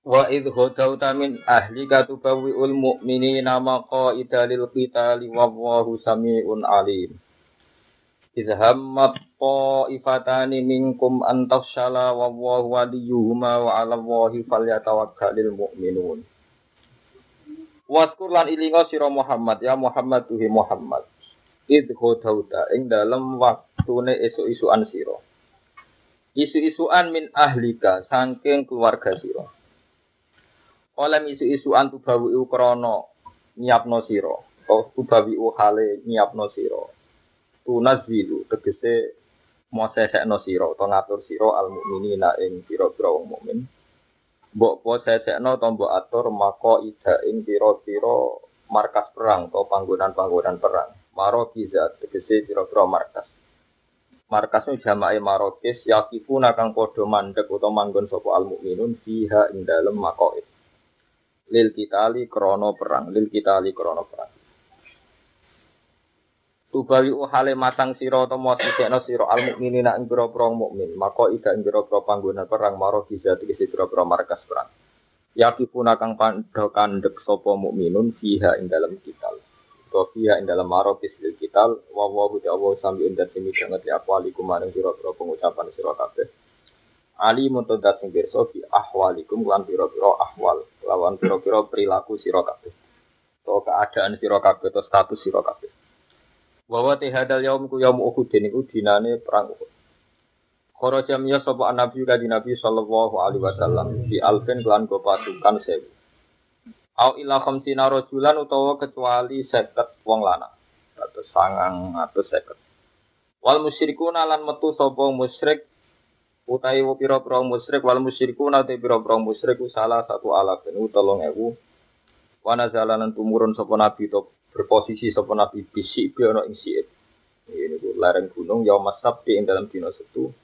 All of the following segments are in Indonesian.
Wa idh ghadawta min ahlika tubawwi'ul mu'minina maqa'ida lil qitali wallahu sami'un alim. Idh hammat ta'ifatani minkum an tafshala wallahu waliyuhuma wa 'ala Allahi falyatawakkalul mu'minun. Waskur lan Muhammad ya Muhammad tuhi Muhammad. Idh ghadawta ing dalem waktune esuk-isukan sira. Isu-isuan min ahlika saking keluarga sira oleh isu-isu antu bawi krana nyiapno sira atau tubawi hale nyiapno sira tunazilu tegese mau sesekno sira atau ngatur sira al mukminina ing pira-pira wong mukmin. Mbok po sesekno to mbok atur maka ida ing pira-pira markas perang atau panggonan-panggonan perang. Marokiza tegese pira-pira markas. Markas nu jamae marokis yakifuna kang padha mandek utawa manggon sapa al mukminun fiha ing dalem makoid lil kitali krono perang lil kitali krono perang. Tubawi uhale matang siro to mo sisekno siro al mukminina ing pira-pira mukmin. Maka ida ing pira-pira panggonan perang maro bisa tegese pira-pira markas perang. Yakifuna kang pandha kandhek sapa mukminun fiha ing dalam kital. To fiha ing dalam maro lil kital wa wa wa sami ing sini sangat ya kualikum maring pira-pira pengucapan sira kabeh Ali muntodat sing pirsa bi ahwalikum lan pira-pira ahwal lawan pira-pira perilaku sira kabeh. To keadaan sira kabeh to status sira kabeh. Wa wa hadal yaum ku yaum Uhud niku dinane perang Uhud. Kharaja miya sapa nabi kanthi Nabi sallallahu alaihi wasallam di alfen kelan go pasukan sewu. Au ila khamsina rajulan utawa kecuali seket wong lanang. Atau sangang atau seket. Wal musyrikuna lan metu sapa musyrik utai wo piro piro musyrik wal musyriku nate piro piro musyrik salah satu alat ini tolong ewu. Wana jalanan tumurun sopo nabi to berposisi sopo nabi bisik biono ing siit. Ini bu lereng gunung yaum sabti ing dalam dino setu.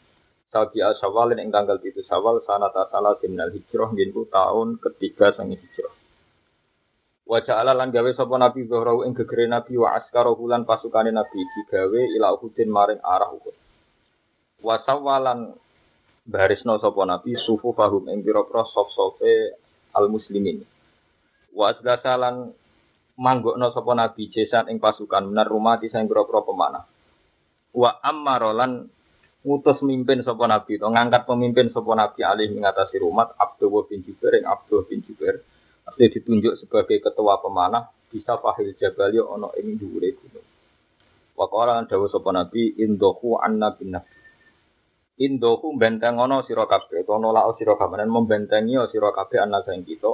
Sabi asawal ing tanggal itu sawal sanata salah timnal hijrah minggu tahun ketiga sangi hijrah. Wajah ala lan gawe sapa nabi zuhrau ing gegere nabi wa askara hulan pasukane nabi digawe ila Uhudin maring arah Uhud. Wasawalan barisno sapa nabi sufu fahum ing pira-pira sof-sofe al muslimin wa asgasalan manggokno sapa nabi jesan ing pasukan benar rumah di sing pira-pira pemanah. Wa ammarolan ngutus mimpin sapa nabi to ngangkat pemimpin sapa nabi alih mengatasi rumah Abdul bin Jubair ing Abdul bin Jubair. Asli ditunjuk sebagai ketua pemanah bisa fahil jabali ono ing dhuwure gunung. Wa qala dawuh sapa nabi indohu anna bin nafsi Indoku benteng ono sira kabeh, to nolak sira kabeh membentengi sira kabeh anak sing kita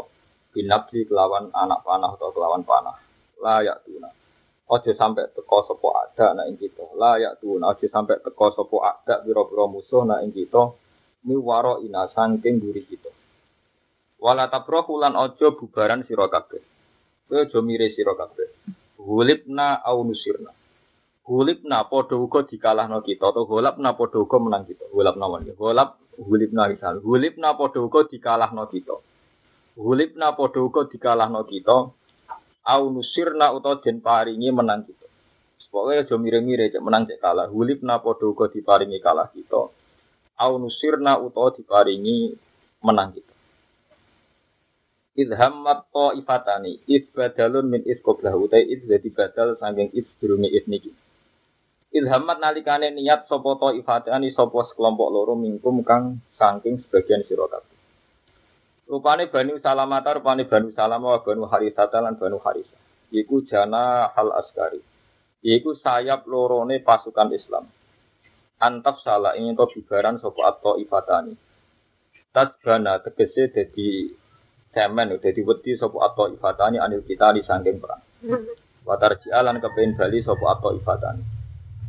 binabdi kelawan anak panah atau kelawan panah. Layak tuna. Ojo sampai teko sopo ada nak ing kita. Layak tuna. Ojo sampai teko sopo ada biro-biro musuh nak ing kita. Mi waro ina sangking duri kita. Wala tabroh lan ojo bubaran sira kabeh. Kowe ojo mire sira kabeh. Hulibna au nusirna. Hulipna podo uga dikalahno kita atau hulapna podo uga menang kita. Hulapna wae. Hulap hulipna misal. Hulipna podo uga dikalahno kita. Hulipna podo uga dikalahno kita. Au nusirna utawa den paringi menang kita. Pokoke aja mire-mire cek menang cek kalah. Hulipna podo uga diparingi kalah kita. Au nusirna utawa diparingi menang kita. Min id qoblahu, utai id jadi badal sangking id durungi id niki. Ilhamat nalikane niat sapa to ifatani sapa sekelompok loro mingkum kang saking sebagian sira kabeh. Rupane Bani Salamah rupane Bani Salamah wa Bani Harisah lan Bani Harisah. Iku jana hal askari. Iku sayap lorone pasukan Islam. Antaf salah ingin to bubaran sapa atau ifatani. Tasbana tegese dadi cemen dadi wedi sapa atau ifatani anil kita di sangking perang. Watar jialan kepen bali sapa atau ifatani.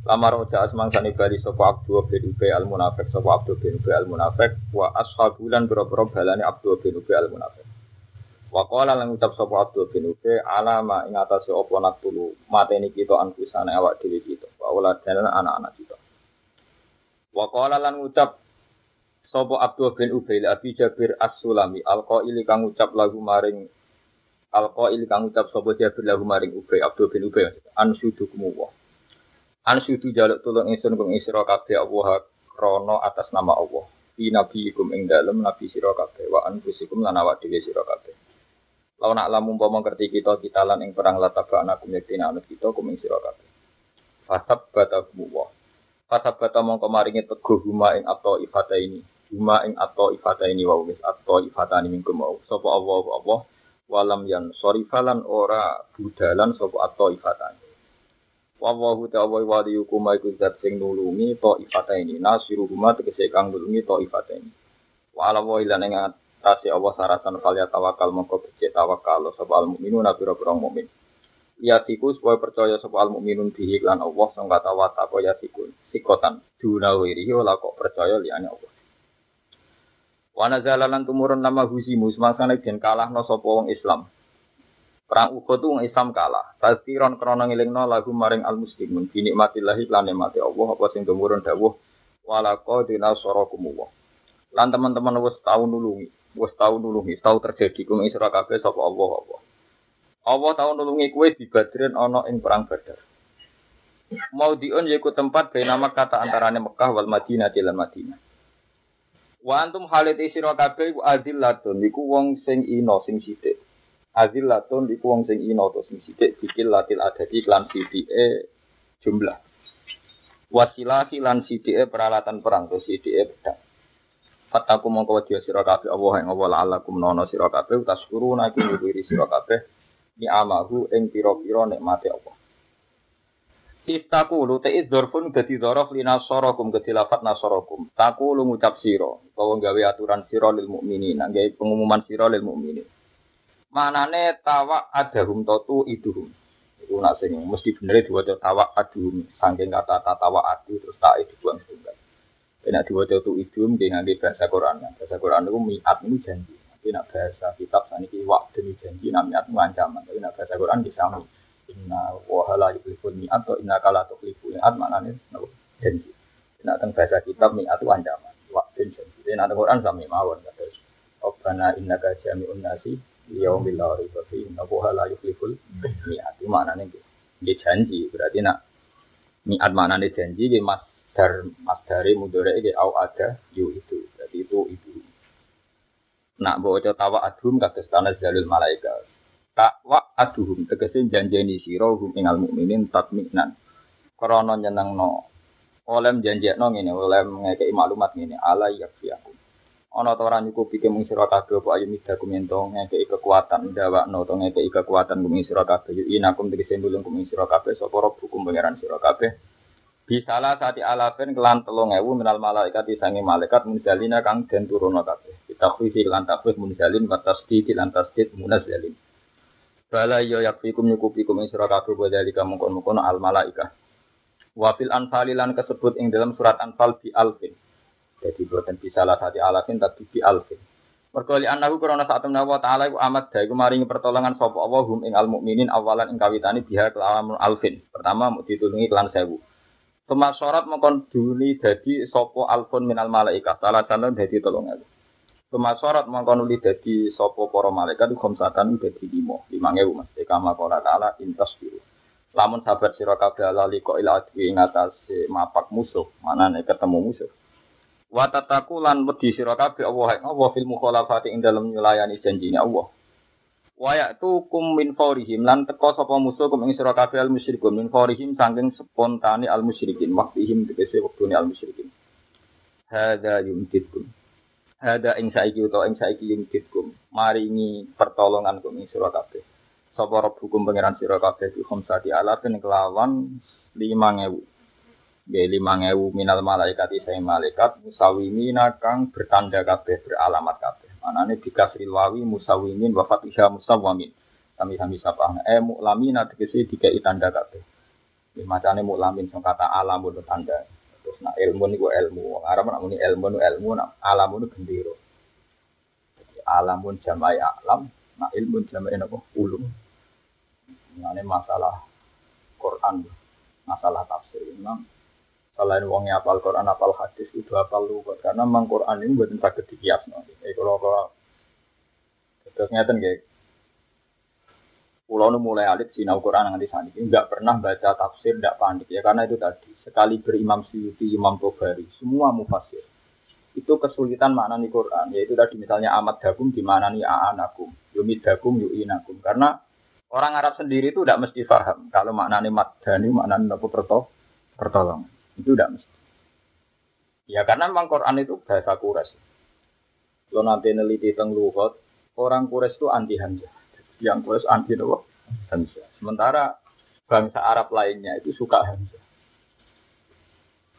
Lamar roja asmangsani bali sapa Abdul bin Ubay al Munafik sapa Abdul bin Ubay al Munafik wa ashabulan boro-boro balane Abdul bin Ubay al Munafik. Wa qala lan ucap sapa Abdul bin Ubay alama ing atase apa natulu mateni kita anfusane awak dhewe kita wa uladana anak-anak kita. Wa qala lan ucap sapa Abdul bin Ubay Abi Jabir As-Sulami alqaili kang ucap lagu maring alqaili kang ucap sapa Jabir lagu maring Ubay Abdul bin Ubay ansudukum wa Ansudu jaluk tulung ingsun kang isra kabeh Allah krana atas nama Allah. Di nabi ikum ing dalem nabi sira kabeh wa anfusikum lan awak dhewe sira kabeh. Lawan nak lamun umpama ngerti kita kita lan ing perang lataba anak yaktina anut kita kuming sira kabeh. Fasab bata wa. Fasab bata mongko maringi teguh huma ing atau ifata ini. Huma ing atau ifata ini wa wis atau ifata ini minggu mau. Sapa Allah Allah walam yang sorifalan ora budalan sapa atau ifata ini. Wallahu ta'ala waliyukum iku zat sing nulungi to ifata ini. Nasiru huma tegese kang nulungi to ifata ini. Wa wa ilan ing Kasi Allah saratan ya tawakal mongko becik tawakal sapa al mukminuna pira-pira mukmin. Yatiku supaya percaya sapa al mukminun bihi lan Allah sing kata wa taqwa yatiku sikotan duna wiri ora kok percaya liyane Allah. Wa nazalalan tumurun nama husimu semasane den kalahno sapa wong Islam. Perang Uhud tu wong Islam kalah. Tazkiron krana ngelingno lagu maring al muslimun bi nikmatillahi lan nikmati Allah apa sing tumurun dawuh wala qadina sarakum Lan teman-teman wis tau nulungi wis tau nulungi, tau terjadi kum isra kabeh sapa Allah apa. Allah tau nulungi kue di Badrin ana ing perang Badar. Mau diun yaiku tempat nama kata antarane Mekah wal Madinah lan Madinah. Wa antum halit isra kabeh azillatun iku wong sing ino sing sithik. Azillatun iku wong sing ino to sing sithik dikil latil adadi lan sithike jumlah. Wasilahi lan sithike peralatan perang to sithike pedang. Fataku mongko wedi sira kabeh Allah ing Allah la'allakum nono sira kabeh taskuruna iku nyuwiri sira kabeh ni amahu ing pira-pira nikmate Allah. Istaku lu te idzorfun dadi dzorof li nasarakum dadi lafat nasarakum. Taku lu ngucap sira utawa gawe aturan sira lil mukminin, gawe pengumuman sira lil mukminin. Manane tawa adahum totu iduhum. Iku nak sing mesti bener diwaca tawa aduhum saking kata tawa adu terus tak itu buang setunggal. Enak diwaca itu idum di nganti bahasa Quran. Bahasa Quran itu miat ini janji. Tapi nak bahasa kitab sana ini wak demi janji, nak miat itu ancaman. Tapi nak bahasa Quran bisa mi. Inna wahala yuklifun miat atau inna kala tuklifu miat maknanya janji. Nak tentang bahasa kitab miat itu ancaman. Wak demi janji. Jadi nak Quran sami mawon. Rabbana inna jami'un nasi yaumil la riba fi inna wahala yukliful miat. Maknanya dia janji. Berarti nak miat maknanya janji, dia mas dar masdare mudore iki au ada yu itu. Jadi itu itu. Nak baca tawa adhum kados tanah jalul malaikat. Takwa aduhum tegese janjeni sira hum ingal mukminin tatminan. Krana nyenengno oleh janjekno ngene, oleh ngekeki maklumat ngene, ala yakfiakum. Ana ta ora nyukupi ke mung sira kabeh apa ayu midakum ento ngekeki kekuatan dawakno to ngekeki kekuatan kuming sira kabeh. Inakum tegese nulung kuming sira kabeh sapa hukum pangeran sira kabeh Bisalah saat alafen kelan telung ewu minal malaikat disangi malaikat munzalina kang den turun kabeh. Kita kuisi kelan takwih munzalin batas di kelan tasdid munazalin. Bala yo yakfikum nyukupikum ing sira kabeh bodali kamu kon al malaikat. Wafil anfali lan kesebut ing dalam surat anfal bi alfin. Jadi buatan bisalah saat alafin tapi bi alfin. Mergo li annahu krana sak temna wa taala iku amat da iku maringi pertolongan sapa Allah hum ing al mukminin awalan ing kawitane biha kelawan alfin. Pertama ditulungi kelan sewu. Pemasorat mengkon duni dadi sopo alfun minal malaikat. Salah satu dadi tolong ewu. Pemasorat mengkon uli dadi sopo para malaikat itu khomsatan dadi limo. Lima ewu mas. Kama kola ta'ala intas biru. Lamun sabar sira kabeh ala liko ila ing atase mapak musuh. Mana nek ketemu musuh. Wa tataku lan wedi sira kabeh Allah Allah fil mukhalafati ing dalem nyulayani janjine Allah. Wayak tu kum min faurihim lan teko sapa musuh kum ing sira kabeh al musyrikun min faurihim saking spontane al musyrikin waktihim tegese wektune al musyrikin. Hada yumtidkum. Hada ing saiki utawa ing saiki yumtidkum. Maringi pertolongan kum ing sira kabeh. Sapa hukum pangeran sira kabeh di khamsati alafin kelawan 5000. Nggih 5000 minal malaikat saya malaikat musawimina kang bertanda kabeh beralamat kabeh. Anane bikasril wawi musawimin wa fatihah musawamin. Kami kami sapa eh muklamina tegese dikai tanda kabeh. Di macane muklamin sing kata alam itu tanda. Terus nak ilmu niku ilmu. Arab nak muni ilmu nu ilmu nak alam nu. Jadi alamun jamai alam Nah ilmu jamain apa? Ulum. Ini masalah Quran, masalah tafsir. Memang selain wongnya apal Quran, apal hadis, itu apal lugat. Karena memang Quran ini buatan sakit dikias. No. Jadi kalau kalau terus ngeten kayak Pulau nu mulai alit sinau Quran nanti saat ini. Nggak pernah baca tafsir, nggak panik. Ya karena itu tadi sekali berimam Syuuti, Imam Tobari, semua mufasir. Itu kesulitan makna nih Quran yaitu tadi misalnya amat dakum di mana nih aanakum. Yumid dakum yuinakum karena orang Arab sendiri itu tidak mesti paham kalau makna nih madani makna nih apa pertol pertolong itu tidak mesti ya karena memang Quran itu bahasa kures lo nanti neliti tentang lugat orang kures itu anti hamzah yang kures anti apa hamzah sementara bangsa Arab lainnya itu suka hamzah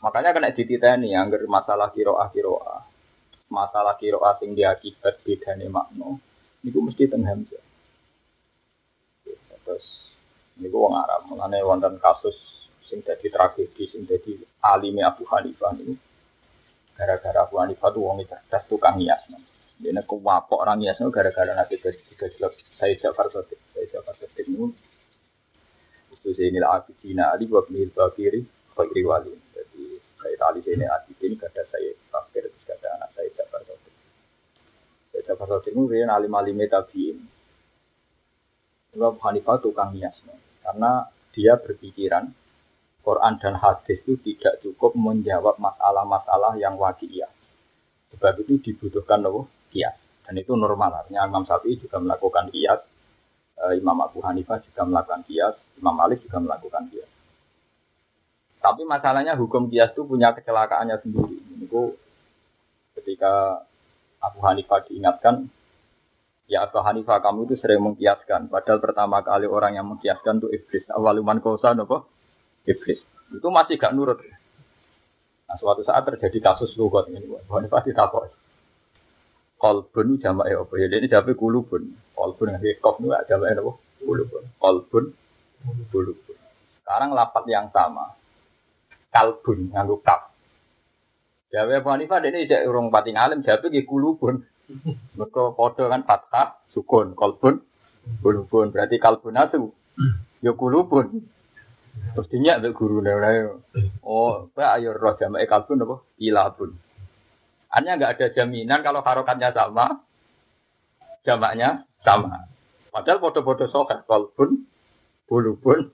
Makanya kena dititeni anggar masalah kiroah kiroah. Masalah kiroah sing diakibat bedane makna. Niku mesti teng hamzah. Terus niku wong Arab mengenai wonten kasus sing dadi tragedi sing dadi alime Abu Hanifah niku. Gara-gara Abu Hanifah tuh wong cerdas tukang hias. Dia kewapok orang hias gara-gara nanti tiga jelas saya Jafar Sotik. Saya Jafar Sotik niku. Itu saya ini lah Abidina Ali wa Bnil Bakiri Fakri Wali. Saya tali ini adik ini ada saya terus ada anak saya Jafar Sodik. Saya Jafar Sodik itu dia alim alim tabiin. Imam Hanifah tukang hias, karena dia berpikiran Quran dan hadis itu tidak cukup menjawab masalah-masalah yang wakiyah. Sebab itu dibutuhkan loh kias. Dan itu normal. Artinya Imam Syafi'i juga melakukan kias. Eh, Imam Abu Hanifah juga melakukan kias. Imam Malik juga melakukan kias. Tapi masalahnya hukum kias itu punya kecelakaannya sendiri. Itu ketika Abu Hanifah diingatkan, ya Abu Hanifah kamu itu sering mengkiaskan. Padahal pertama kali orang yang mengkiaskan itu iblis. Awaluman kosa nopo iblis. Itu masih gak nurut. Nah suatu saat terjadi kasus lugot ini. Abu Hanifah ditakut. Kolbun jamak ya apa ya? Ini jamak kulubun. Kolbun yang kof ini jamak ya apa? Kulubun. Kolbun, kulubun. Sekarang lapat yang sama kalbun nganggo kaf. Jawa Abu Hanifah ini tidak urung pati ngalim, jawa iki kulubun. Mereka podo kan fathah, sukun, kalbun, kulubun. Berarti kalbun itu, ya kulubun. Terus dinyak ada guru nih, oh, pak ayo roh jamak kalbun apa? Ilabun. Hanya nggak ada jaminan kalau harokatnya sama, jamaknya sama. Padahal podo-podo sokat kalbun, kulubun,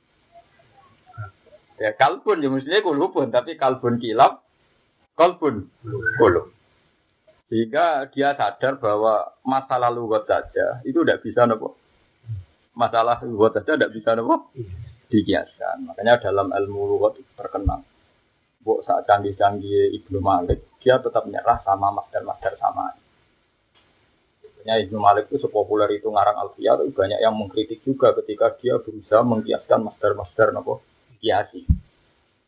Ya kalbun ya mestinya kulubun, tapi kalbun kilap, kalbun kulub. Sehingga dia sadar bahwa masalah lugat saja itu tidak bisa nopo. Masalah lugat saja tidak bisa nopo dikiaskan. Makanya dalam ilmu lugat terkenal. Bu saat canggih-canggih Ibnu Malik, dia tetap menyerah sama master-master sama. Sebenarnya Ibnu Malik itu sepopuler itu ngarang Alfiyah, tapi banyak yang mengkritik juga ketika dia berusaha mengkiaskan master-master nopo kiasi.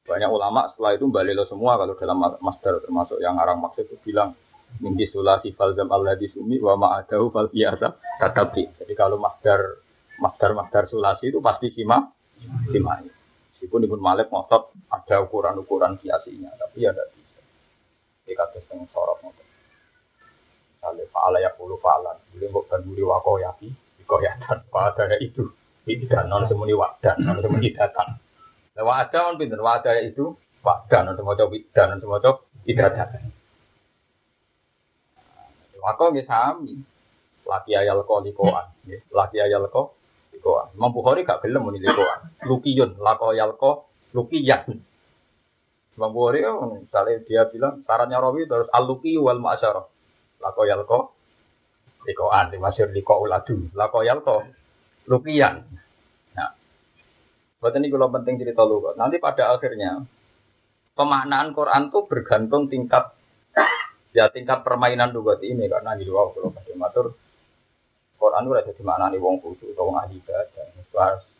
Banyak ulama setelah itu lo semua kalau dalam master termasuk yang arang maksud itu bilang minggi sulasi falzam Allah di sumi wa ma'adahu fal biasa tatabi. Jadi kalau master master master sulasi itu pasti sima sima. Meskipun Ibn Malik ngotot ada ukuran-ukuran kiasinya, tapi ya tidak bisa. Di kata yang sorot ngotot. Misalnya fa'ala ya puluh fa'alan. Jadi bukan buri wakoyaki, dikoyatan. Padanya itu. Ini dan non semuni wadan, non semuni datang. Nah, wa'ada kan pinter, wa'ada itu wa'da, nanti mau coba dan nanti mau coba tidak ada. Maka nggak sami, laki ayal ko likoan, laki ayal ko likoan. Imam Bukhari gak gelem muni likoan. Lukiyun, lako ayal ko lukiyan. Imam Bukhari oh, misalnya dia bilang sarannya Rawi terus aluki wal ma'asyarah. Lako ayal ko likoan, dimasyur liko uladu. Lako ayal ko lukiyan. Buat ini kalau penting cerita lu. Nanti pada akhirnya pemaknaan Quran tuh bergantung tingkat ya tingkat permainan lugat ini karena di luar kalau matur Quran itu ada di mana nih wong khusus atau wong ahli ibadah.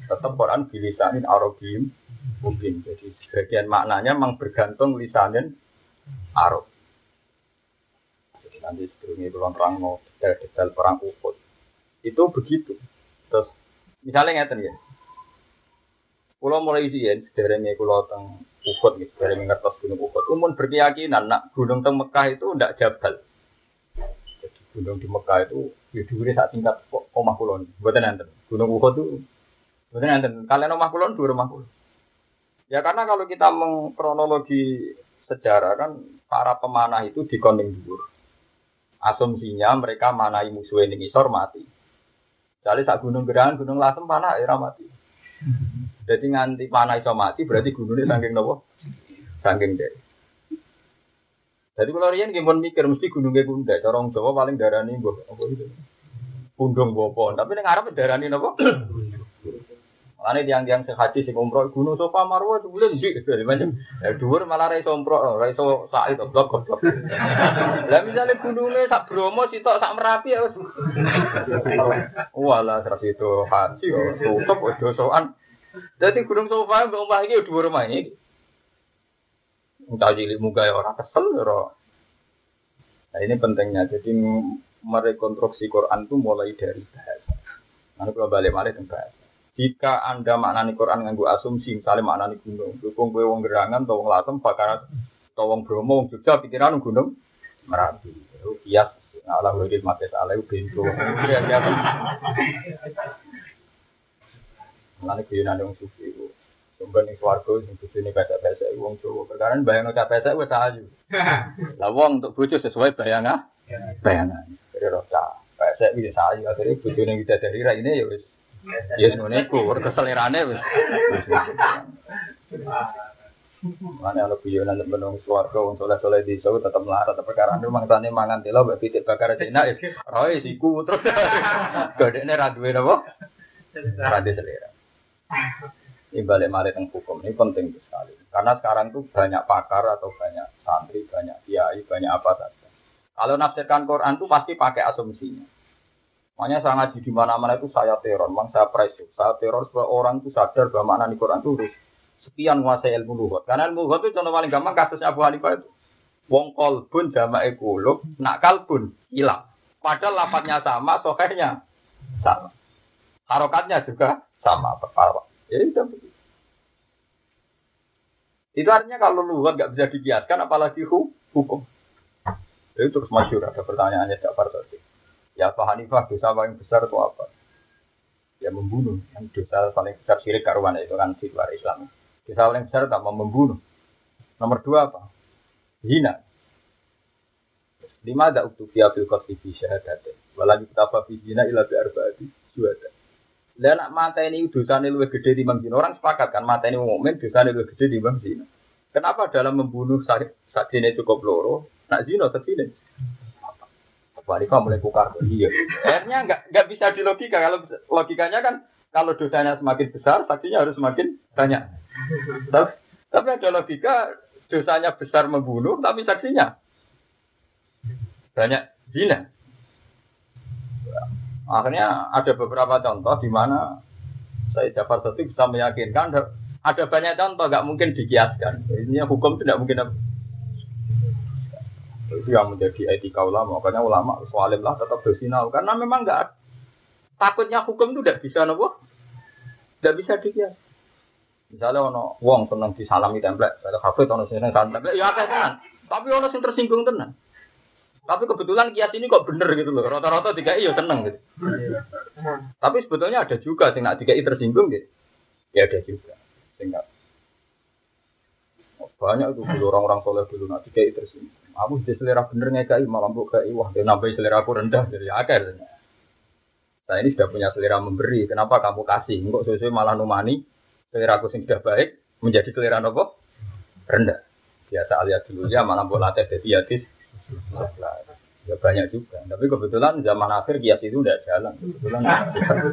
Tetap Quran bilisanin Arabim mungkin. Jadi sebagian maknanya memang bergantung lisanin Arab. Jadi nanti sebelumnya belum perang mau detail perang Uhud. Itu begitu. Terus misalnya ngeten ya, Kulo mulai izin, sederhana kulo teng Uhud, sederhana ngertos gunung Uhud. Umun berkeyakinan, nak gunung teng Mekah itu ndak jabal. Gunung di Mekah itu ya dhuwure sak tingkat omah kulon. Mboten enten. Gunung Uhud itu mboten enten. Kalian omah kulon dhuwur omah kulon. Ya karena kalau kita mengkronologi sejarah kan para pemanah itu dikoning dhuwur. Asumsinya mereka manai musuh ini ngisor mati. Jadi saat gunung gerangan, gunung lasem panah era mati. Jadi nganti panah iso mati berarti gunungnya saking nopo? Saking deh. Jadi kalau rian gimana mikir mesti gunungnya gunda, corong Jawa paling darani mbok apa itu. Bopon, tapi ning arep darani napa? Ane tiang-tiang sehaji sing umroh gunung Sofa Marwa bulan di macam ya malah ra iso umroh, ra iso sak itu blok. Lah misale gununge sak Bromo sitok sak Merapi ya wis. Walah terus itu haji tutup wis dosoan. Jadi gunung Sofa mbok omah iki dhuwur omah iki. Entah cilik muga ya orang kesel ya Nah ini pentingnya. Jadi merekonstruksi Quran itu mulai dari bahasa. Nanti kalau balik balik ke bahasa. Jika Anda maknani Quran nganggo asumsi, misalnya maknani gunung, dukung gue wong gerangan, atau wong latem, bakar, atau wong bromo, wong pikiran gunung, merapi. Kias, Allah wajib mati salah, itu pintu. Nanti kuyunan yang sufi. Sumber ning swarga sing bojone pesek-pesek wong Jawa. Perkara bayang nek pesek wis ayu. Lah wong untuk bojo sesuai bayangan. Bayangan. Kira rasa pesek wis ayu. Akhire bojone kita dari ra ini ya wis. Ya ngono iku, keselerane wis. Mana kalau guyonan menung suarga wong soleh soleh di sini tetap melarat tetap perkara itu mangsane mangan telo mbak pitik bakar cina ya. Roy siku terus. Gede ini radue nabo radue selera ini balik mari tentang hukum ini penting sekali karena sekarang tuh banyak pakar atau banyak santri banyak kiai banyak apa saja kalau nafsirkan Quran tuh pasti pakai asumsinya Makanya saya ngaji di mana-mana itu saya teror, memang saya pressure. Saya teror supaya orang itu sadar bahwa makna di Quran itu sekian menguasai ilmu luhut. Karena ilmu luhut itu contoh paling gampang kasusnya Abu Hanifah itu. Wong kolbun jama ekulub, nak kalbun hilang. Padahal lapatnya sama, sokehnya sama. Harokatnya juga sama. Apa? Ya itu Itu artinya kalau luhut nggak bisa dikiaskan, apalagi hukum. Itu terus masyur, ada pertanyaannya Ja'far tadi. Ya Pak Hanifah dosa paling besar itu apa? Ya membunuh. Yang dosa paling besar syirik karuan itu kan di luar Islam. Dosa paling besar tak mau membunuh. Nomor dua apa? Hina. Lima ada utubiya fil qasdi fi syahadatin. Walagi kita fi zina ila bi arba'ati syuhada. Dan nak mata ini dosanya lebih gede di zina. Orang sepakat kan mata ini mukmin dosanya lebih gede di zina. Kenapa dalam membunuh ini cukup loro, nak zina sini? Wanita mulai kukar. Iya. Akhirnya nggak nggak bisa dilogika. Kalau logikanya kan kalau dosanya semakin besar, saksinya harus semakin banyak. Tapi, tapi ada logika dosanya besar membunuh, tapi saksinya banyak zina. Akhirnya ada beberapa contoh di mana saya dapat satu bisa meyakinkan ada banyak contoh nggak mungkin dikiaskan. Ini hukum tidak mungkin itu yang menjadi etika ulama. Makanya ulama soalim lah tetap bersinau. Karena memang nggak takutnya hukum itu tidak bisa nopo, tidak bisa dikias. Misalnya ono wong seneng disalami template, ada kafe ono seneng template, ya tenan. Tapi ono sing tersinggung tenan. Tapi kebetulan kias ini kok bener gitu loh. Rata-rata tiga iya seneng gitu. Tapi sebetulnya ada juga sing nak tiga tersinggung gitu. Ya ada juga. Sehingga banyak itu dulu orang-orang soleh dulu nak tiga tersinggung. Aku sudah selera bener ngekai malah mbok kai wah dia nambah selera aku rendah jadi akar. Saya ini sudah punya selera memberi. Kenapa kamu kasih? Enggak sesuai malah numani selera aku sudah baik menjadi selera nopo rendah. Biasa alias dulu ya malah mbok latih jadi yatis. Ya banyak juga. Tapi kebetulan zaman akhir kias itu udah jalan. Kebetulan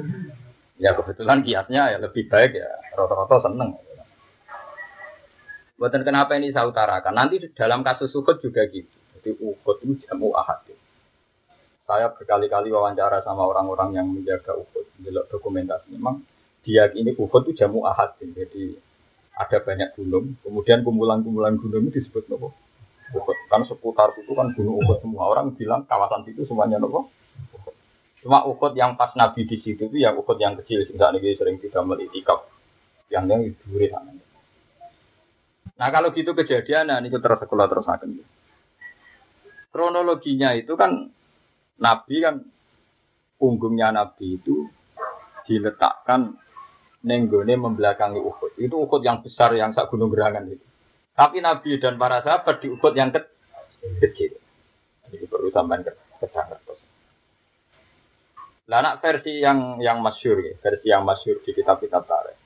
ya kebetulan kiasnya ya lebih baik ya. Rata-rata seneng. Buatan kenapa ini saya utarakan. Nanti dalam kasus Uhud juga gitu. Jadi Uhud itu jamu ahad. Saya berkali-kali wawancara sama orang-orang yang menjaga Uhud, menjelok dokumentasi. Memang dia ini Uhud itu jamu ahad. Jadi ada banyak gunung, kemudian kumpulan-kumpulan gunung itu disebut nopo. Uhud. Kan seputar itu kan gunung Uhud semua. Orang bilang kawasan itu semuanya nopo. Cuma Uhud yang pas Nabi di situ itu yang Uhud yang kecil. Sehingga ini sering tidak melitikap. Yang yang di sana. Nah kalau gitu kejadian, nah ini terus sekolah terus akan. Kronologinya itu kan Nabi kan punggungnya Nabi itu diletakkan nenggone membelakangi Uhud. Itu Uhud yang besar yang sak gunung gerangan itu. Tapi Nabi dan para sahabat di Uhud yang ke kecil. Jadi perlu sampai ke ke sana. Lah nak versi yang yang masyur ya, versi yang masyur di kitab-kitab tarikh.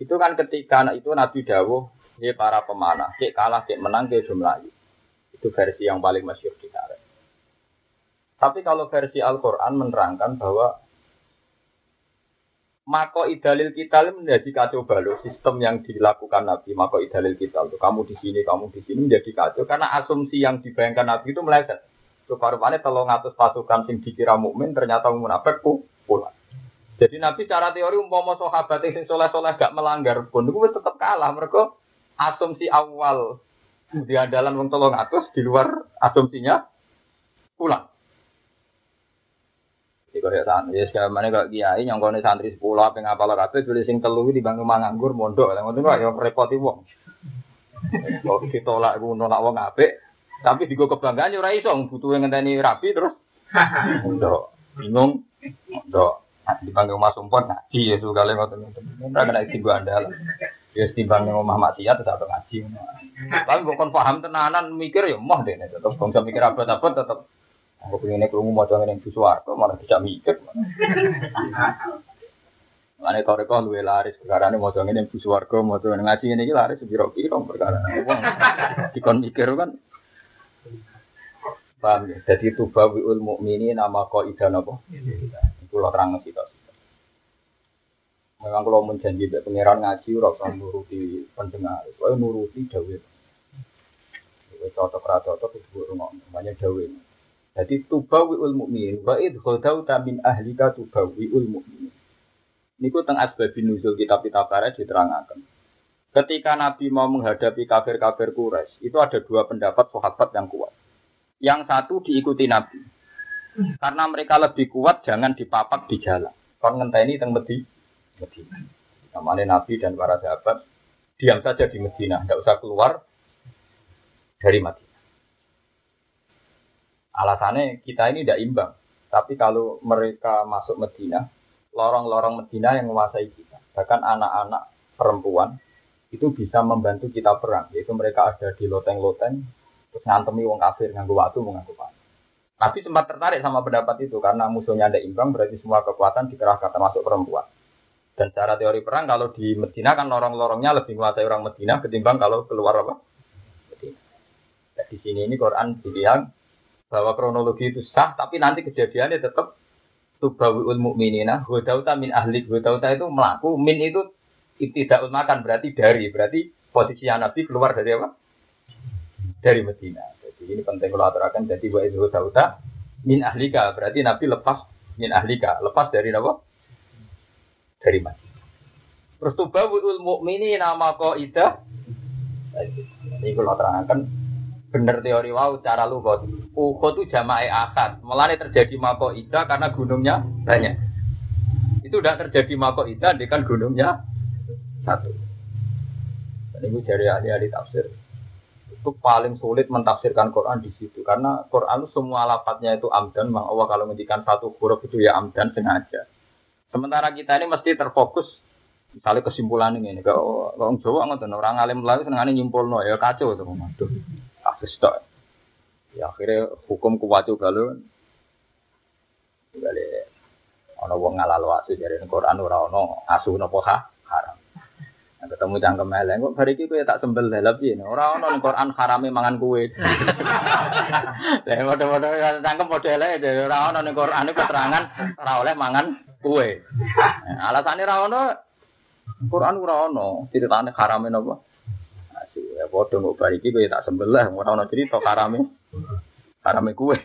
Itu kan ketika anak itu Nabi dawuh, "He para pemanah, cek kalah, cek menang, cek jumlah." Itu versi yang paling masyur di tarikh. Tapi kalau versi Al-Quran menerangkan bahwa mako idalil kita menjadi kacau balau sistem yang dilakukan Nabi mako idalil kita itu kamu di sini kamu di sini menjadi kacau karena asumsi yang dibayangkan Nabi itu meleset Rupa-rupanya telung atus pasukan sing dikira mukmin ternyata munafik pulang. Jadi Nabi cara teori umpama sahabat sing soleh-soleh gak melanggar pun itu tetap kalah mereka asumsi awal di andalan wong telung atus di luar asumsinya pulang. Iku ya santri, ya sekarang mana kok kiai nyongkone santri sepuluh apa ngapal kabeh tulis sing telu di bangku manganggur mondok, ngono kok ya repoti wong. Kok ditolak ku nolak wong apik, tapi digo kebanggaan yo ora iso butuh ngenteni rapi terus. Ndok, bingung. Ndok, dipanggil Mas Umpon ngaji ya kali ngoten ngoten. Ora kena digo andal. Ya timbang ning omah maksiat tetep ngaji. Tapi bukan paham tenanan mikir ya moh dene tetep bangsa mikir apa-apa tetep Aku pengen krungu maca ngene ing suwarga malah tidak mikir. Mane toreko luwe laris perkara ini maca ngene ing suwarga maca ngaji ngene iki laris piro-piro perkara. Wong dikon mikir kan Paham ya? Jadi tubawiul mukmini nama kok ida napa? Itu lo terang kita. Memang kalau menjanji be pangeran ngaji ora usah nuruti pendengar. Kowe nuruti dawuh. Kowe cocok ra cocok itu rumah namanya dawuh. Jadi tubawiul mukmin wa idkhudau min ahlika tubawiul mukmin. Niku teng asbabin nuzul kitab-kitab para diterangkan. Ketika Nabi mau menghadapi kafir-kafir Quraisy, itu ada dua pendapat sahabat yang kuat. Yang satu diikuti Nabi. Karena mereka lebih kuat, jangan dipapak di jalan. Kon ngenteni teng Medi, Medina. Namanya Nabi dan para sahabat diam saja di Medina, tidak usah keluar dari Madinah. Alasannya kita ini tidak imbang. Tapi kalau mereka masuk Medina, lorong-lorong Medina yang menguasai kita. Bahkan anak-anak perempuan itu bisa membantu kita perang. Yaitu mereka ada di loteng-loteng terus ngantemi wong kafir nganggo waktu mau nganggo panah. Nabi sempat tertarik sama pendapat itu karena musuhnya ada imbang berarti semua kekuatan dikerahkan termasuk perempuan. Dan secara teori perang kalau di Medina kan lorong-lorongnya lebih menguasai orang Medina ketimbang kalau keluar apa? Nah, di sini ini Quran bilang bahwa kronologi itu sah tapi nanti kejadiannya tetap tubawiul mukminina hudauta min ahli hudauta itu melaku min itu tidak makan berarti dari berarti posisi Nabi keluar dari apa? dari Medina. Jadi ini penting kalau aturakan jadi wa itu dauta min ahlika berarti Nabi lepas min ahlika lepas dari apa? Dari Medina. Terus tubawul mukmini nama kok ida. Ini kalau terangkan benar teori wow cara lu kok. Uhud itu jama'i akad. Mulai terjadi mako ida karena gunungnya banyak. Itu udah terjadi mako ida dengan gunungnya satu. Dan ini dari ahli-ahli tafsir itu paling sulit mentafsirkan Quran di situ karena Quran itu semua lafadznya itu amdan bang Allah kalau menjadikan satu huruf itu ya amdan sengaja sementara kita ini mesti terfokus misalnya kesimpulan ini kalau orang Jawa nggak orang alim lalu seneng nyimpul no ya kacau tuh kasus tok. Ya akhirnya hukum kuwacu kalau balik. Ono wong ngalalo asu dari Quran ora ono asu nopo haram. Nah, ketemu cangkem eleng kok iki kowe tak sembel lha piye? Ora ono ning Quran harame mangan kue. Lah padha-padha cangkem padha elek ora ono ning Quran keterangan ora oleh mangan kue. Nah, alasane ora ono Quran ora ono. Ceritane harame napa? Ya padha kok bar iki kowe tak sembel lah ora ono cerita harame. Harame kue.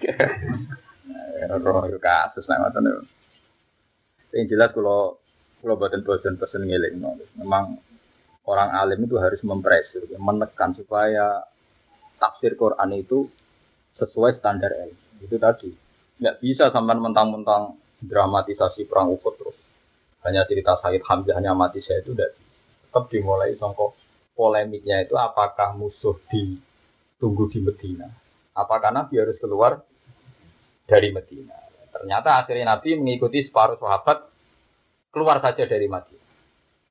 Roh kasus nang ngoten. Yang jelas kalau kalau buatan bosan pesen ngiling, memang orang alim itu harus mempresir, menekan supaya tafsir Quran itu sesuai standar ilmu. Itu tadi. Nggak bisa sampai mentang-mentang dramatisasi perang Uhud terus. Hanya cerita Said Hamzah hanya mati saya itu tidak tetap dimulai songkok polemiknya itu apakah musuh ditunggu di Medina? Apakah Nabi harus keluar dari Medina. Ternyata akhirnya Nabi mengikuti separuh sahabat keluar saja dari Madinah.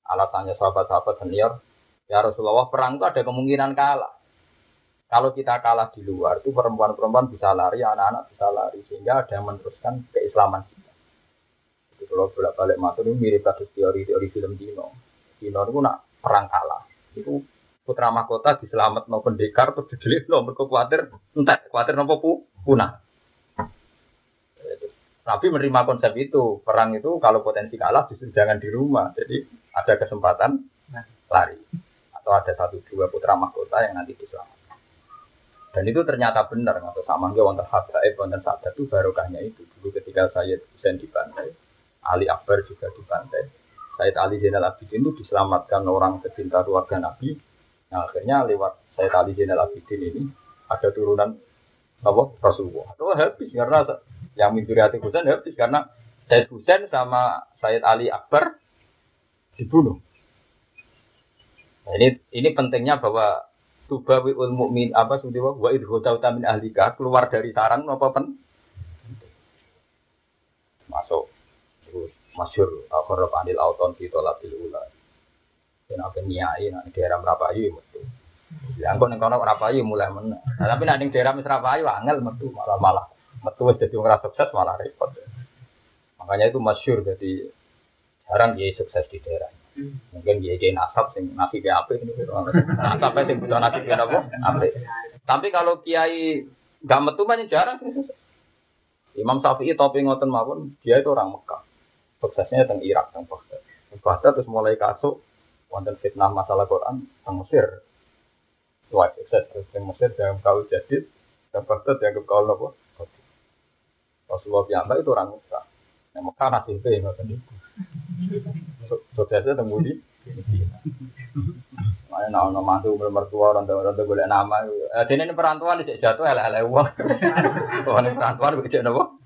Alasannya sahabat-sahabat senior, ya Rasulullah perang itu ada kemungkinan kalah. Kalau kita kalah di luar itu perempuan-perempuan bisa lari, anak-anak bisa lari sehingga ada yang meneruskan keislaman kita. Jadi kalau bolak balik matur ini mirip kasus teori-teori film Dino. Dino itu nak perang kalah. Itu putra mahkota diselamat no pendekar terus didelik lo mereka khawatir entah khawatir nopo pu punah. Tapi menerima konsep itu perang itu kalau potensi kalah justru jangan di rumah. Jadi ada kesempatan lari atau ada satu dua putra mahkota yang nanti diselamat. Dan itu ternyata benar, atau sama nggak wonten habaib, wonten sabda itu barokahnya itu. Dulu ketika saya Husain dibantai, Ali Akbar juga dibantai. Said Ali Zainal Abidin itu diselamatkan orang pecinta keluarga Nabi. Nah, akhirnya lewat Said Ali Zainal Abidin ini ada turunan apa Rasulullah. Itu habis karena yang hati Husain habis karena Said Husain sama Said Ali Akbar dibunuh. Nah, ini ini pentingnya bahwa tubawi ul mukmin apa sudah wa idhota min ahlika keluar dari sarang apa pen masuk masyur akhir panil auton fi tolabil ula dan apa niai nak daerah merapayu metu ya engko ning kono merapayu mulai men nah, tapi nak ning daerah merapayu angel metu malah malah metu wis dadi ora sukses malah repot makanya itu masyur jadi jarang dia sukses di daerah Mungkin dia jadi nasab sing nasi ke apa ini. Nasab sing butuh nasi apa? Apa? Tapi kalau kiai gak metu banyak jarang. Imam Syafi'i topi ngoten mawon, dia itu orang Mekah. Suksesnya teng Irak, teng Baghdad. Baghdad terus mulai kasuk wonten fitnah masalah Quran teng Mesir. Wah, sukses terus teng Mesir dalam kau jadi dan Baghdad dianggap kau nopo. Rasulullah piyambak itu orang Mekah. Yang Mekah ngoten itu. Suksesnya temu di Mana nak ono mantu mertua orang tua orang tua boleh nama. Eh ini perantauan di jatuh elek elek uang. Ini perantauan begitu nopo.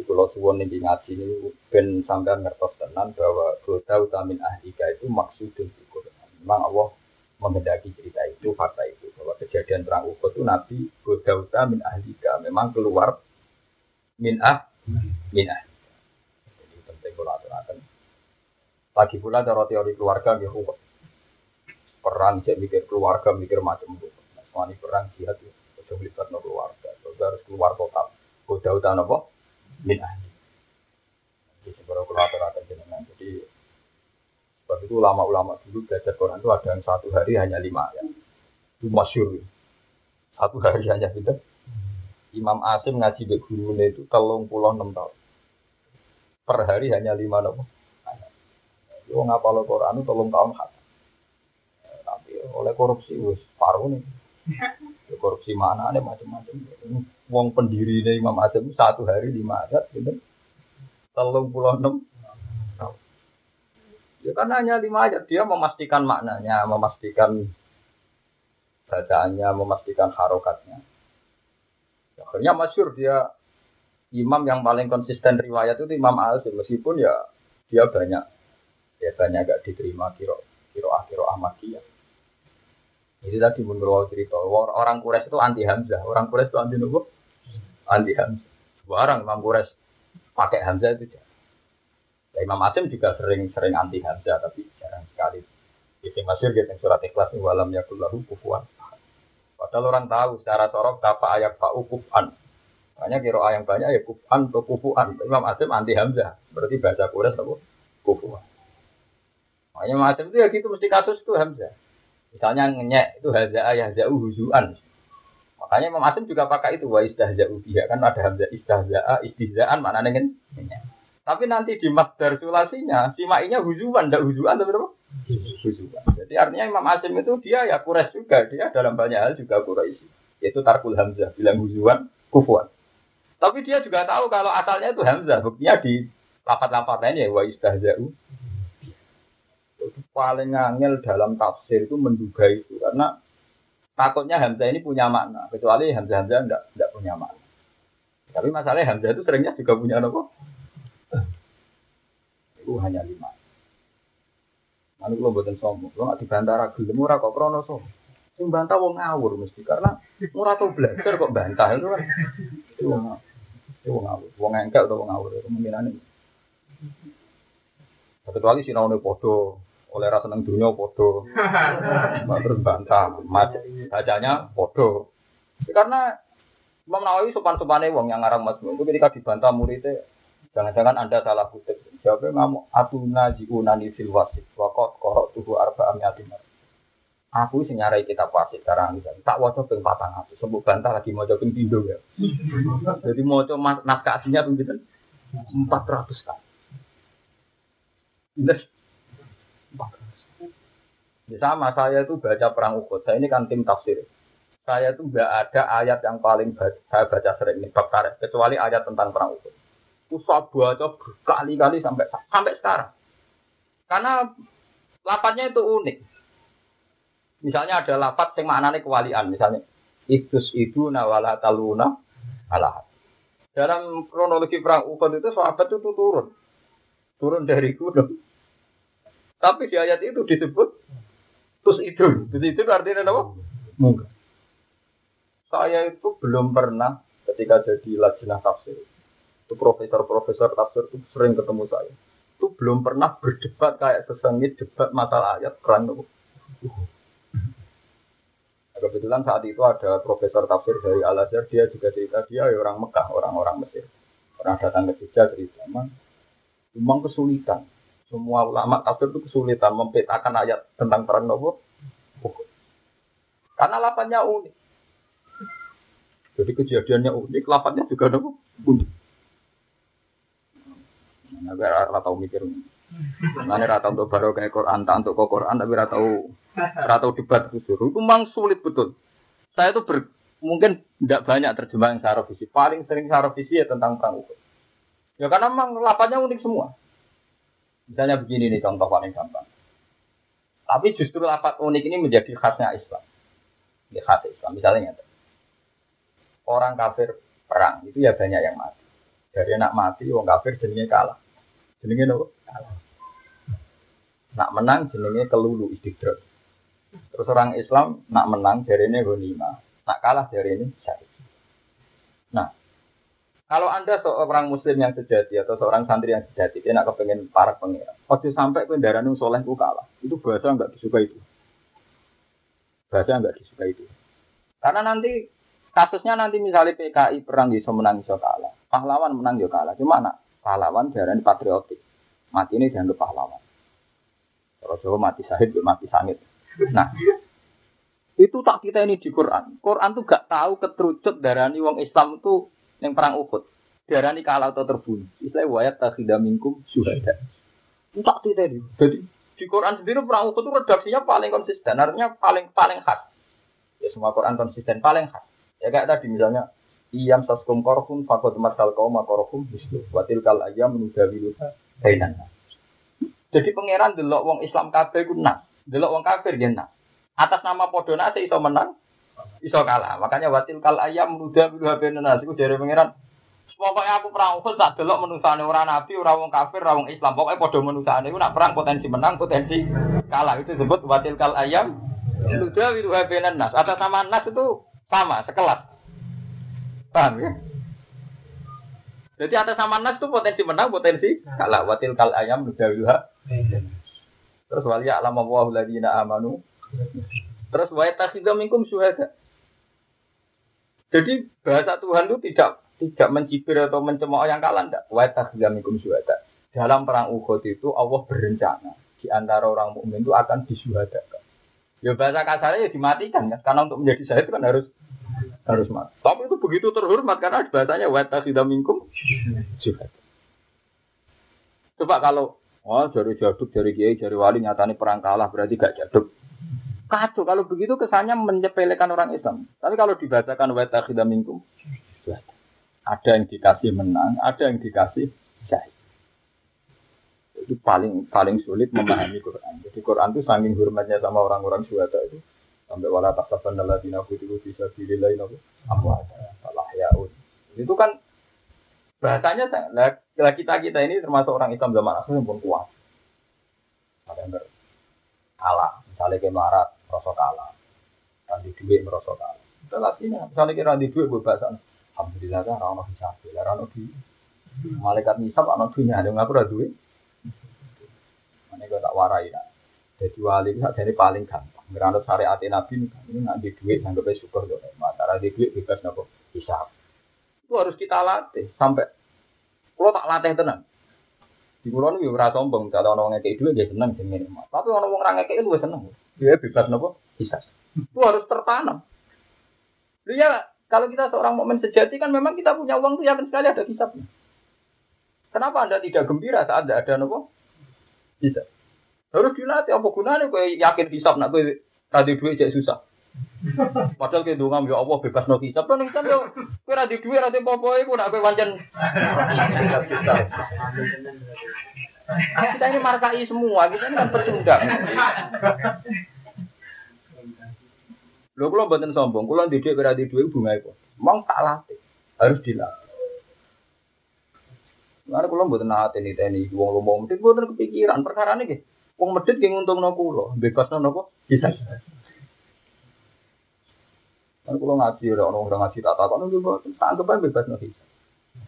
Di pulau suwon ini ngaji ini ben sampai ngertos tenan bahwa kota utamin ahlika itu maksudun di Quran. Memang Allah menghendaki cerita itu fakta itu bahwa kejadian perang Uhud itu Nabi kota utamin ahlika memang keluar min ah min ah kula aturaken. Lagi pula cara teori keluarga nggih ruwet. Perang cek mikir keluarga, mikir macam itu. Wani perang jihad ya, ojo melibatno keluarga. Terus harus keluar total. Udah udah nopo? Min ahli. Jadi kula aturaken jenengan. Jadi sebab itu ulama-ulama dulu belajar Quran itu ada yang satu hari hanya lima ayat. Itu masyur. Satu hari hanya gitu. Imam Asim ngaji di itu telung pulau enam tahun per hari hanya lima nopo. Yo ngapal Quran itu tolong tahun. Tapi oleh korupsi wis paruh nih. korupsi mana ada macam-macam. Wong pendiri dari Imam Azam satu hari lima ayat, gitu. Tolong pulau enam. Ya karena hanya lima ayat dia memastikan maknanya, memastikan bacaannya, memastikan harokatnya. Akhirnya masyur dia imam yang paling konsisten riwayat itu Imam Al meskipun ya dia banyak ya banyak gak diterima kiro kiro kiro Ahmadiyah. Jadi tadi menurut cerita orang Quraisy itu anti Hamzah, orang Quraisy itu anti Nubu, anti Hamzah. Sekarang Imam Quraisy pakai Hamzah itu jarang. Ya, Imam Asim juga sering-sering anti Hamzah tapi jarang sekali. Itu masyur gitu surat ikhlas walam yakullahu kufuan. Padahal orang tahu secara torok apa ayat pak ukufan hanya kira yang banyak ya kufan atau kufuan. Imam Asim anti Hamzah. Berarti baca Quran apa? Kufuan. Makanya Imam Asim itu ya gitu mesti kasus itu Hamzah. Misalnya ngenyek itu Hamzah ayah jauh huzuan. Makanya Imam Asim juga pakai itu wa istahza'u biha kan ada Hamzah istahza'a istihza'an mana dengan ngenyek. Tapi nanti di masdar sulasinya simainya huzuan, tidak huzuan tapi apa? Huzuan. Jadi artinya Imam Asim itu dia ya kures juga, dia dalam banyak hal juga Quraisy. Yaitu tarkul Hamzah, bilang huzuan, kufuan. Tapi dia juga tahu kalau asalnya itu Hamzah. Buktinya di lapat-lapat lainnya wa. Itu paling angel dalam tafsir itu menduga itu karena takutnya Hamzah ini punya makna kecuali Hamzah Hamzah enggak enggak punya makna. Tapi masalahnya Hamzah itu seringnya juga punya apa? Itu hanya lima. Anu kalau buatan sombong, kalau di bandara gelem ora kok krono sombong. Sing bantah wong ngawur mesti karena ora tau belajar kok bantah itu kan. Itu wong ngawur. Itu wong engkel atau wong ngawur kemungkinan ini. Kecuali sinaune podo, oleh rasa seneng dunia podo. Terus bantah, bacanya podo. Karena Imam Nawawi sopan-sopane wong yang ngarang Mazmun itu ketika dibantah muridnya jangan-jangan Anda salah kutip. Jawabnya ngamu atuna jiunani fil wasit wakot korok tubuh arba amiatimar. Aku sing nyarai kitab wasit sekarang ini. Tak waca ping patang aku. Sembuh bantah lagi mau ping pindo ya. Jadi mau coba naskah aslinya ping empat ratus. Yes. Ya sama saya itu baca perang Uhud. Saya ini kan tim tafsir saya tuh nggak ada ayat yang paling saya baca sering ini bab kecuali ayat tentang perang Uhud. Itu saya baca berkali-kali sampai sampai sekarang. Karena lapatnya itu unik. Misalnya ada lapat yang maknanya kewalian, misalnya itus itu nawala taluna Allah. Dalam kronologi perang Uhud itu sahabat itu turun, turun dari gunung. Tapi di ayat itu disebut terus itu, terus itu artinya apa? Mungkin. Saya itu belum pernah ketika jadi lajnah tafsir. Itu profesor-profesor tafsir itu sering ketemu saya. Itu belum pernah berdebat kayak sesengit debat masalah ayat perang itu. Nah, kebetulan saat itu ada profesor tafsir dari Al Azhar, dia juga cerita dia ya orang Mekah, orang-orang Mesir. Orang datang ke Jogja cerita, memang kesulitan. Semua ulama tafsir itu kesulitan mempetakan ayat tentang perang Nabi. Karena lapannya unik. Jadi kejadiannya unik, lapatnya juga nopo unik. Nah, tau mikir. Mana rata untuk baru kayak Quran, tak untuk Quran, tapi rata rata debat kusur. Itu memang sulit betul. Saya tuh ber, mungkin tidak banyak terjemah yang secara visi. Paling sering secara visi ya tentang perang Uhud. Ya karena memang lapatnya unik semua. Misalnya begini nih contoh paling gampang. Tapi justru lapat unik ini menjadi khasnya Islam. Ya khas Islam. Misalnya orang kafir perang itu ya banyak yang mati. Dari anak mati, orang kafir jenenge kalah. Jenenge nopo? Kalah. Nak menang jenenge kelulu istidrak. Terus orang Islam nak menang dari ini. Nak kalah dari ini syahid. Kalau anda seorang muslim yang sejati atau seorang santri yang sejati, dia nak kepengen para pengira. Waktu sampai ke darah soleh ku kalah. Itu bahasa nggak disuka itu. Bahasa nggak disuka itu. Karena nanti Kasusnya nanti misalnya PKI perang bisa menang bisa kalah. Pahlawan menang juga kalah. Cuma nak pahlawan jarang patriotik. Mati ini dianggap pahlawan. Kalau Jawa mati sahid, mati sangit. Nah, itu tak kita ini di Quran. Quran tuh gak tahu keterucut darani wong Islam itu yang perang Uhud. Darani kalah atau terbunuh. Istilah wayat takhidah minkum syuhada. Itu tak ini. Jadi di Quran sendiri perang Uhud itu redaksinya paling konsisten. Artinya paling paling khas. Ya semua Quran konsisten paling khas. Ya kayak tadi misalnya Iyam saskum korhum fakot masal kaum makorhum mislu watil kal ayam menudawiluha kainan. Jadi pangeran delok wong Islam kabeh ku nak, delok wong kafir nak. Atas nama padha nak iso menang, iso kalah. Makanya watil kal ayam menudawiluha kainan. Iku dari pangeran Pokoknya aku perang Uhud tak delok menusane ora nabi, ora wong kafir, ora wong Islam. Pokoknya padha menusane iku nak perang potensi menang, potensi kalah. Itu disebut watil kal ayam menudawiluha kainan nas. Atas nama nas itu sama, sekelas. Paham ya? Jadi atas sama nas itu potensi menang, potensi kalah. Watil kal ayam nudawiha. Terus wali alam wa amanu. Terus wa takhidha minkum syuhada. Jadi bahasa Tuhan itu tidak tidak mencibir atau mencemooh yang kalah ndak. Wa takhidha minkum syuhada. Dalam perang Uhud itu Allah berencana di antara orang mukmin itu akan disuhadakan. Ya bahasa kasarnya ya dimatikan kan, karena untuk menjadi syahid kan harus harus mati. Tapi itu begitu terhormat karena bahasanya wata tidak mingkum juga. Coba kalau oh jari jaduk, jari kiai, jari wali nyatani perang kalah berarti gak jaduk. Kacau kalau begitu kesannya menyepelekan orang Islam. Tapi kalau dibacakan wata tidak mingkum, ada yang dikasih menang, ada yang dikasih syahid. Itu paling paling sulit memahami Quran. Jadi Quran itu saking hormatnya sama orang-orang syuhada itu sampai wala tasaban alladzina qutilu bisa sabilillah nabi amwata salah yaud itu kan bahasanya lah kita kita ini termasuk orang Islam zaman akhir yang pun kuat ada yang kalah misalnya ke marat rasa kalah Randi duit merasa kalah. Kita latihnya, misalnya kita randi duit gue bahasa, alhamdulillah kan rano hisab, rano di malaikat hisab, rano dunia, ada ngaku rado duit. Mana gue tak warai lah. Jadi wali itu jadi paling gampang. Ngeranut syariat Nabi ini nggak di duit, nggak syukur dong. Mata di duit bebas nopo hisab. Itu harus kita latih sampai. Kalau tak latih tenang, di pulau ini ora sombong, kalau orang ngekei duit dia seneng sing minimal. Tapi orang orang ngekei lu seneng. Dia bebas nopo bisa. Itu harus tertanam. Lu ya kalau kita seorang momen sejati kan memang kita punya uang tuh yakin sekali ada kisahnya. Kenapa anda tidak gembira saat ada ada nopo? Bisa. Harus dilatih apa gunanya kue yakin hisap nak kue radi duit jadi susah. Padahal kayak dongam ya Allah bebas no kita. Tapi nanti kan yo, kue radit kue radit bawa bawa ibu nak kue wajan. Kita ini markai semua, kita ini kan tertunggak. Lo kalau banten sombong, kula didik ora di dua ibu nggak Mong tak latih, harus dilatih. Karena kula banten nate niteni tni, uang lo mau mungkin kepikiran perkara niki. Wong medhit yang nguntungno kula, lo, napa? bisa. Kan kalau ngaji, orang orang ngaji tak tahu, kan juga anggap aja bebas bisa.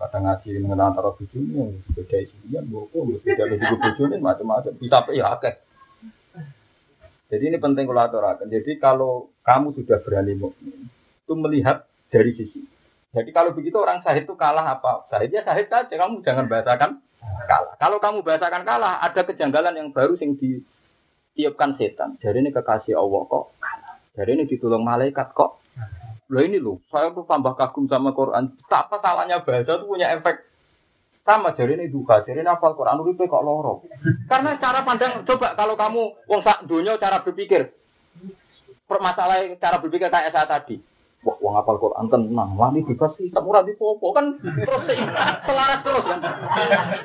Kadang ngaji mengenal antara bujuni, beda isinya, buku, beda beda bujuni, macam-macam. Bisa apa ya, akeh. Jadi ini penting kalau aturakan. Jadi kalau kamu sudah berani mukmin, itu melihat dari sisi. Jadi kalau begitu orang sahid itu kalah apa? Sahidnya sahid saja, kamu jangan bahasakan kalah. Kalau kamu bahasakan kalah, ada kejanggalan yang baru yang ditiupkan setan. Jadi ini kekasih Allah kok Jadi ini ditolong malaikat kok Loh ini loh, saya tuh tambah kagum sama Quran. Apa salahnya bahasa tuh punya efek sama jadi ini duka, jadi ini apa Quran uripe kok loro. Karena cara pandang, coba kalau kamu wong sak dunia cara berpikir, permasalahan cara berpikir kayak saya tadi. Wah, wong apal Quran tenang, wah ini bebas sih, tak murah di popo kan terus selaras terus kan.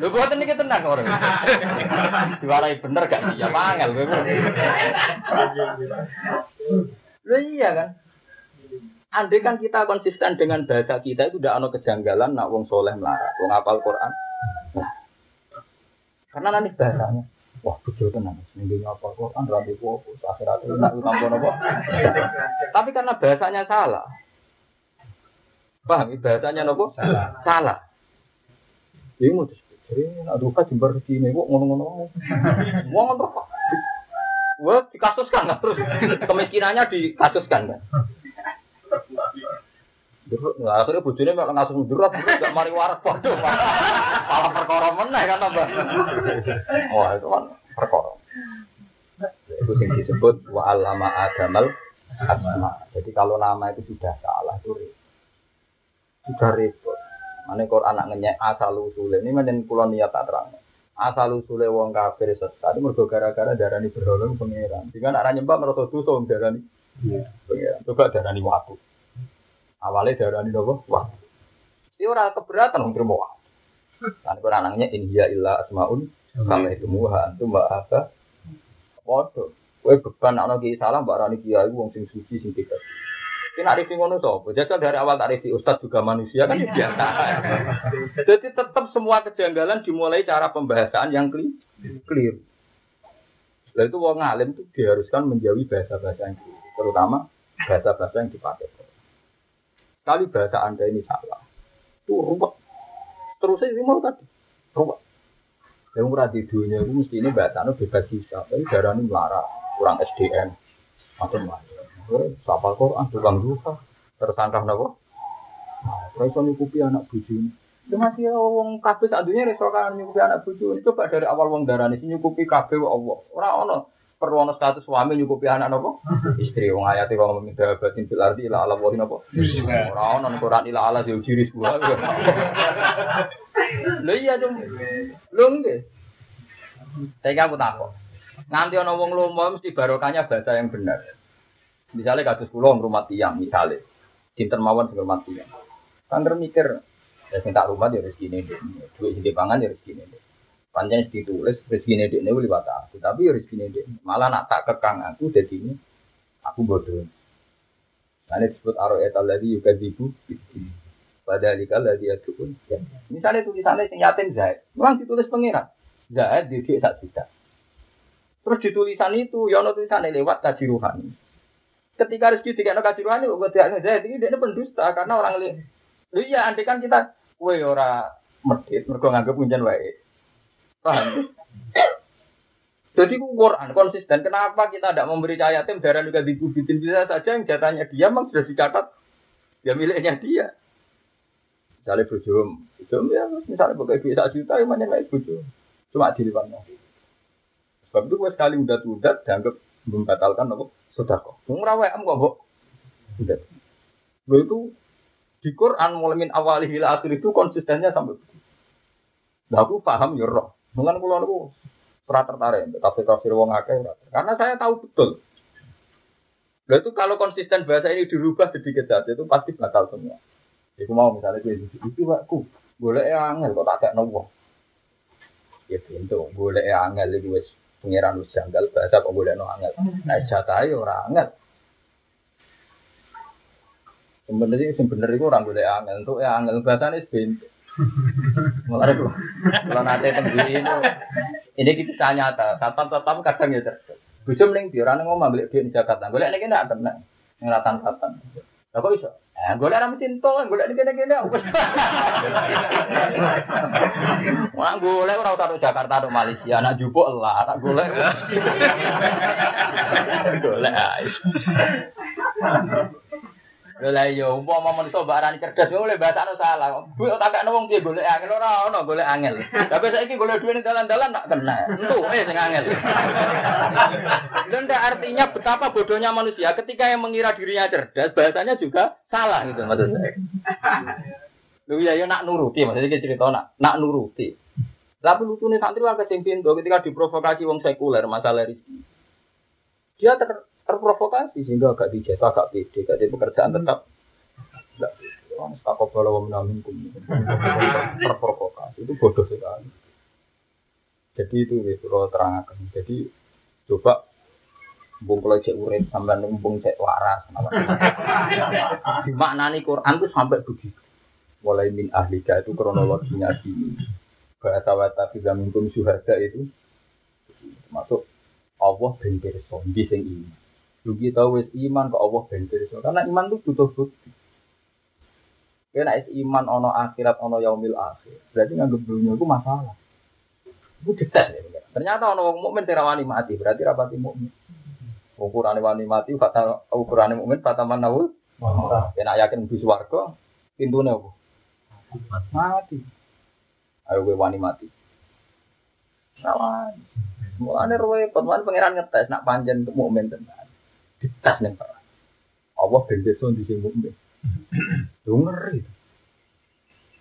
Lu buat ini tenang orang. Diwarai bener gak? Ya pangel. Lu iya kan? Andai kan kita konsisten dengan bahasa kita itu tidak ada kejanggalan nak wong soleh melarat, wong apal Quran. Nah, karena nanti bahasanya, wah betul tenang, seminggu apal Quran, rabi wopo, akhirat itu nak utang apa. Tapi karena bahasanya salah, paham? Bahasanya nopo salah. Salah. Jadi mau jadi aduh kan jembar sini, kok ngono-ngono, wong ngono Wah, dikasuskan kan terus kemiskinannya dikasuskan kan. Nah, akhirnya bujune mek langsung durat, gak mari waras waduh. Malah perkara meneh kan tambah. Wah, itu kan perkara. Itu yang disebut wa alama adamal asma. Jadi kalau nama itu sudah salah itu sudah repot. Mana Quran anak ngenyek asal usul ini menen pulau niat tak terang. Asal usul wong kafir sesat ini mergo gara-gara darani berhala pangeran. Jika anak nyembah merasa dosa darani pangeran. Coba darani waktu. Awalnya darah ini nopo wah. Ini orang keberatan untuk terima wah. Kan kurang anaknya India illa asmaun sama itu muha itu mbak apa? Waduh, kue beban anak kiai salah mbak Rani kiai wong sing suci sing tidak. Ini arif ngono sopo. Jadi dari awal tak arif ustadz juga manusia kan ya biasa. Jadi tetap semua kejanggalan dimulai cara pembahasan yang clear. Lalu itu wong alim itu diharuskan menjauhi bahasa-bahasa yang clear. Terutama bahasa-bahasa yang dipakai. Kali bahasa Anda ini salah. Itu ruwet. Terus saya mau tadi. Ruwet. Yang murah di dunia itu mesti ini bahasa Anda bebas bisa. Tapi darah ini melarang. Kurang SDM. Macam-macam. Sapal Quran, tukang duka. Tersangka apa? Nah, iso nyukupi anak buju ini. Itu masih wong kabeh sak dunia kan nyukupi anak buju ini. Coba dari awal wong darah ini nyukupi kabeh Allah. Ora ono perlu ono status suami nyukupi anak nopo? Istri. Wong ayat wong meminta batin fil ardi ila ala wahin nopo? Ora ono Quran ila ala jauh ciri sebuah lho iya dong lho nggih. Saya aku takut nanti ono wong lomo mesti barokahnya bahasa yang benar. Misalnya kasus pulau rumah tiang misalnya cinta mawon rumah tiang kan mikir ya sing tak rumah ya rezeki ini duit sing pangan ya rezeki ini Panjang ditulis rezeki ini ini liwat aku, tapi ya rezeki ini malah nak tak kekang aku jadi ini aku bodoh. Ini disebut aroet alladhi yukadzibu pada likal ladhi adukun. Ya. Misalnya tulisannya sing yatim Zaid, memang ditulis pengiran. Di tak tidak. Terus di tulisan itu, ya tulisannya lewat tadi ruhani. ketika rezeki tidak kaji rohani kok tidak ngejahit ini dia pendusta karena orang. Lu iya andai kan kita kue ora medit mergo nganggep punjen wae. Paham? Jadi Quran konsisten. Kenapa kita tidak memberi yatim darah juga dibubitin bisa saja yang jatahnya dia memang sudah dicatat ya miliknya dia. Misalnya bojo, bojo ya misalnya pakai bisa juta yang mana naik bojo. Cuma di depan Sebab itu sekali udah udah dianggap membatalkan apa? Sudah kok. Ngrawek am kok, Udah. Gue itu di Quran mulai min awali hila itu konsistennya sampai begitu. Nah, aku paham ya. Mungkin kalau aku pernah tertarik tapi tafsir wong akeh karena saya tahu betul. Lalu itu kalau konsisten bahasa ini dirubah sedikit saja itu pasti batal semua. Iku mau misalnya gue itu itu aku boleh angel kok tak ada nopo. Ya pintu boleh angel itu wes pengiran wis janggal bahasa kok boleh no angel. Nah jatah ya orang angel. Sebenarnya bener itu orang boleh angel untuk ya angel bahasa ini. Mulai itu kalau nanti tembui ini ini kita nyata. Tatap tatap kadang ya terus. Bisa mending di orang ngomong beli di Jakarta. Boleh ini kena tenang. Ngeratan tatan. Lah kok iso? Eh, golek ra mesin tol, golek kene-kene. Wah, golek ora usah Jakarta atau Malaysia, anak jupuk lah, tak golek. Golek ae. Lha lah iya, umpama manusa barani cerdas oleh bahasane salah. Kuwi tak kakno wong piye golek angel ora ono golek angel. Tapi saiki golek duwe ning dalan-dalan tak kena. Entu eh sing angel. Dan artinya betapa bodohnya manusia ketika yang mengira dirinya cerdas bahasanya juga salah gitu maksud saya. Lu ya yo nak nuruti maksudnya cerita nak nak nuruti. Tapi lucunya santri sing pintu ketika diprovokasi wong sekuler masalah rezeki. Dia ter terprovokasi sehingga agak dijatuh agak pede, gak ada pekerjaan tetap. Enggak, orang takut kalau menaminkum terprovokasi itu bodoh sekali. Jadi itu ya, kalau terangkan. Jadi coba Bung kalau cek urip sampai numpung cek waras. Dimaknani Quran itu sampai begitu. Mulai min ahlika itu kronologinya di bahasa wata fi minkum syuhada itu masuk Allah ben pirsa di sing ini. Dugi tahu wis iman ke Allah ben pirsa. Karena iman itu butuh bukti. Kena is iman ono akhirat ono yaumil akhir. Berarti nganggep dunia itu masalah. Itu detail ya. Ternyata ono wong mukmin terawani mati, berarti rapati mukmin. Ukuran wani mati, kata ukuran mukmin kata manawul. Kena yakin di swarga, pintune apa? Mati. Ayo gue wani mati. Salah. Mulane repot, mulane pangeran ngetes nak panjen mukmin tenan ditas nih Pak. Allah ben desa di sing mukmin. Lu ngeri.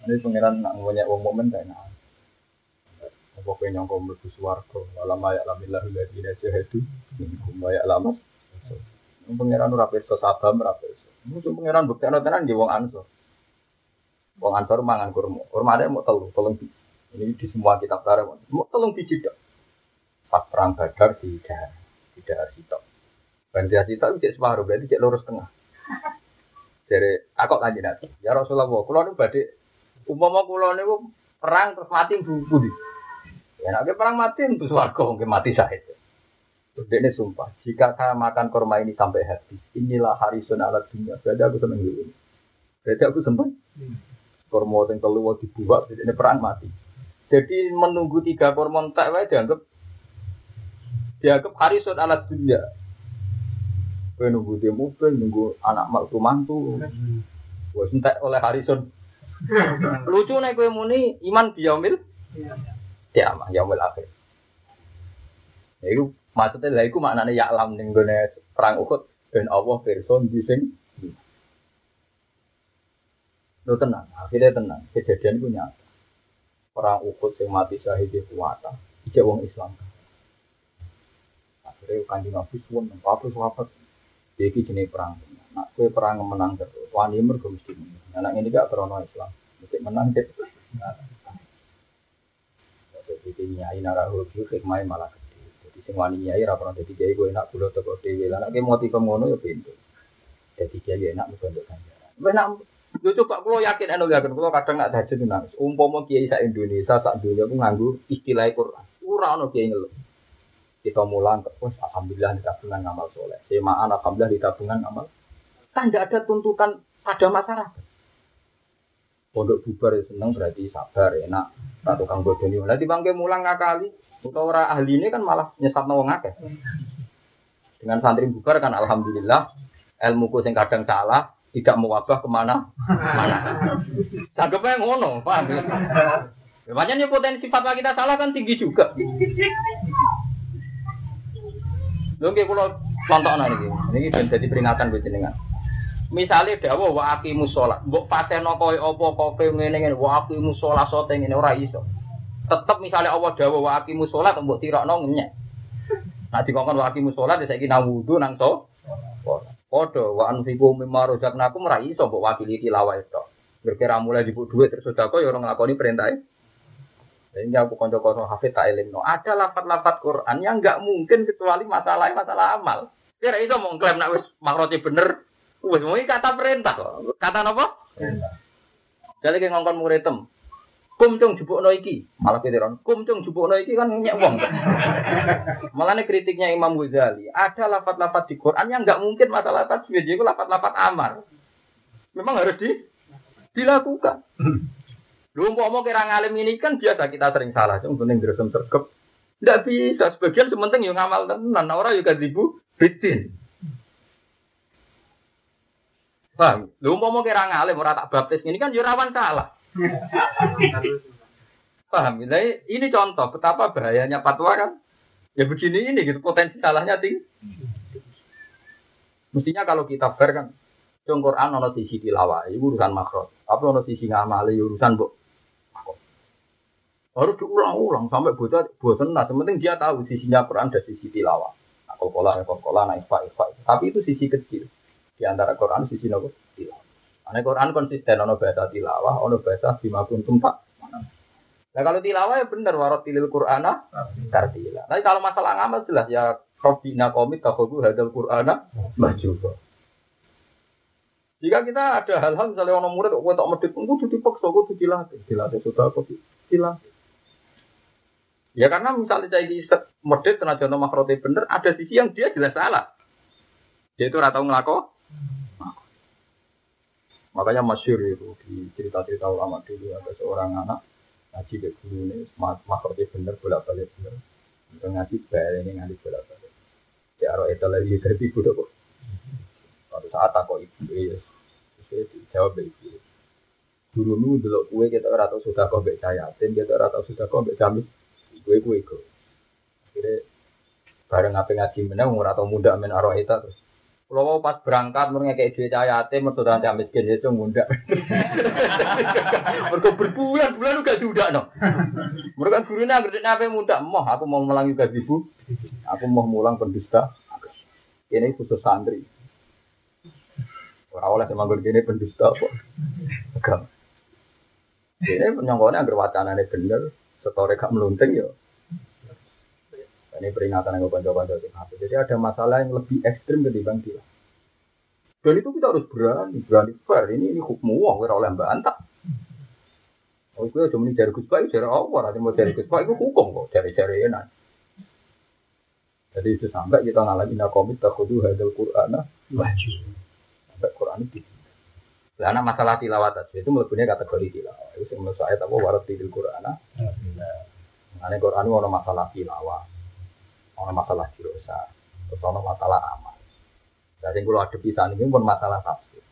Ini pangeran nak punya wong mukmin kayak nah. Apa kowe nyangka mlebu swarga, wala mayak lamillah ladina jahadu minkum mayak lama. Pangeran ora pirsa sabam ora pirsa. Musuh pangeran buktekno tenan nggih wong ansor. Wong ansor mangan kurma. Kurma ada mau telu, tolong ini di semua kitab tarikh. Mau tolong biji dok. Pas perang Badar di daerah, di Bandia cita cek separuh, berarti cek lurus tengah. Jadi aku kanji nanti. Ya Rasulullah, kulo nu badhe umpama kulo niku perang terus mati budi. Ya nek perang mati itu swarga mungkin mati. Terus dia ini sumpah, jika saya makan kurma ini sampai habis, inilah hari ala dunia. Berarti aku seneng ini. Berarti aku sempat. Kurma yang keluar dibuat, ini perang mati. Jadi menunggu tiga tak wae dianggap dianggap harisun ala dunia. Kowe nunggu dia mobil, nunggu anak mantu mantu. Wes entek oleh Harrison. Lucu nek kowe muni iman biyaumil. Ya, yaumil akhir. Ya iku maksudnya lha iku maknane ya alam ning gone perang Uhud ben Allah person di sing Lu tenang, akhirnya tenang. Kejadian itu nyata. Perang Uhud yang mati syahid di kuwata, ijek wong Islam. Akhirnya kanjeng Nabi suwun, apa sahabat jadi jenis perang. Nak kue perang menang terus. Wani mergo mesti menang. Anak ini gak krono Islam. Mesti menang deh. Jadi nyai narahu itu hikmah malah gede. Jadi sing wani nyai rapor jadi kiai gue enak bulat toko dewi. Lah nak motif ngono ya pintu. Jadi kiai enak mesti untuk ganjaran. Benak Yo coba kalau yakin anu yakin kalau kadang nggak tahajud nangis. Umpama kiai sa Indonesia sak dunia aku nganggu istilah Quran. Ora ono kiai ngeluh. Kita mulang terus alhamdulillah di tabungan ngamal soleh. Semaan alhamdulillah di tabungan ngamal. Kan tidak ada tuntutan pada masyarakat. Pondok bubar ya seneng berarti sabar enak. Tak tukang bodoni. Lah dibangke mulang ngakali. Untuk orang ahli ini kan malah nyesat nawang akeh. Dengan santri bubar kan alhamdulillah ilmuku sing kadang salah tidak mewabah ke mana mana. Tanggapnya ngono, paham ya? Makanya potensi fatwa kita salah kan tinggi juga. Lho nggih kula contohna niki. Niki ben dadi peringatan buat jenengan. Misale dawuh wa aqimus shalah, mbok pateno koyo apa kowe ngene ngene wa aqimus shalah sote ngene ora iso. Tetep misale Allah dawuh wa aqimus shalah mbok tirokno ngenyek. Nah dikongkon wa aqimus shalah saiki nang wudu nang so. Padha wa anfiqu mimma razaqnakum ora iso mbok wakili tilawah itu. Berkira mulai dibuk duit terus sedekah ya ora nglakoni perintah. Sehingga aku konco-konco hafid tak eling no. Ada lafat-lafat Quran yang nggak mungkin kecuali masalah masalah amal. Kira itu mau klaim nak wis makroti bener. Wis mau kata perintah Kata apa? Perintah. Jadi kayak ngongkon muridem. Kum cung jupuk no iki. Malah ketiron. Kum cung jupuk no iki kan nyek wong. Malah kritiknya Imam Ghazali. Ada lafat-lafat di Quran yang nggak mungkin masalah tasbih. Jadi lafat-lafat amal. Memang harus di dilakukan. Lu mau kira ngalim ini kan biasa kita sering salah, cuma penting gerusum sergap. Tidak bisa, sebagian sementing yang ngamal tenan, orang juga dibu bitin. Paham? Lu mau kira ngalim orang tak baptis ini kan jurawan salah. Paham? Jadi ini contoh betapa bahayanya fatwa kan. Ya begini ini gitu potensi salahnya tinggi. Mestinya kalau kita fair kan, Cung Quran ono sisi urusan makro. Tapi ono sisi ngamali urusan bu harus diulang-ulang sampai bocah bosan. Nah, sementing dia tahu sisinya Quran dan sisi tilawah. Nah, kola, kola, nah, ifa, ifa. Tapi itu sisi kecil di antara Quran sisi nopo tilawah. Karena Quran konsisten ono bahasa tilawah, ono bahasa bima kuntum pak. Nah kalau tilawah ya benar warot tilil Qur'ana tartila. Tapi kalau masalah ngamal jelas ya Robbina komit kafagu hadal Qur'ana majuba. Jika kita ada hal-hal misalnya orang murid kok tak medit, kudu dipaksa, kudu dilatih, dilatih sudah, kudu dilatih. Ya karena misalnya saya di medit tenaga contoh makrote bener, ada sisi yang dia jelas salah. Dia itu ratau ngelako. Makanya masyur itu di cerita-cerita ulama dulu ada seorang anak ngaji ke guru ini makrote bener bolak balik bener. Untuk ngaji bayar ini ngaji bolak balik. Ya roh itu lagi dari ibu kok. Suatu saat aku ibu ya, saya jawab ibu. Guru nu dulu kue kita rata sudah kau saya, dan kita rata sudah kau baik jamis gue gue gue akhirnya bareng apa ngaji menang umur atau muda men arwah itu terus kalau pas berangkat mereka kayak duit cahaya ate mertua nanti miskin itu muda mereka berbulan-bulan udah sudah no mereka gurunya ngerti apa muda mau aku mau melangi ibu. Aku mau mulang pendusta. Ini khusus santri. Orang oleh semanggur gini pendusta kok agama ini penyongkonnya agar wacana ini bener setore gak melunting ya. Ini peringatan yang bantu-bantu Jadi ada masalah yang lebih ekstrim ketimbang dia. Dan itu kita harus berani, berani fair. Ini ini hukum wong, kira oleh bantah. Oh, itu cuma dari Gus Pak, dari Allah. Nanti mau dari Gus Pak, itu hukum kok, dari-dari enak. Jadi itu sampai kita ngalamin komit takudu hadal Qur'an wajib. Sampai Qur'an itu. Karena masalah tilawat itu melepuhnya kategori tilawat. Itu menurut saya tahu warat tilil Qur'an. Karena Quran ada masalah tilawah, ada masalah jirosa, terus ada masalah amal. Jadi kalau ada pisah ini pun masalah tafsir.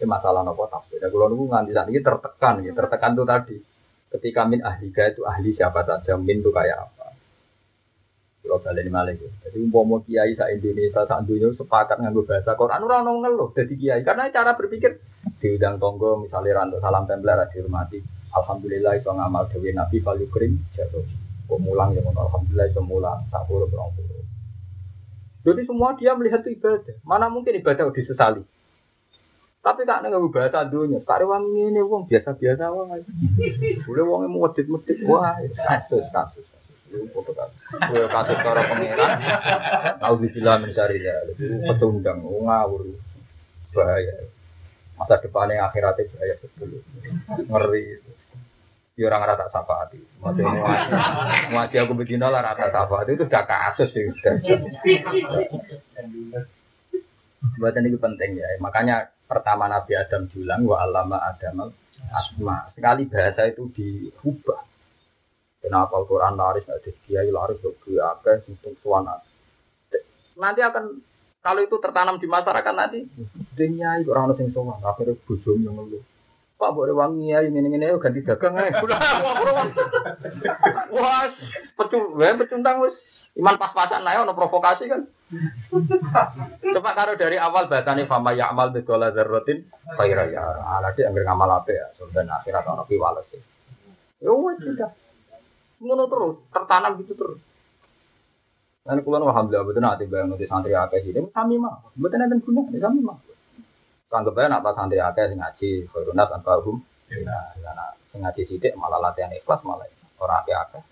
Ini masalah nopo tafsir. Dan kalau nunggu nganti saat ini tertekan, ya. tertekan itu tadi. Ketika min ahli itu ahli siapa saja, min itu kayak apa. Kalau balik Malaysia. Jadi umpama kiai sa Indonesia sa dunia sepakat nganggo bahasa Quran orang orang ngeluh jadi kiai karena cara berpikir diundang tonggo misalnya rantau salam tempel dihormati. Alhamdulillah itu ngamal dewi Nabi paling kering jatuh. Pemulang yang Alhamdulillah itu mulang tak puluh puluh. Jadi semua dia melihat itu ibadah. Mana mungkin ibadah disesali. Tapi tak nggak bahasa dunia. Wangi ini uang biasa-biasa wong. Boleh uangnya mau medit-medit. Wah, kasus kasus. Gue kasus cara pangeran, tahu dibilang mencari ya, lebih petundang, ngawur, bahaya. Masa depannya akhiratnya bahaya betul, ngeri. Ya orang rata syafaat. Maksudnya ngaji aku begini lah rata syafaat itu sudah kasus sih. Buatan itu penting ya. Makanya pertama Nabi Adam bilang wa alama Adam asma. Sekali bahasa itu diubah. Kenapa Al-Quran laris, ada kiai laris, ada apa, untuk suana. Nanti akan kalau itu tertanam di masyarakat nanti, dunia itu orang yang sowan, akhirnya bujum yang ngeluh. Pak boleh wangi ya ini ini ganti dagang ya. Wah, pecung, pecundang wis iman pas-pasan naik ono provokasi kan. Coba karo dari awal bahasane fama ya'mal bi dola zarratin khaira ya. Ala sih anggere ngamal ape ya, dan akhirat ono piwales. Ya wis sudah. Ngono terus, tertanam gitu terus. Dan kulon alhamdulillah betul nanti bayang nanti santri akeh ini kami mah, betul nanti guna, kami mah. Anggap aja nak santri akeh sing ngaji, korunat tanpa hukum. Nah, karena sing ngaji sidik malah latihan ikhlas malah orang akeh akeh.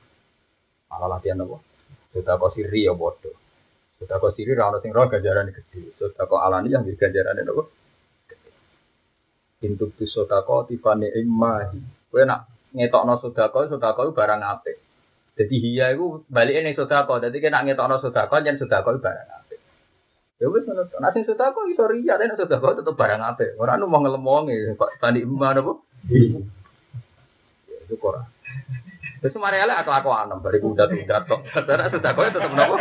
Malah latihan apa? Sudah kau siri ya bodoh. Sudah kau siri rawat sing roh ganjaran gede. Sudah kau alani yang ganjaran apa? Intuk tu kau tifane imahi. Kue nak ngetokno sedekah sedekah iku barang apik. Dadi hiya iku balike ning sedekah. Dadi nek ngetokno sedekah yen sedekah iku barang apik. Ya wis ngono to. Nek sedekah iso riya nek sedekah tetep barang apik. Ora nu mau ngelemong kok tani iman apa itu kok Terus mari ala aku aku anem bari udah udah tok. Sedekah sedekah tetep nopo?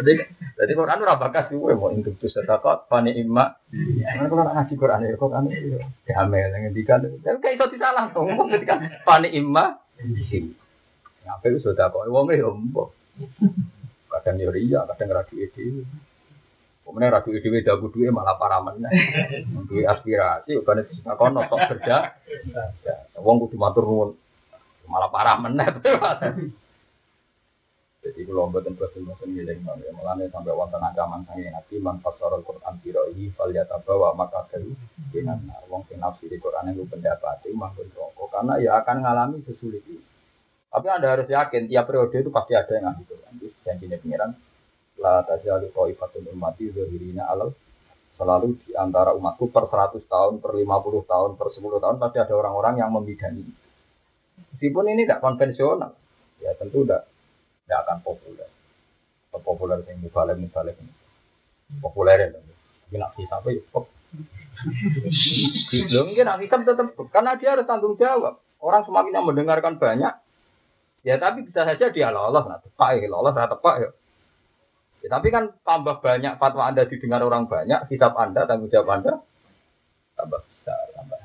Jadi jadi Quran ora bakas kuwe mau untuk sedekah fani imma. Mana kalau ngaji Quran ya kok ane gamel ngendikan. Tapi kayak iso disalah to ngomong ketika fani imma. Apa itu sedekah wong e yo Kadang yo riya, kadang ra itu. Kemudian ragu ide dagu duit malah para mana? Duit aspirasi, bukan itu kono sok kerja. Wong kudu matur nuwun. Malah parah mana? Jadi kalau mboten bosen bosen ngiling ya mulane sampai wonten ancaman sange nabi man fasarul Quran biro ini fal bawa maka kayu dengan wong sing di Quran itu pendapat itu mangkon rokok karena ya akan mengalami sesulit. Tapi anda harus yakin tiap periode itu pasti ada yang ngasih Quran. Itu janjinya pengiran la tajalu qaifatun ummati zahirina alal selalu di antara umatku per 100 tahun, per 50 tahun, per 10 tahun pasti ada orang-orang yang membidani. Meskipun ini tidak konvensional, ya tentu tidak tidak akan populer. Atau populer yang misalnya misalnya ini. Populer ya, tapi nak kita apa ya? Belum mungkin nak kita tetap karena dia harus tanggung jawab. Orang semakin yang mendengarkan banyak, ya tapi bisa saja dia lolos, nah tepak ya, lolos, nah tepak ya. Ya, tapi kan tambah banyak fatwa Anda didengar orang banyak, kitab Anda, tanggung jawab Anda, tambah besar, tambah.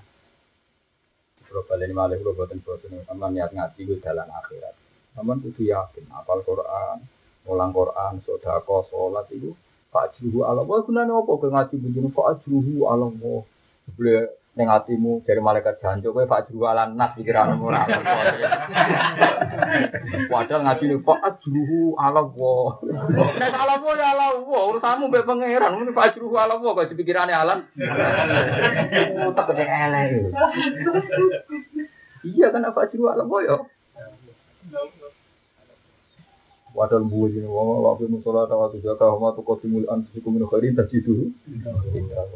Kalau kalian malah kalau buatin buatin, sama niat ngaji itu jalan akhirat. Namun itu yakin, apal Quran, ulang Quran, sodako, sholat itu, Pak Juhu Allah, wah gunanya apa? Ngaji begini, Pak Juhu Allah, boleh Neng hatimu dari malaikat janjo kowe Pak jualan nas pikiranmu ora Padahal ngaji nih Pak ajruhu ala wa. Nek ala wa ya ala wa urusanmu mbek pangeran muni Pak ajruhu ala wa kok dipikirane alam. Oh tak elek. Iya kan apa ajruhu ala wa ya. Wadal buwi ini wong wa fi musola ta wa zaka wa tu qatimul anfusikum min khairin tajidu.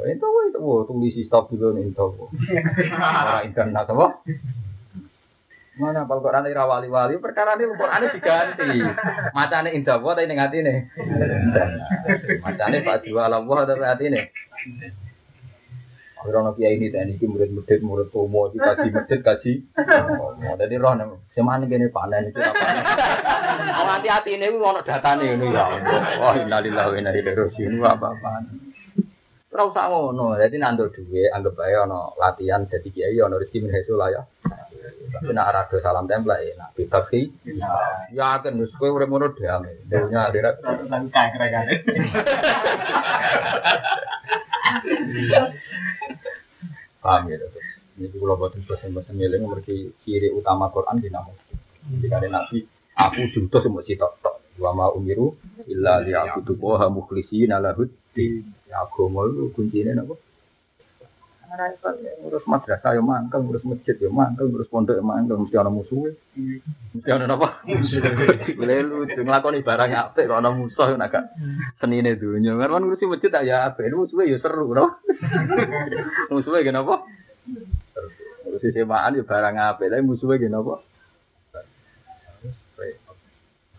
Itu itu tulis stop dulu nih itu. Ora internet apa? Mana pal Quran ora wali-wali perkara ini Quran ini diganti. Macane indah wa tapi ning atine. Macane Pak Jual Allah tapi atine. Orang kiai ini tadi ini murid murid murid tomo di kaji masjid kaji. Jadi roh nih, semana gini panen itu apa? Hati hati ini gue mau data nih ini ya. Wah innalillahi wa inna ilaihi rajiun apa apa. Terus usah ngono, jadi nandur duwe anggap aja ono latihan jadi kiai ono rezeki min lah ya. Tapi nak rado salam tempel ya, nak bebas sih. Ya kan, mus kowe urip ngono damai. Dunia akhirat. Langkah kira-kira. Paham ya, terus. Ini kalau buat bosan-bosan ngiling, mereka ciri utama Quran di nama. Jadi kali nabi, aku juta semua citok tok. Wa ma umiru illa liya'budu wa mukhlishina lahud Ya agama itu kuncinya apa? Ngurus madrasah ya mangkel, ngurus masjid ya mangkel, ngurus pondok ya mangkel, mesti ana musuhe. Mesti ana apa? Boleh lu nglakoni barang apik kok ana musuh nek gak senine donya. Kan ngurusi masjid ya apik, musuhe ya seru, no. Musuhe kenapa? Sisi maan ya barang apik, tapi musuhnya gini apa?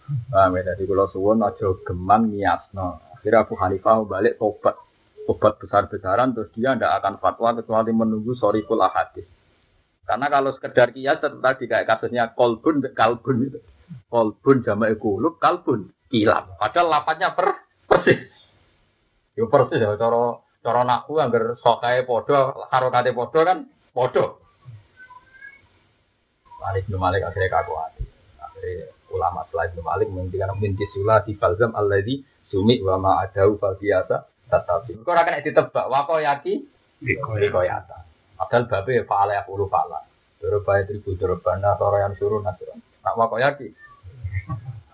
Paham ya, dari kalau suwon aja geman niasno. Akhirnya Abu Hanifah balik tobat. Tobat besar-besaran, terus dia tidak akan fatwa kecuali menunggu sorikul ahadis. Karena kalau sekedar kias tadi kayak kasusnya kolbun, kalbun itu. Kolbun jama'i kulub, kalbun, kilap. Padahal lapatnya per, persis. Yo persis ya, cara cara naku anggar sokai podo, harokate podo kan podo. Malik bin Malik akhirnya kaku hati. Akhirnya ulama setelah Ibnu Malik menghentikan min kisula di balzam alladzi sumi wa adau fal biasa tetapi ora kena ditebak wa yaki? Dikoyata. Padahal babe ya fa'ala ya puluh fa'ala Doroba tribu dorobana atau yang suruh natural nak wa yaki?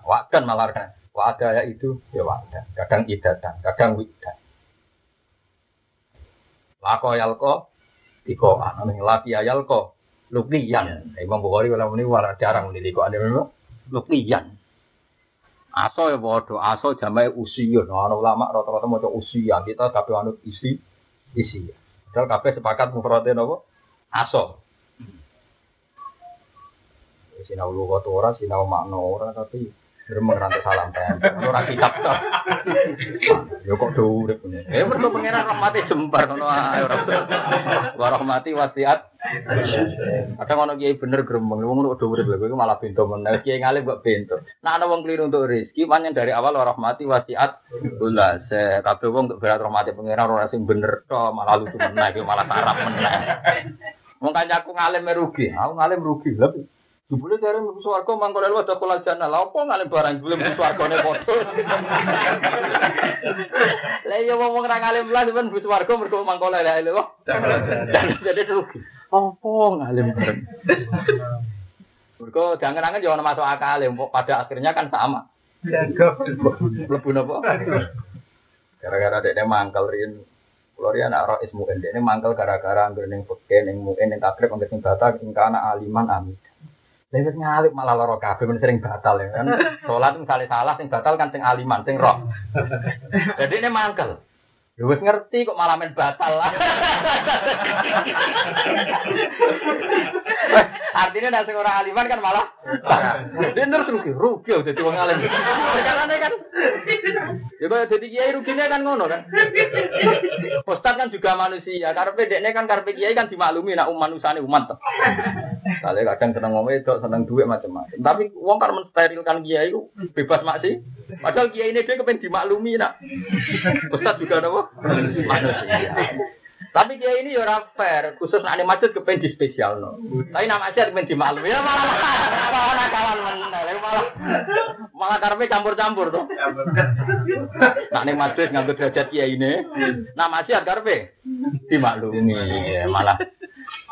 Wakan malah. Kan wa ada ya itu ya wadah kadang idatan kadang widan. Lako yalko tiko anu laki ayalko lukniyan Imam Bukhari kalau ini warna jarang menilai kok. Ada memang lukniyan. Aso ya bodoh, aso jamai usia. Nah, ulama rata-rata mau usia. Kita kabeh anut isi, isi. Padahal kabeh sepakat mufradin apa? Aso. Sinau lu kota ora, sinau makna ora, tapi Gremeng rantai salam tempel. Ora kitab to. Ya kok do urip ngene. Eh mergo pangeran rahmate jembar ngono ae ora. Wa rahmati wasiat. Kadang ono kiai bener gremeng, wong ngono do urip kowe malah bento meneh. Kiai ngalim kok bento. Nah ana wong keliru untuk rezeki, pancen dari awal wa rahmati wasiat. Ulah se kabeh wong untuk berat rahmati pangeran ora sing bener to, malah lucu meneh, malah sarap meneh. Wong kancaku ngalim merugi, aku ngalim rugi. Lha Jebule dari mlebu swarga mangko lewat ada kulal jannah. Lah apa ngalih barang jebule mlebu swargane padha. Lah iya wong ora ngalih lah men mlebu swarga mergo mangko lewat lewat. Jadi rugi. Apa ngalim bareng. Mergo jangan-jangan yo masuk akal pada akhirnya kan sama. Mlebu napa? Gara-gara dekne mangkal rin Kulo riyen anak roh ismu ini mangkal gara-gara anggere ning peken ning muin ning takrib anggere sing batak ing kana aliman amin. Lewat ngalip malah loro kabeh men sering batal ya kan. Salat misalnya salah sing batal kan sing aliman, sing roh. Jadi ini mangkel. Ya wis ngerti kok malah men batal lah. Artinya nek sing ora aliman kan malah Dia terus rugi, rugi jadi wong alim. Perkarane kan. Ya kok dadi kiai rugine kan ngono kan. Ustaz kan juga manusia, karepe dekne kan karepe kiai kan dimaklumi nak umat manusane umat. Kali kadang seneng ngomong itu, seneng duit macam-macam. Tapi wong kan mensterilkan kiai itu bebas maksi. Padahal kiai ini dia kepengen dimaklumi nak. Ustaz juga nopo. Tapi kiai ini ya fair, khusus nak masjid kepengen di spesial no. Tapi nama masjid kepengen dimaklumi ya malah malah kawan mana, malah malah karpe campur-campur tuh. Nak nih masjid ngambil derajat kiai ini, nama masjid karpe dimaklumi ya, malah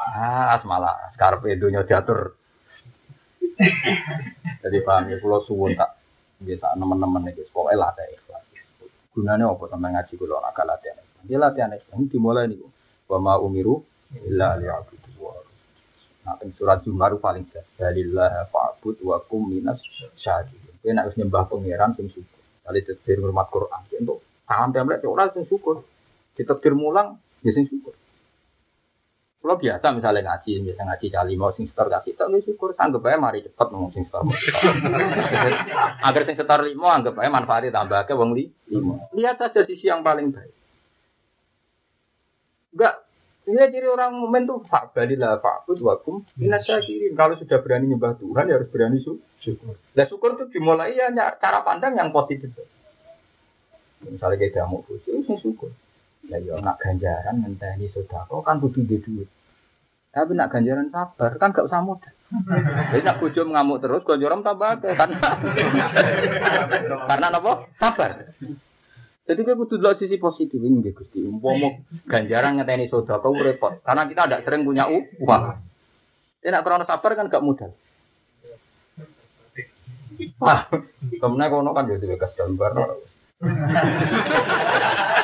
Ah, malah karpe dunia diatur. Jadi paham ya, kalau suwun tak bisa teman-teman itu pokoknya latih ikhlas. Gunanya apa sama ngaji kalau agak latihan Dia latihan ikhlas. Dimulai nih, ma umiru illa liya'budu Nah, in surat Zumar paling jelas. Dalillah fa'bud wa kum minas syahidin. Dia nak nyembah pangeran sing syukur. Kali tafsir hormat Quran. Untuk tangan template orang sing syukur. Ditafsir mulang, ya sing syukur. Kalau biasa misalnya ngaji, biasa ngaji kali mau sing setor kasih, tak syukur sanggup aja mari cepet ngomong sing setor. Agar sing setor limo anggap aja manfaatnya tambah ke wong li limo. Lihat saja sisi yang paling baik. Enggak, ini ciri orang momen tuh pak balilah pak put wakum minasyakirin. Kalau sudah berani nyembah Tuhan ya harus berani syukur. Nah syukur itu dimulai ya cara pandang yang positif. Misalnya kita mau itu syukur. Ya yo nak ganjaran ngenteni sedekah kan kudu duwe duit. Tapi nak ganjaran sabar kan gak usah mudah. Jadi nak bojo ngamuk terus ganjaran tambah kan. Karena apa? Sabar. Jadi kita kudu lihat sisi positif ini nggih Gusti. Umpama ganjaran ngenteni sedekah repot. Karena kita tidak sering punya uang. Nak krono sabar kan gak mudah. Wah, kemudian kono kan jadi bekas gambar.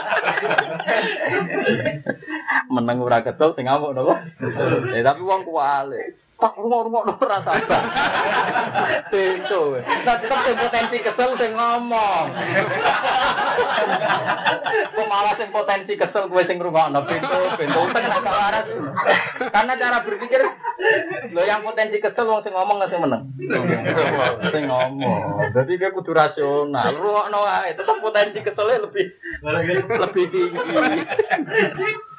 Menang ora kesel sing ngamuk napa? Eh tapi wong kuwale. Tak rumah-rumah ora sabar. Tentu. Nah, tetep sing potensi kesel sing ngomong. Kok malah sing potensi kesel kowe sing ngrungokno pintu, pintu tengah waras. Karena cara berpikir lo yang potensi kesel wong sing ngomong nggak sing meneng. Sing ngomong. Jadi dia kudu rasional. Rungokno wae, tetep potensi keselnya lebih lebih tinggi.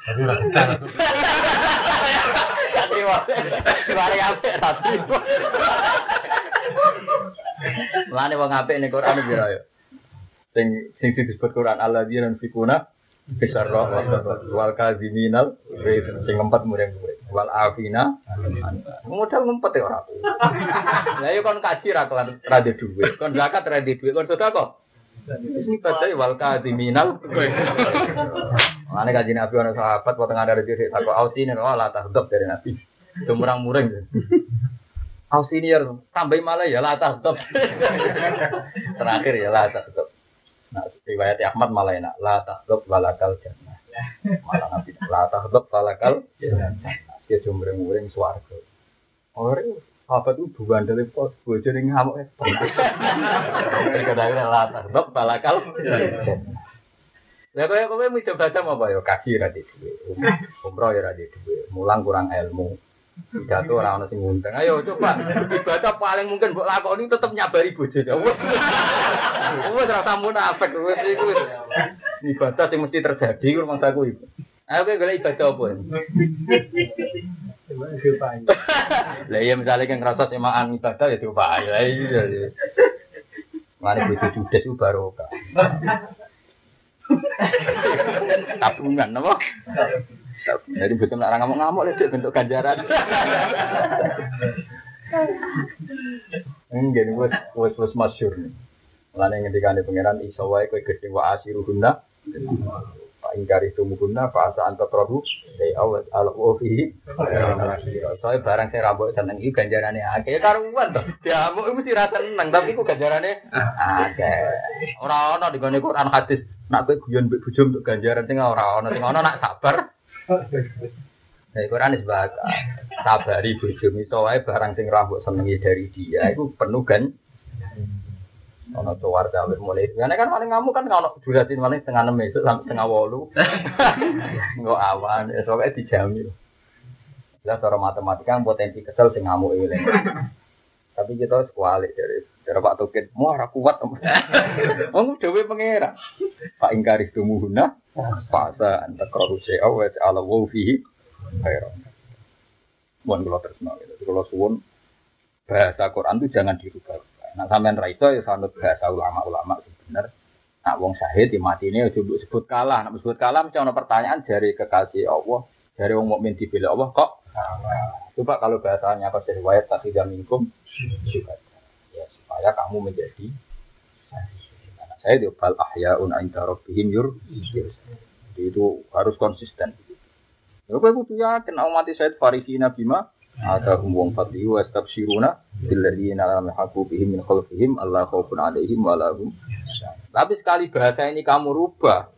Tapi mari apik tadi. Mulane wong apik ning Quran piro ya? Sing sing disebut Quran alladzina fikuna besar roh wal kaziminal sing ngempet mureng wal afina modal ngempet ya ora. Lah yo kon kaji ra kelan ra duwe. Kon zakat ra duwe kon sedekah kok. Ini baca wal kaziminal. Mana kaji Nabi orang sahabat, waktu ada rezeki takut ausi nih, oh lah tahdab dari Nabi. Semurang mureng. Ausi ini ya, tambah malah ya lah tahdab. Terakhir ya lah tahdab. Nah, riwayat Ahmad malah enak, lah tahdab walakal jannah. Malah Nabi, lah tahdab walakal jannah. Dia semurang mureng suarga. Orang sahabat itu bukan dari pos, bocor yang ngamuk. Kadang-kadang lah tahdab walakal jannah. Lah kaya kowe mau coba sama apa ya kaji ra di duwe. Umroh ya ra di duwe. Mulang kurang ilmu. Pidato ora ono sing. Ayo coba ibadah paling mungkin mbok lakoni tetep nyabari bojo. Wes. Wes ora sampe munafik wes iku. Ibadah sing mesti terjadi rumah saku iku. Ayo kowe golek ibadah apa? Lah iya misalnya kan ngerasa semaan ibadah ya coba ayo. Mane bojo judes itu barokah. Tabungan apa? Jadi betul orang ngamuk-ngamuk itu bentuk ganjaran. Enggak nih, wes wes wes masyur nih. Mulane ngendika nih pangeran iso wae kowe gedhe wa asiruhunna. Ingkari tumuhunna fa asa anta trahu dai awat ala ofi. Soale barang saya rambut seneng iki ganjarane akeh ya karuan to. Diamuk mesti rasa seneng tapi iku ganjarane akeh. Ora ana di gone Quran hadis nak kowe guyon mbek bojo untuk ganjaran sing ora ana sing ana nak sabar. Nah, Quran is baca sabari bojo iso wae barang sing ra mbok senengi dari dia iku penuh kan. Ono tuwar cawe mulai. Karena kan paling kamu kan ono durasi paling setengah enam itu sampai setengah wolu. Enggak awan, ya soalnya dijamin. Ya cara matematika potensi kesel sing ngamuk ini. Tapi kita sekualik dari dari Pak Tukin. Mau arah kuat. Mau dewe pengira. Pak ingkari tumuhuna. Fasa anta koruse awet ala wofi. Khairan. Mohon kalau terus mau. Kalau suwun bahasa Quran itu jangan dirubah. Nah sampean ra iso ya sanut bahasa ulama-ulama sebenarnya. Nak wong syahid di mati ini coba sebut kalah. Nak sebut kalah mesti ada pertanyaan dari kekasih Allah, dari wong mukmin dipilih Allah kok. Coba kalau bahasanya pas riwayat tak tidak minkum. Ya supaya kamu menjadi saya itu bal ahyaun inda rabbihim yur. Jadi itu harus konsisten. Ya kowe kudu yakin umat Said Farisina bima ada wong fadli wa stabsyiruna billadzina lam yahqu bihim min khalfihim Allah khaufun alaihim wa lahum. Tapi sekali bahasa ini kamu rubah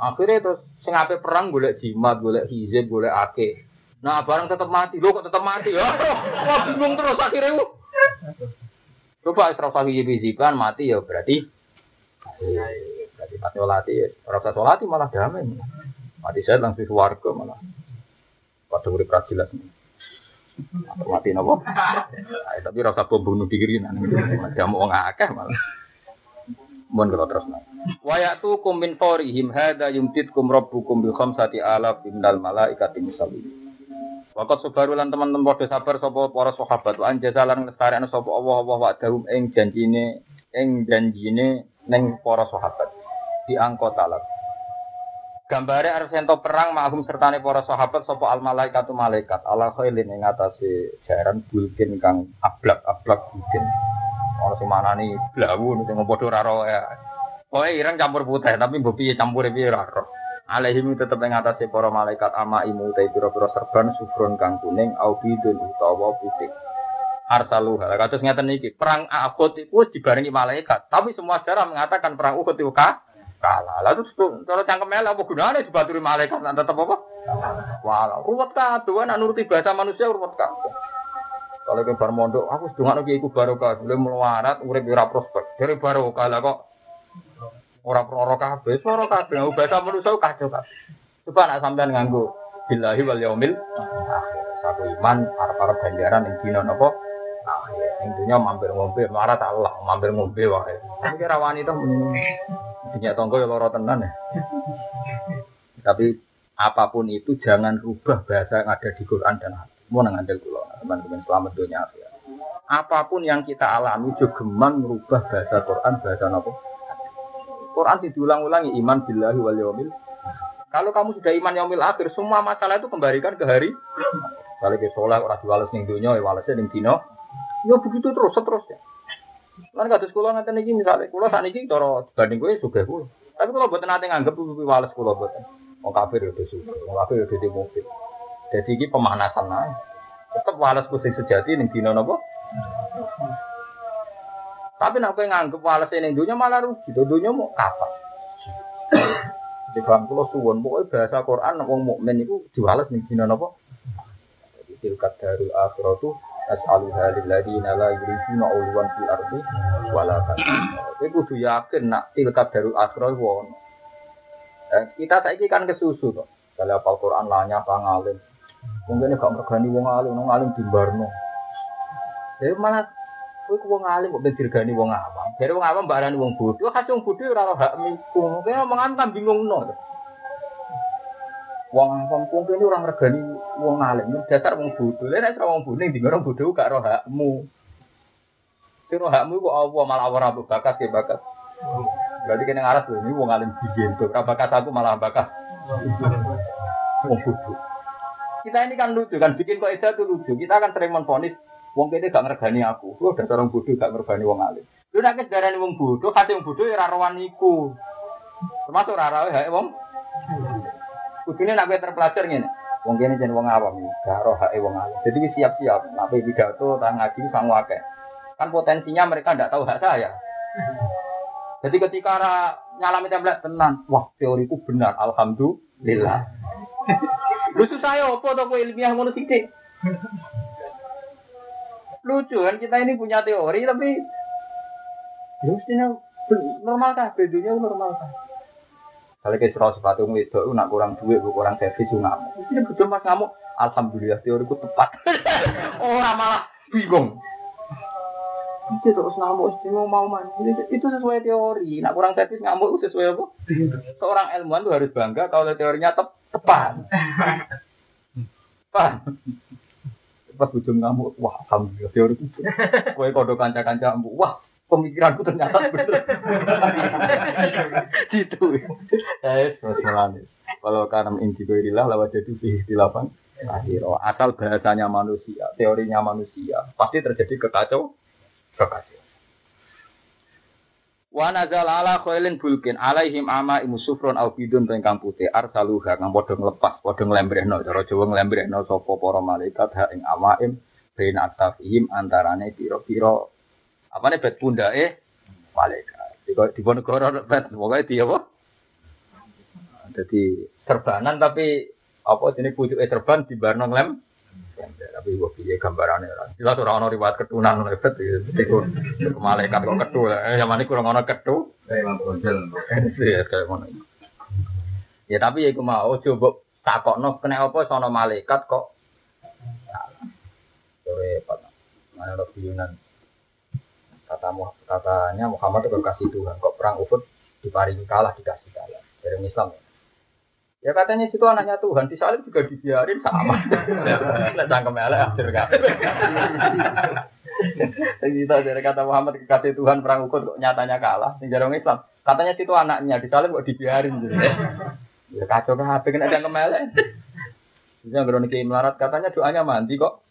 akhirnya terus sing ape perang golek jimat golek hizib golek ake nah barang tetap mati. Lo kok tetap mati? Ya wah bingung terus akhirnya coba isra hiziban mati ya berarti berarti mati solati rasa solati malah damai. Mati saya langsung keluarga malah. Pada urip jelas mati nopo tapi rasa pembunuh diri nanti jamu akeh malah Mohon kalau terus nah. Wayatu kum min forihim hada yumtit kum rabbukum bi khamsati alaf minal malaikati musawwim. Wakat sebaru lan teman-teman padha sabar sapa para sahabat wa anjazalan lestarekno sapa Allah Allah wa dahum ing janjine ing janjine ning para sahabat. Di angkot talak. Gambare arep ento perang ma'hum sertane para sahabat sapa al malaikatu malaikat ala khailin ing atase jaran bulkin kang ablak-ablak bulkin. Ono sing manani blawu sing padha ora ro ya. Pokoke ireng campur putih tapi mbok piye campure piye ora ro. Alaihim tetep ing atase para malaikat ama imu te pira-pira serban sufron kang kuning au bidun utawa putih. Arsalu kados ngeten iki perang Uhud itu dibarengi malaikat tapi semua sejarah mengatakan perang Uhud itu kalah. Lalu terus kalau cangkem apa gunanya dibaturi malaikat tetap apa? Walau ruwet kabeh, nak nuruti bahasa manusia ruwet kabeh. Kalau ke bar mondok, aku sedungakno kiai ku barokah, boleh melarat urip ora prospek. Dari barokah lah kok ora proro kabeh, proro kabeh. Nah, bahasa manusia kacau kabeh. Coba nak sampean nganggo billahi wal yaumil. Satu iman arep-arep ganjaran ing dina napa? Akhir. Ing dunya mampir ngombe, melarat Allah, mampir ngombe wae. Iki kira wani to Dinyak tonggo ya lara tenan ya. Tapi apa pun itu jangan rubah bahasa yang ada di Quran dan hadis. Mau nang andel kula, teman-teman selamat dunia akhirat. Apa pun yang kita alami juga geman merubah bahasa Quran, bahasa apa? Quran diulang-ulangi iman billahi wal yaumil. Kalau kamu sudah iman yaumil akhir, semua masalah itu kembalikan ke hari. Kalau ke sholat orang diwales ning dunia, ya walesnya ning dino. Ya begitu terus, seterusnya. Lan kados kula ngaten iki misale kula sakniki cara dibanding kowe sugih kula. Tapi kula mboten nate nganggep pipi wales kula mboten. Wong kafir ya sugih, wong kafir ya di mobil. Jadi iki pemanasan ae. Tetep wales ku sing sejati ning dina napa? Tapi nek kowe nganggep wales ning dunya malah rugi. Dunya mau kapan? Jadi kalau kula suwon, pokoknya bahasa Quran wong mukmin iku diwales ning dina napa? Jadi tilkat darul akhiratu as'aluha lilladina la yuriduna uluwan fil ardi wala Kowe kudu yakin nak tilkat darul akhirah wong. Eh, kita saiki kan kesusu kok. Kalau apal Quran lanya pangalim. Mungkin gak mergani wong alim, wong alim dimbarno. Jadi malah kowe ku wong alim kok dirgani wong awam. Jadi wong awam barani wong bodoh, kasih wong bodoh ora hak miku. Kowe omongan kan Wong awam kok kene ora ngregani wong alim, dasar wong bodoh. Lha nek wong bodoh ning orang bodoh gak ro hakmu. Sing ro hakmu kok apa malah ora bakat ya bakat. Berarti kene ngaras lho, ini wong alim biyen to. Ora bakat aku malah bakat. Wong bodoh. Kita ini kan lucu kan, bikin kok itu lucu. Kita akan sering menfonis wong kene gak ngregani aku. Lu dasar orang bodoh gak ngregani wong alim. Lu nek sedarani wong bodoh, kate wong bodoh ya ora rawan iku. Termasuk ora rawe hae wong. Kudune nek terpelajar ngene. Wong kene jeneng wong awam gak roh hae wong alim. Jadi siap-siap, nek pidato tang ngaji sang akeh. Kan potensinya mereka ndak tahu hak saya. Jadi ketika nyalami template tenan, wah teoriku benar, alhamdulillah. Lucu saya apa to kowe ilmiah ngono sithik. Lucu kan kita ini punya teori tapi ya mestinya normal kah bedunya normal kah kalau ke serau sepatu itu nak kurang duit kurang servis ngamuk. Ini betul mas ngamuk. Alhamdulillah teoriku tepat. Orang malah bingung. Itu terus ngamuk istimewa mau man itu sesuai teori. Nak kurang servis ngamuk itu sesuai apa? Seorang ilmuwan tuh harus bangga kalau teorinya tep tepat. Pak. Pas ujung ngamuk, wah alhamdulillah teori itu. Kue kodok kanca-kanca wah pemikiranku ternyata benar. Gitu. Eh, terus Kalau karena inti irilah lewat jadi di lapan akhir. Asal bahasanya manusia, teorinya manusia, pasti terjadi kekacau, kekacau. Wa nazal ala khailin bulkin alaihim ama imu sufron au bidun ingkang putih arsaluha kang padha nglepas padha nglembrehno cara Jawa nglembrehno sapa para malaikat ha ing amaim bain aktafihim antarane pira-pira apane bet pundake malaikat. Dikon di negara bet pokoke di apa? Jadi serbanan tapi apa jenis pucuke serban di barno nglem tapi gua pilih gambarannya lah. Jelas orang orang riwayat ketunan lebet itu. Malaikat kok ketu. Eh, zaman ini kurang orang ketu. Kayak iya? Ya tapi ya aku mau coba takok no kena apa sono malaikat kok. Repot. Mana Yunan. Kata katanya Muhammad itu kasih Tuhan. Kok perang Uhud diparingi kalah dikasih kalah. Dari Islam ya. Ya katanya itu anaknya Tuhan, di disalib juga dibiarin sama. Cangkem elek akhir kan. Kita dari kata Muhammad kata Tuhan perang ukut kok nyatanya kalah. Jarang Islam, katanya itu anaknya disalib kok dibiarin gitu. Ya kacau HP kena cangkem elek. Jadi yang niki melarat katanya doanya mandi kok.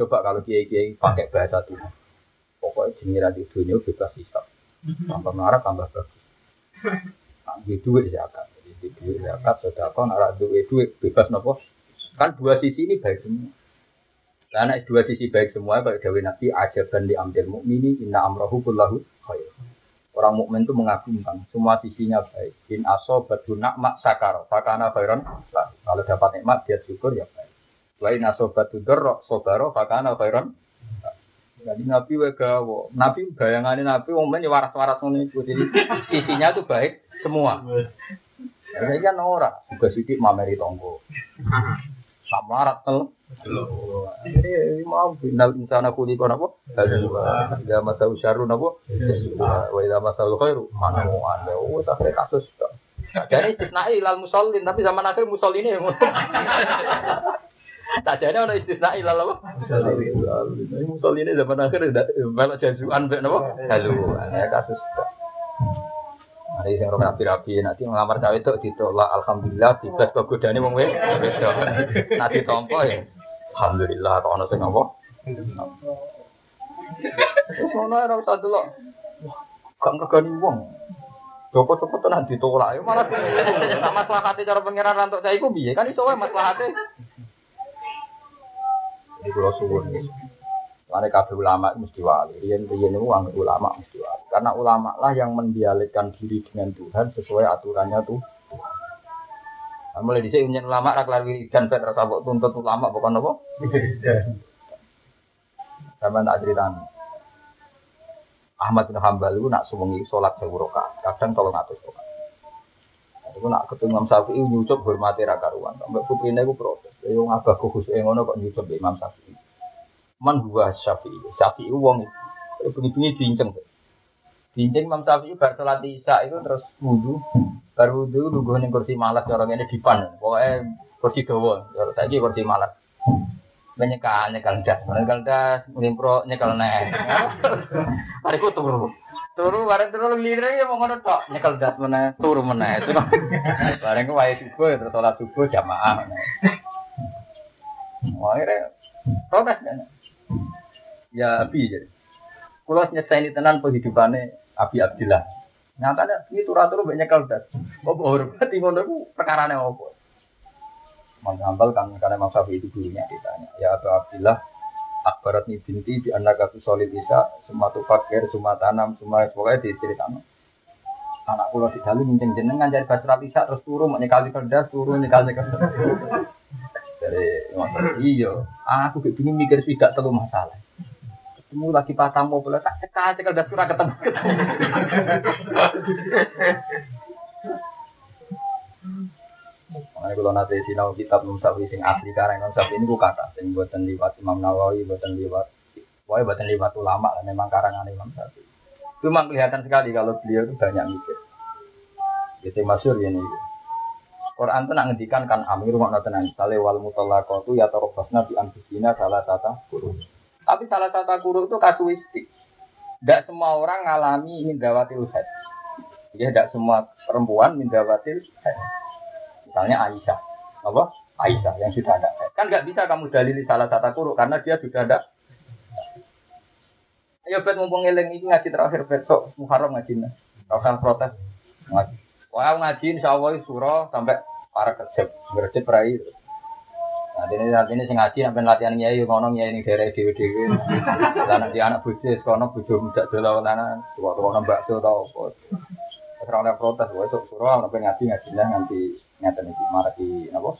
Coba kalau kiai-kiai pakai bahasa Tuhan. Pokoknya jengiran di dunia bebas hisap. Tambah melarat tambah bagus di duit zakat. Jadi di duit zakat sudah kau nara duit duit bebas nopo. Kan dua sisi ini baik semua. Karena dua sisi baik semua, baik Dewi Nabi ajaban di ambil mukmini inna amrohu kullahu khair. Orang mukmin itu mengagumkan semua sisinya baik. In aso batu mak sakar, fakana khairan. Kalau dapat nikmat dia syukur ya baik. Wa inna sobatu dorok sobaro fakana khairan. Jadi Nabi wa gawo. Nabi bayangannya Nabi wong men ya waras-waras ngono iku. Jadi isinya tuh baik semua. Ya kan ora, juga sithik mameri tonggo. Sama rat tel. Jadi mau binal insana kuli kono apa? Ya masa usyarun apa? Wa idza masal khairu mana mau anda. Oh, tak kasus. Jadi istisnai ilal musallin tapi zaman akhir musallin ini. Tak jadi ada istisna ilal apa? Ini musallin ini zaman akhir melok jajuan mbek napa? Halu. Ya kasus. Hari sing ora rapi-rapi nanti ngelamar cawe itu ditolak alhamdulillah bebas kok godane wong wedok. Nanti tompo ya. Alhamdulillah kok ono sing apa? Wis ngono ora usah delok. Gak ngegani wong. Joko cepet tenan ditolak. Ya malah nak maslahate cara pangeran untuk saya iku piye? Kan iso wae maslahate. Ini kalau suwun Karena kabeh ulama mesti wali. Rian rian itu anggap ulama mesti wali. Karena ulama lah yang mendialekkan diri dengan Tuhan sesuai aturannya tuh. Nah, mulai di sini ulama lari dan pet rasa tuntut ulama bukan apa? Sama tak cerita. Ahmad bin Hambal itu nak suwengi sholat sewu rakaat. Kadang kalau ngatus rakaat. Itu nak ketemu Imam Syafi'i nyucup hormati raka ruan. Sampai putrinya itu protes. Ya yang agak khusus ngono kok nyucup Imam Syafi'i. Man gua Syafi'i. Syafi'i wong itu bunyi-bunyi diinceng. Diinceng Imam Syafi'i bar sholat isya itu terus wudhu. Bar wudhu nunggu ning kursi malas orang ini dipan. Pokoknya kursi dawa. Saya kursi malas. Menyekal, nyekal das, nyekal das, ngelimpro, nyekal nek. Hariku turu. Turu bareng turu lire ya mau ngono tok, nyekel das meneh, turu meneh. Bareng ku wae subuh terus salat subuh jamaah. Akhirnya protes kan. Ya abi jadi. Kulo nyeseni tenan kehidupannya Abi Abdillah. Nyatanya ini turu-turu banyak nyekel das. Kok hormat ngono ku perkarane opo? Mang Hambal kan karena Syafi'i itu gurunya ditanya, ya Abu Abdillah, akbarat ni binti di anak aku solid bisa, semua tuh fakir, semua tanam, semua pokoknya diceritakan. Anak pulau di dalam minceng jenengan jadi basra bisa terus turun, nyekali kerdas, turun nyekali kerdas. Dari iya, aku kayak gini mikir tidak terlalu masalah. Ketemu lagi patang mau boleh tak cekal cekal das kurang ketemu ketemu. Makanya kalau nanti sinau kitab Syafi'i sing asli Imam Syafi'i ini ku kata sing buatan liwat Imam Nawawi, buatan liwat Wah, buatan liwat ulama lah, memang karangan Imam. Itu memang kelihatan sekali kalau beliau itu banyak mikir. Jadi masyur ini. Quran itu nak ngendikan kan amir makna tenan sale wal mutallaqatu ya tarabasna bi anfusina salah tata guru. Tapi salah tata guru itu kasuistik. Tidak semua orang ngalami mindawatil haid. Ya, tidak semua perempuan mindawatil haid. Misalnya Aisyah. Apa? Aisyah yang sudah ada. Kan nggak bisa kamu dalili salah tata kuruk karena dia sudah ada. Ayo bet mumpung eling ini ngaji terakhir besok Muharram ngaji. Kalau protes ngaji. Wah ngaji insya Allah surah sampai para kecep, bercep perai. Nah ini nanti ini ngaji sampai latihan nyai ngono nyai ini daerah dewi dewi. Anak di anak bujuk kono bujuk muda dulu lana tua tua nambah tuh tau. Terus protes, wah itu surah sampai ngaji ngaji nanti ngeten iki marah di napa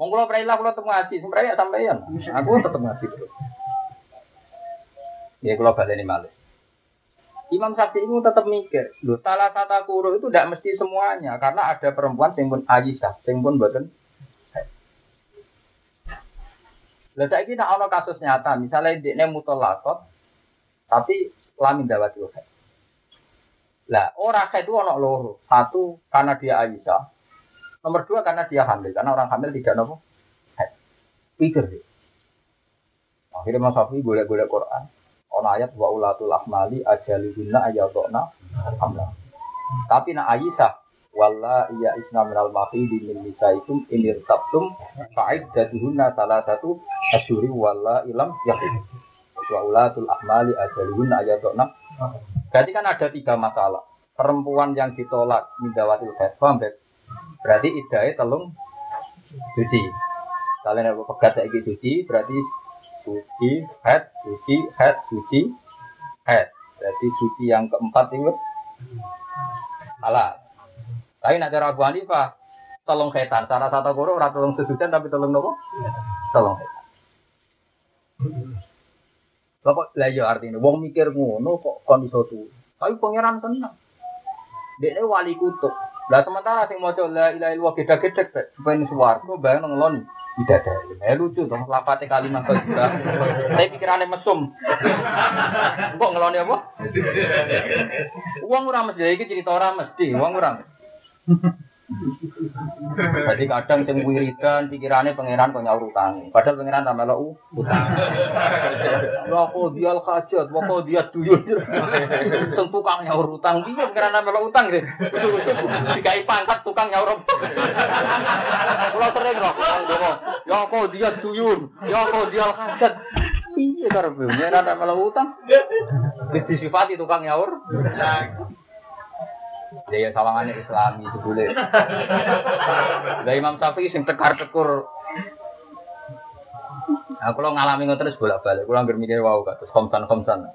Wong kula prailah kula tetep ngaji, sebenarnya sampeyan. Aku tetep ngaji terus. Ya kula baleni malih. Imam Syafi'i itu tetap mikir, loh salah kata kuro itu tidak mesti semuanya, karena ada perempuan yang pun Aisyah, yang pun buatan. Lah saya kira ada kasus nyata, misalnya dia mutolakot, tapi lamin dawati haid. Lah, orang haid itu ono loro. Satu karena dia Aisyah. Nomor dua karena dia hamil. Karena orang hamil tidak nopo haid. Pikir sih. Akhirnya Mas Safi boleh-boleh Quran. Ono ayat wa ulatul ahmali ajalihunna ayatokna hamla. Tapi nak Aisyah walla iya isna minal mahidi min nisaikum inir sabtum fa'id jatuhunna salah satu asyuri walla ilam yahid. Wa ulatul ahmali ajalihunna ayatokna Berarti kan ada tiga masalah. Perempuan yang ditolak mindawatil paham Berarti idai telung suci. Kalian yang pegat saya suci, berarti suci, head, suci, head, suci, head. Berarti suci yang keempat itu halal. Tapi nak cara Abu Hanifah, Tolong setan. Cara satu guru ora tolong sesucian tapi tolong nopo? Tolong setan. Lah kok ya artinya wong mikir ngono kok kon iso. Tapi pangeran tenang. Dekne wali kutub. Lah sementara sing maca la ilaha illallah gede-gede supaya swarga bayang ngeloni. Tidak ada. Eh lucu dong lapate kalimat kok juga. Saya pikirannya mesum. Kok ngeloni apa? Uang ora mesti iki cerita ora mesti, uang ora. Jadi kadang sing wiridan pikirannya pangeran kok nyaur utang. Padahal pangeran tambah lo utang. Wa dia hajat, wa dia duyun. Sing tukang nyaur utang piye pangeran tambah lo utang deh. Dikai pangkat tukang nyaur. Kula sering ngono. Ya kok dia duyun, ya dia hajat. Iya karep pangeran tambah lo utang. Disifati tukang nyaur. Ya ya sawangannya Islami boleh. Dari Imam Syafi'i sing tekar tekur. Nah, kalau ngalami ngoten terus bolak-balik, kalau nggak mikir wow terus komsan komsan.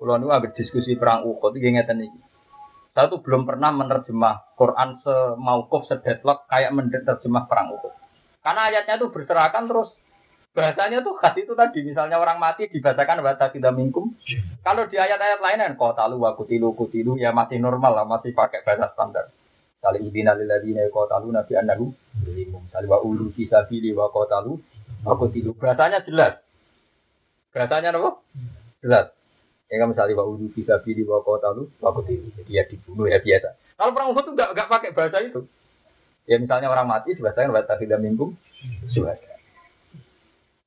Kalau nu agak diskusi perang Uhud iki ngeten iki. Saya tuh belum pernah menerjemah Quran semaukuf sedeadlock kayak menerjemah perang Uhud. Karena ayatnya itu berserakan terus bahasanya tuh khas itu tadi misalnya orang mati dibacakan bahasa tidak mingkum kalau di ayat-ayat lain kan kota lu wakutilu kutilu ya masih normal lah masih pakai bahasa standar. Kali idina liladina kota lu nabi anahu kali wa ulu kisabili wa kota lu wakutilu bahasanya jelas. Bahasanya apa? Jelas. Ya kan misalnya wa ulu kisabili wa kota lu wakutilu jadi ya dibunuh ya biasa. Kalau perang Uhud tuh gak, gak pakai bahasa itu. Ya misalnya orang mati dibacakan bahasa tidak mingkum suara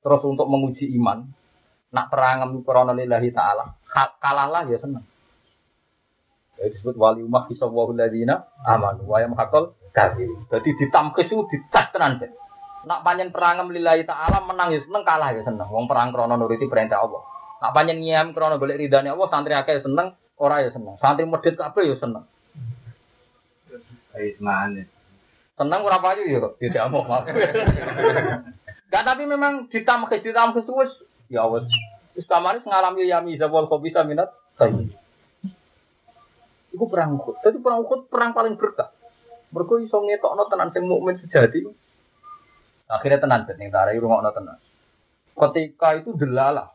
Terus untuk menguji iman, nak perang krono lillahi ta'ala, kalahlah ya senang. Ya disebut wali umah kisawwahu ladina aman wa yam hakol kafir. Jadi ditamkes itu ditas tenan. Nak panjen perang lillahi ta'ala menang ya seneng, kalah ya seneng. Wong perang krono nuruti perintah Allah. Nak panjen ngiyam krono golek ridane Allah, santri akeh seneng, ora ya seneng. Santri medhit kabeh ya seneng. Ayo semangat. Seneng ora payu ya kok, tidak mau. Gak tapi memang ditamkes ditamkes wis ya wis. Wis kamari ngalami yami zawal bisa minat saya. Iku perang Uhud. Jadi perang Uhud perang paling berkah. Mergo iso ngetokno tenan sing mukmin sejati. Akhirnya tenan ben ning tarai rungokno tenan. Ketika itu delala.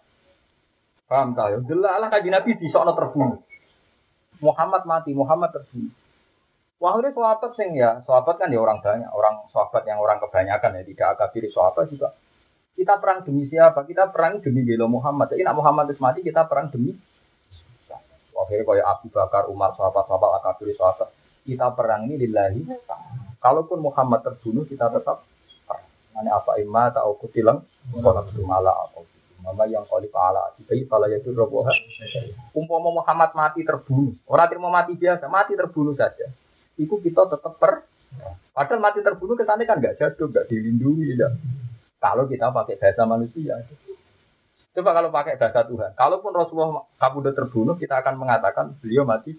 Paham ta ya? Delala kanjeng Nabi disokno terbunuh. Muhammad mati, Muhammad terbunuh. Wahai sahabat sing ya, sahabat kan ya orang banyak, orang sahabat yang orang kebanyakan ya, tidak akabir sahabat juga. Kita perang demi siapa? Kita perang demi bela Muhammad. Jadi Muhammad itu mati, kita perang demi Akhirnya kayak Abu Bakar, Umar, sahabat-sahabat akabir sahabat. Kita perang ini lillahi. Kalaupun Muhammad terbunuh, kita tetap perang. Ini apa imma ta'au kutilang, kalau mala atau Mama yang kali pala, jadi pala itu roboh. Umpama Muhammad mati terbunuh, orang terima mati biasa, mati terbunuh saja itu kita tetap per. Padahal mati terbunuh kesannya kan nggak jatuh, nggak dilindungi, ya. Kalau kita pakai bahasa manusia. Coba kalau pakai bahasa Tuhan. Kalaupun Rasulullah kabudut terbunuh, kita akan mengatakan beliau mati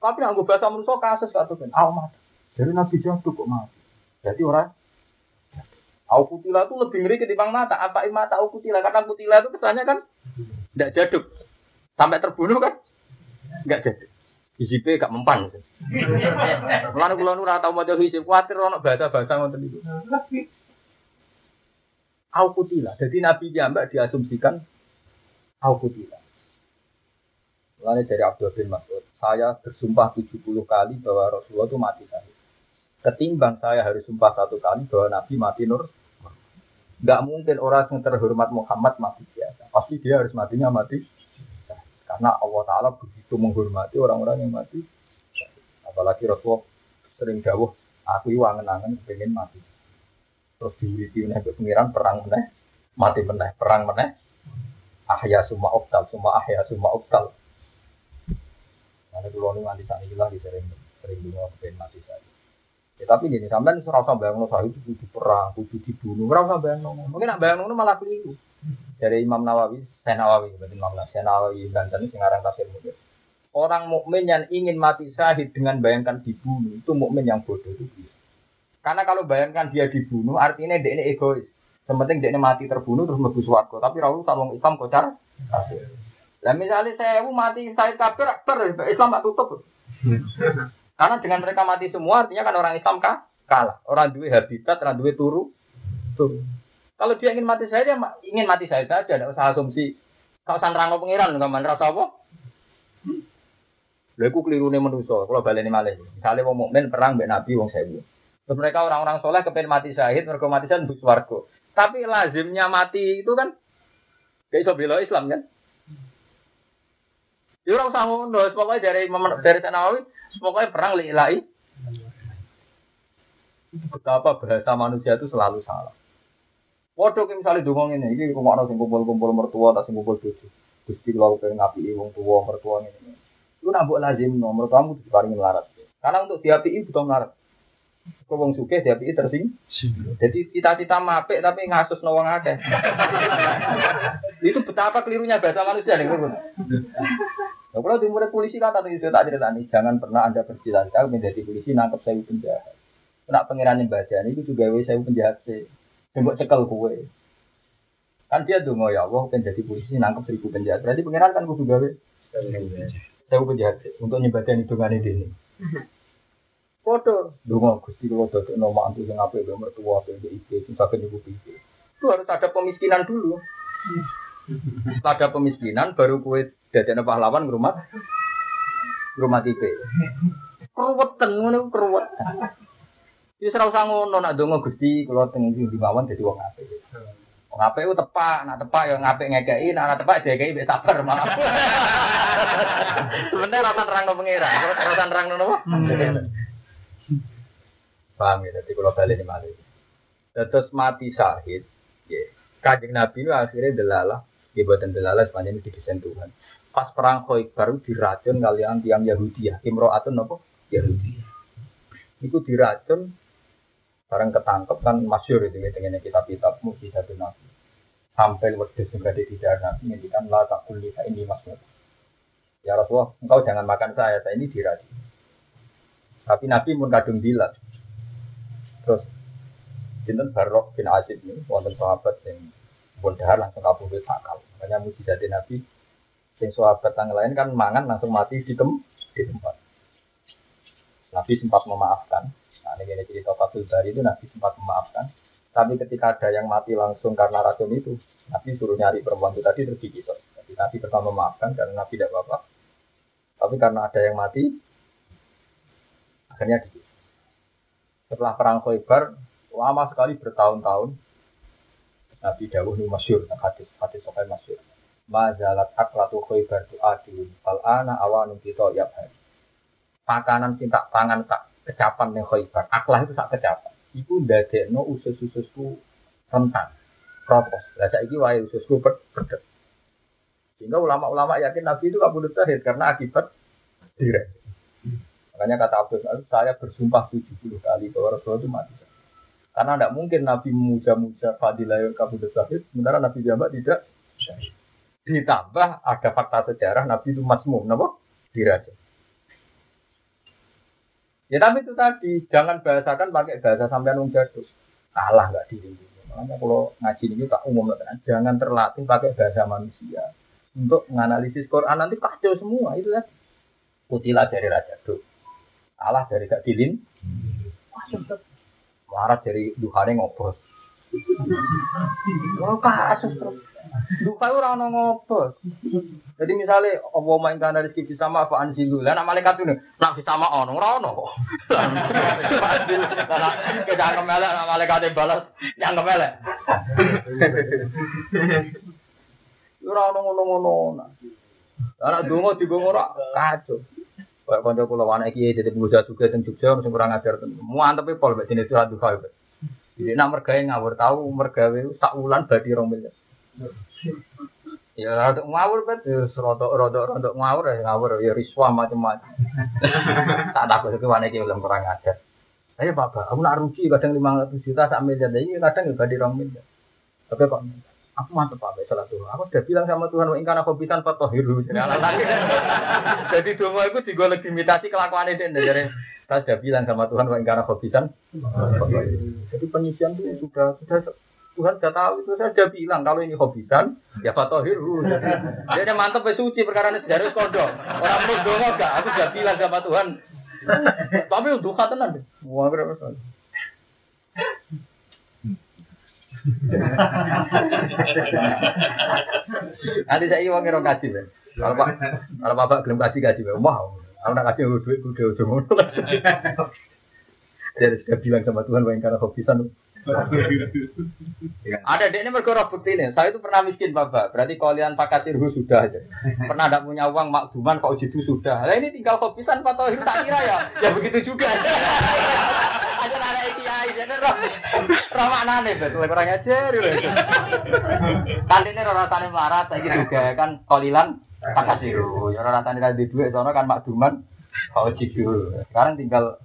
Tapi anggo bahasa manusia kasus satu kan, al mati. Dari Nabi jatuh kok mati. Jadi orang Au kutila itu lebih ngeri ketimbang mata. Apa mata au kutila? Karena kutila itu kesannya kan tidak jaduk. Sampai terbunuh kan? Enggak jaduk. Hizibnya gak mempan. Mulane kula nu ora tau maca hizib, kuwatir ana bahasa-bahasa ngoten niku. Au kutila. Jadi Nabi Jambak diasumsikan au kutila. Mulane dari Abdul bin Mas'ud, saya bersumpah 70 kali bahwa Rasulullah itu mati syahid. Ketimbang saya harus sumpah satu kali bahwa Nabi mati nur. Gak mungkin orang yang terhormat Muhammad mati biasa. Pasti dia harus matinya mati karena Allah Ta'ala begitu menghormati orang-orang yang mati. Apalagi Rasulullah sering jauh, aku iwa angen pengen mati. Terus diwiri meneh ke pengiran perang meneh, mati meneh, perang meneh. Ahya summa oktal, summa ahya summa oktal. Nanti dulu nih nanti saat ini lagi sering sering dulu pengen mati saya. Ya, tapi gini, sampai surau sampai bayang saya itu kudu perang, kudu dibunuh. Usah bayang Mungkin nak bayang malah keliru dari Imam Nawawi, saya Nawawi, berarti Imam Nawawi, saya Nawawi Banten sekarang tafsir mungkin. Orang mukmin yang ingin mati syahid dengan bayangkan dibunuh itu mukmin yang bodoh itu. Karena kalau bayangkan dia dibunuh, artinya dia ini egois. Sementing dia ini mati terbunuh terus lebih suwargo. Tapi Rasul salong Islam kocar. Nah misalnya saya mati saya kafir, Islam tak tutup. Karena dengan mereka mati semua artinya kan orang Islam kah? kalah. Orang duwe habitat, orang duwe turu. Turu. Kalau dia ingin mati saya, dia ingin mati saya saja. Tidak usah asumsi. Kalau sanrang pengiran, nggak rasa apa? Lha iku klirune kalau baleni malih. Misale wong mukmin perang mbek nabi wong sewu. Terus mereka orang-orang soleh kepengen mati syahid, mereka mati syahid bus warga. Tapi lazimnya mati itu kan gak iso bela Islam kan? Ya ora usah ngono, pokoknya dari dari Nawawi, pokoknya perang lillahi. Betapa bahasa manusia itu selalu salah. Waduh, misalnya dongong ini, ini rumah sing kumpul-kumpul mertua, tak sing kumpul bojo. Gusti kalau pengen ngapi wong tua mertua ini. Itu nabuk lazim nomor kamu diparingi melarat. Karena untuk diapi butuh melarat. Kau wong suke diapi tersing. Jadi cita-cita mapek tapi ngasus nawang ada. itu betapa kelirunya bahasa manusia nih. Nah, kalau di polisi kan tadi itu tak cerita nih, jangan pernah anda bercita-cita menjadi polisi nangkep saya penjahat. Kena pengiran badan itu juga saya penjahat sih. Tembok cekel kue. Kan dia dong ya Allah kan jadi polisi nangkep seribu penjahat. Berarti pengiran kan kudu gawe saya penjahat untuk nyebadan hitungan ini. Foto, dong gusti kalau dodok nomor antu yang apa itu mertua apa itu itu sing sakit ibu itu. Itu harus ada pemiskinan dulu. Ada pemiskinan baru kue dadekno pahlawan rumah rumah tipe. Keruwetan ngono keruwetan. Wis ora usah ngono nak donga Gusti kula teng di mawon dadi wong apik. Wong apik ku tepak, nak tepak ya ngapik ngekeki, nak ora tepak dikeki wis sabar malah. Sebenarnya rasa terang no pengira, rasa terang no apa? Paham ya, jadi kalau balik ini. Terus mati syahid, ya. Kajing Nabi itu akhirnya delalah, ya buatan delalah sepanjang ini didesain Tuhan. Pas perang baru diracun kalian tiang Yahudi ya, Imro'atun apa? Yahudi. Itu diracun Barang ketangkep kan masyur itu dengan kitab-kitab mukjizat Nabi. Sampai yang berada di dalam Nabi ngendikan la takul lika ini masyur. Ya Rasulullah, engkau jangan makan saya, saya ini diradi. Tapi Nabi pun kadung bilang. Terus Jinten Barok bin Azib ini, wonten sahabat yang pun langsung kabur sakal. Makanya mujizat Nabi, yang sahabat yang lain kan mangan langsung mati di tempat. Nabi sempat memaafkan, Ini cerita Fatul Bari itu Nabi sempat memaafkan. Tapi ketika ada yang mati langsung karena racun itu, Nabi suruh nyari perempuan itu tadi terus digigit. Jadi Nabi pertama memaafkan karena Nabi tidak apa-apa. Tapi karena ada yang mati, akhirnya digigit. Setelah perang Khaybar, lama sekali bertahun-tahun, Nabi Dawuh ini masyur, hadis, hadis sokai masyur. Mazalat aklatu Khaybar tu adil, fal'ana awanun kita yabhari. Makanan cinta tangan tak kecapan yang khoibar. Aklah itu sak kecapan. Iku no usus-ususku rentan. Propos. Lah saiki wae ususku pedet. Sehingga ulama-ulama yakin Nabi itu kabudut tahir karena akibat direk. Makanya kata Abdul saya bersumpah 70 kali bahwa Rasulullah itu mati. Karena tidak mungkin Nabi memuja-muja fadilah kabudut tahir, sementara Nabi Jamak tidak Ditambah ada fakta sejarah Nabi itu masmum, kenapa? Dirajam. Ya tapi itu tadi, jangan bahasakan pakai bahasa sampean wong jadul. Kalah nggak diri. Makanya kalau ngaji ini tak umum jangan terlatih pakai bahasa manusia untuk menganalisis Quran nanti kacau semua itu kan. Kutilah dari raja tuh, kalah dari gak dilin, marah dari duhane ngobrol. Kasus. Duka ora ono ngopo. Jadi misalnya apa main kana rezeki sama apa anjilu. Lah nek malaikat itu nak sama ono ora ono kok. Kita anggap melek nak malaikat balas yang melek. Ora ono ngono-ngono. Anak dongo digongo ora kacau. Kayak kanca kula anak iki dadi pengusaha juga teng Jogja sing kurang ajar. Muantep pol mek jenis surat duha. Jadi nak mergawe ngawur tahu mergawe sak wulan badi rong miliar. Ya rodok ngawur bet, rodok rodok rodok ngawur ya ngawur ya riswa macam-macam. tak takut itu mana iki belum kurang ajar. Ayo bapak, aku nak rugi kadang lima ratus juta sak miliar, ini kadang ya badi rong miliar. Tapi kok aku mantep pak salah tuh. Aku sudah bilang sama Tuhan, ingkar aku bisa empat tohiru. Jadi doa itu juga legitimasi kelakuan itu dari saya sudah bilang sama Tuhan, wa ingkana khobisan. Jadi penyisian itu sudah sudah Tuhan sudah tahu itu saya sudah bilang kalau ini khobisan ya fatohiru. Dia mantap suci perkara ini sejarah kondo. Orang menurut enggak, aku sudah bilang sama Tuhan Tapi duha tenan. Wah, berapa soal. Nanti saya ingin ngomong kaji, Ben. Kalau pak, kalau bapak gelem kaji kaji, Ben. Wah, aku nak kaji duit gue udah ujung Dia sudah bilang sama Tuhan, bayang karena hobisan. Ada dek ini mereka bukti nih. Saya itu pernah miskin bapak. Berarti kalian pakai sirhu sudah aja. Pernah tidak punya uang makduman kok jitu sudah. Nah ini tinggal hobisan Pak Tohir tak kira ya. Ya begitu juga. Ada ada kiai jadi roh roh mana nih betul kurang ajar. Kan ini roh rasanya melarat. Saya juga kan kolilan pakai sirhu. Ya roh rasanya di duit soalnya kan makduman kok jitu. Sekarang tinggal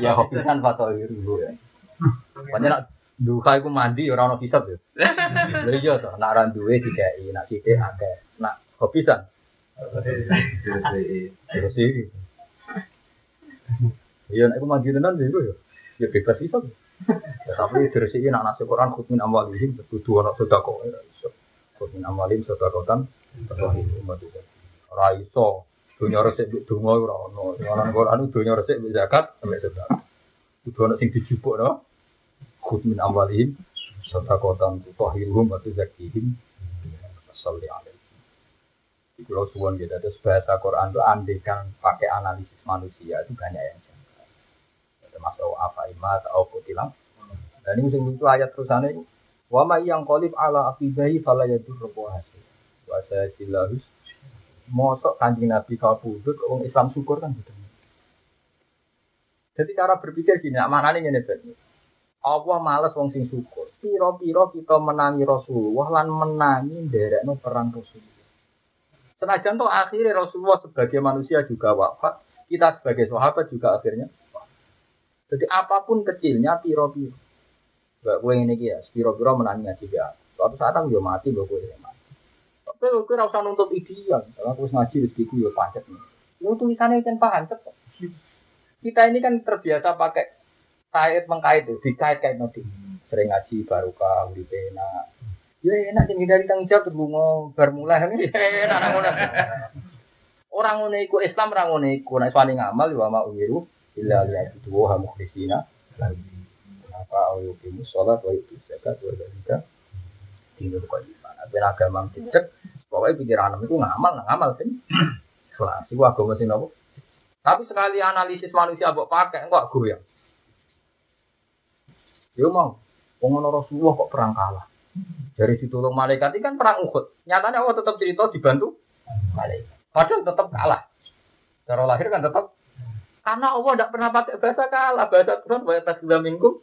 ya hobisan Pak Tohir. Pokoknya nak duka iku mandi ora ono hisab ya. Lha iya to, nak ora duwe dikai, nak sithik akeh. Nak hobisan. Terus iki. Iya nek aku mandi tenan lho ya. Ya bebas hisab. Ya, tapi terus iki nak nasi Quran khutmin amwalihim kudu ono sedekah ora iso. Khutmin amwalihim sedekatan terus umat itu. Ora iso. Dunia resik mbek donga ora. Sing ana Quran dunia resik mbek zakat sampai sedekah. Kudu ono sing dijupuk no. Khud min amwalihim sedekatan tutahhiruhum wa tuzakkihim salli alaihi. Pulau Suwon gitu, terus bahasa Quran itu andekan pakai analisis manusia itu banyak yang janggal. Termasuk apa imat atau kutilang. Dan ini itu ayat terusannya Wa ma yang qalib ala aqibahi fala yadur hasil. Wa sajillahus mosok kanjeng Nabi kau pudut orang Islam syukur kan gitu. Jadi cara berpikir gini, maknanya ini betul. Allah males wong sing syukur. Piro-piro kita menangi Rasulullah lan menangi nderekno perang Rasulullah. Senajan toh akhirnya Rasulullah sebagai manusia juga wafat, kita sebagai sahabat juga akhirnya wafat. Jadi apa pun kecilnya piro-piro. Gak gue ini ya, piro-piro menangi ya. Suatu saat aku mati, gue gue mati. Tapi gue rasa nuntut ideal. Kalau aku ngaji rezeki gue ya pancet nih. Lu tulisannya kan paham Kita ini kan terbiasa pakai kait mengkait itu dikait-kait nanti. Sering ngaji barokah uripe enak. Ya enak sing dari tanggung jawab berbunga bermula ini enak ngono. Orang ngono iku Islam orang ngono iku. Nek suami ngamal ya ma uwiru illa liya'budu wa mukhlisina. Apa ayo kimu sholat wa itu zakat wa dalika tinggal kok iman. Ben agama cecek pokoknya pikiran itu ngamal ngamal sih. Kelas itu agama sing nopo tapi sekali analisis manusia mbok pakai enggak goyang Yo mau, pengono Rasulullah kok perang kalah. Dari ditolong malaikat ini kan perang Uhud. Nyatanya Allah tetap cerita dibantu malaikat. Padahal tetap kalah. Cara lahir kan tetap karena Allah tidak pernah pakai bahasa kalah, bahasa Tuhan bahasa dua minggu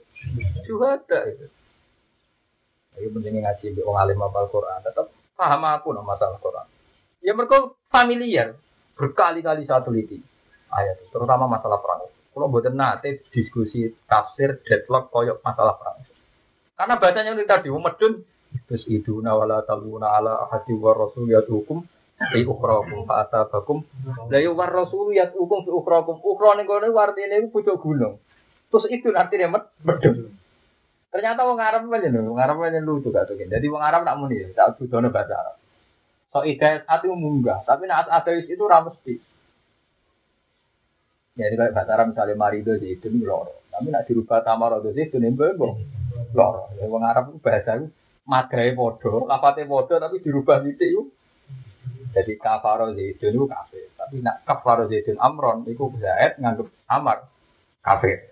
ada itu. Ayo pentingnya ngaji di orang alim al Quran, tetap paham aku nama masalah Quran. Ya mereka familiar, berkali-kali satu liti ayat, terutama masalah perang. Kalau buatan nate diskusi tafsir deadlock koyok masalah perang. Karena bacanya itu tadi medun terus itu nawala taluna ala hati war rasul ya hukum fi ukhrakum fa atabakum la yu war rasul ya hukum fi ukhrakum ukhra ning kono artine iku pucuk gunung. Terus itu artinya medun. Ternyata wong Arab aja nih, wong Arab aja lucu gak tuh. Jadi wong Arab nak muni, tak butuh bahasa Arab. So ide hati munggah, tapi nak ada itu ramesti. Ya ini kayak bahasa Arab misalnya marido sih itu loro. Tapi nak dirubah tamaro itu sih itu nih loro. Ya orang Arab itu bahasa itu madai podo, lapate podo tapi dirubah titik itu. Jadi kafaro zaitun itu kafir. Tapi nak kafaro zaitun amron itu zaid nganggep amar kafir.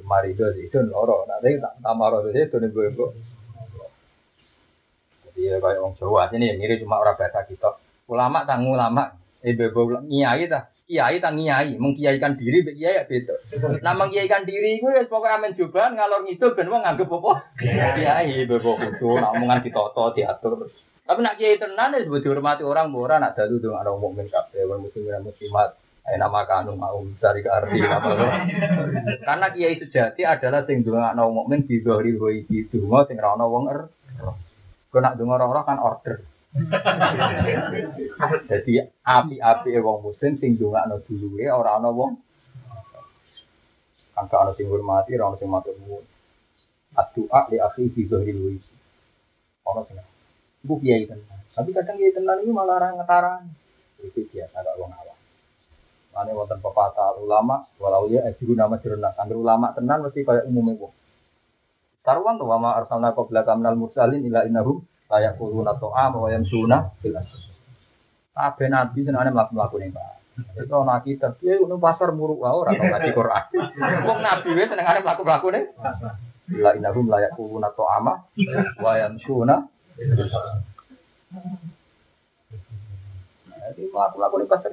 Marido zaitun loro. Nanti tamaro zaitun itu gue Jadi ya kayak orang Jawa sini mirip cuma orang bahasa kita. Ulama tang ulama, eh bebo nyai dah kiai tak kiai, mengkiaikan diri mbek kiai ya beda. Nah mengkiaikan diri iku ya pokoke amen coba ngalor ngidul ben wong nganggep apa? Kiai bebo kudu nak omongan ditoto diatur. Tapi nak kiai tenan ya sebut dihormati orang ora nak dalu dong ana mukmin kabeh wong muslim dan muslimat. Eh nama kanu mau cari ke arti apa Karena kiai sejati adalah sing ndongakno mukmin di zahiri wa iki donga sing ra ono wong er. Kok nak donga ora kan order. Jadi api-api wong muslim sing ndongakno duluwe ora ana wong angka ana sing hormati ora ana sing matur nuwun. Addu'a li akhi fi dhahril wajh. Ana sing iku kiai tenan. Tapi kadang kiai tenan itu malah ora ngetaran. Itu biasa kok wong awam. Ane wonten pepatah ulama, walau ya eh guna majruna. Angger ulama tenan mesti kaya umumnya wong. Karuan tuh wama arsalna qabla kamnal mursalin ila innahum la yaquluna ta'am wa yamsuna fil asr. Kabeh nabi senengane mlaku-mlaku ning Pak. Itu ana kita, piye ngono pasar muruk wae ora tau ngaji Quran. Wong nabi wis senengane mlaku-mlaku ning ila innahum la yaquluna ta'ama wa yamsuna fil asr. Jadi mlaku-mlaku ning pasar.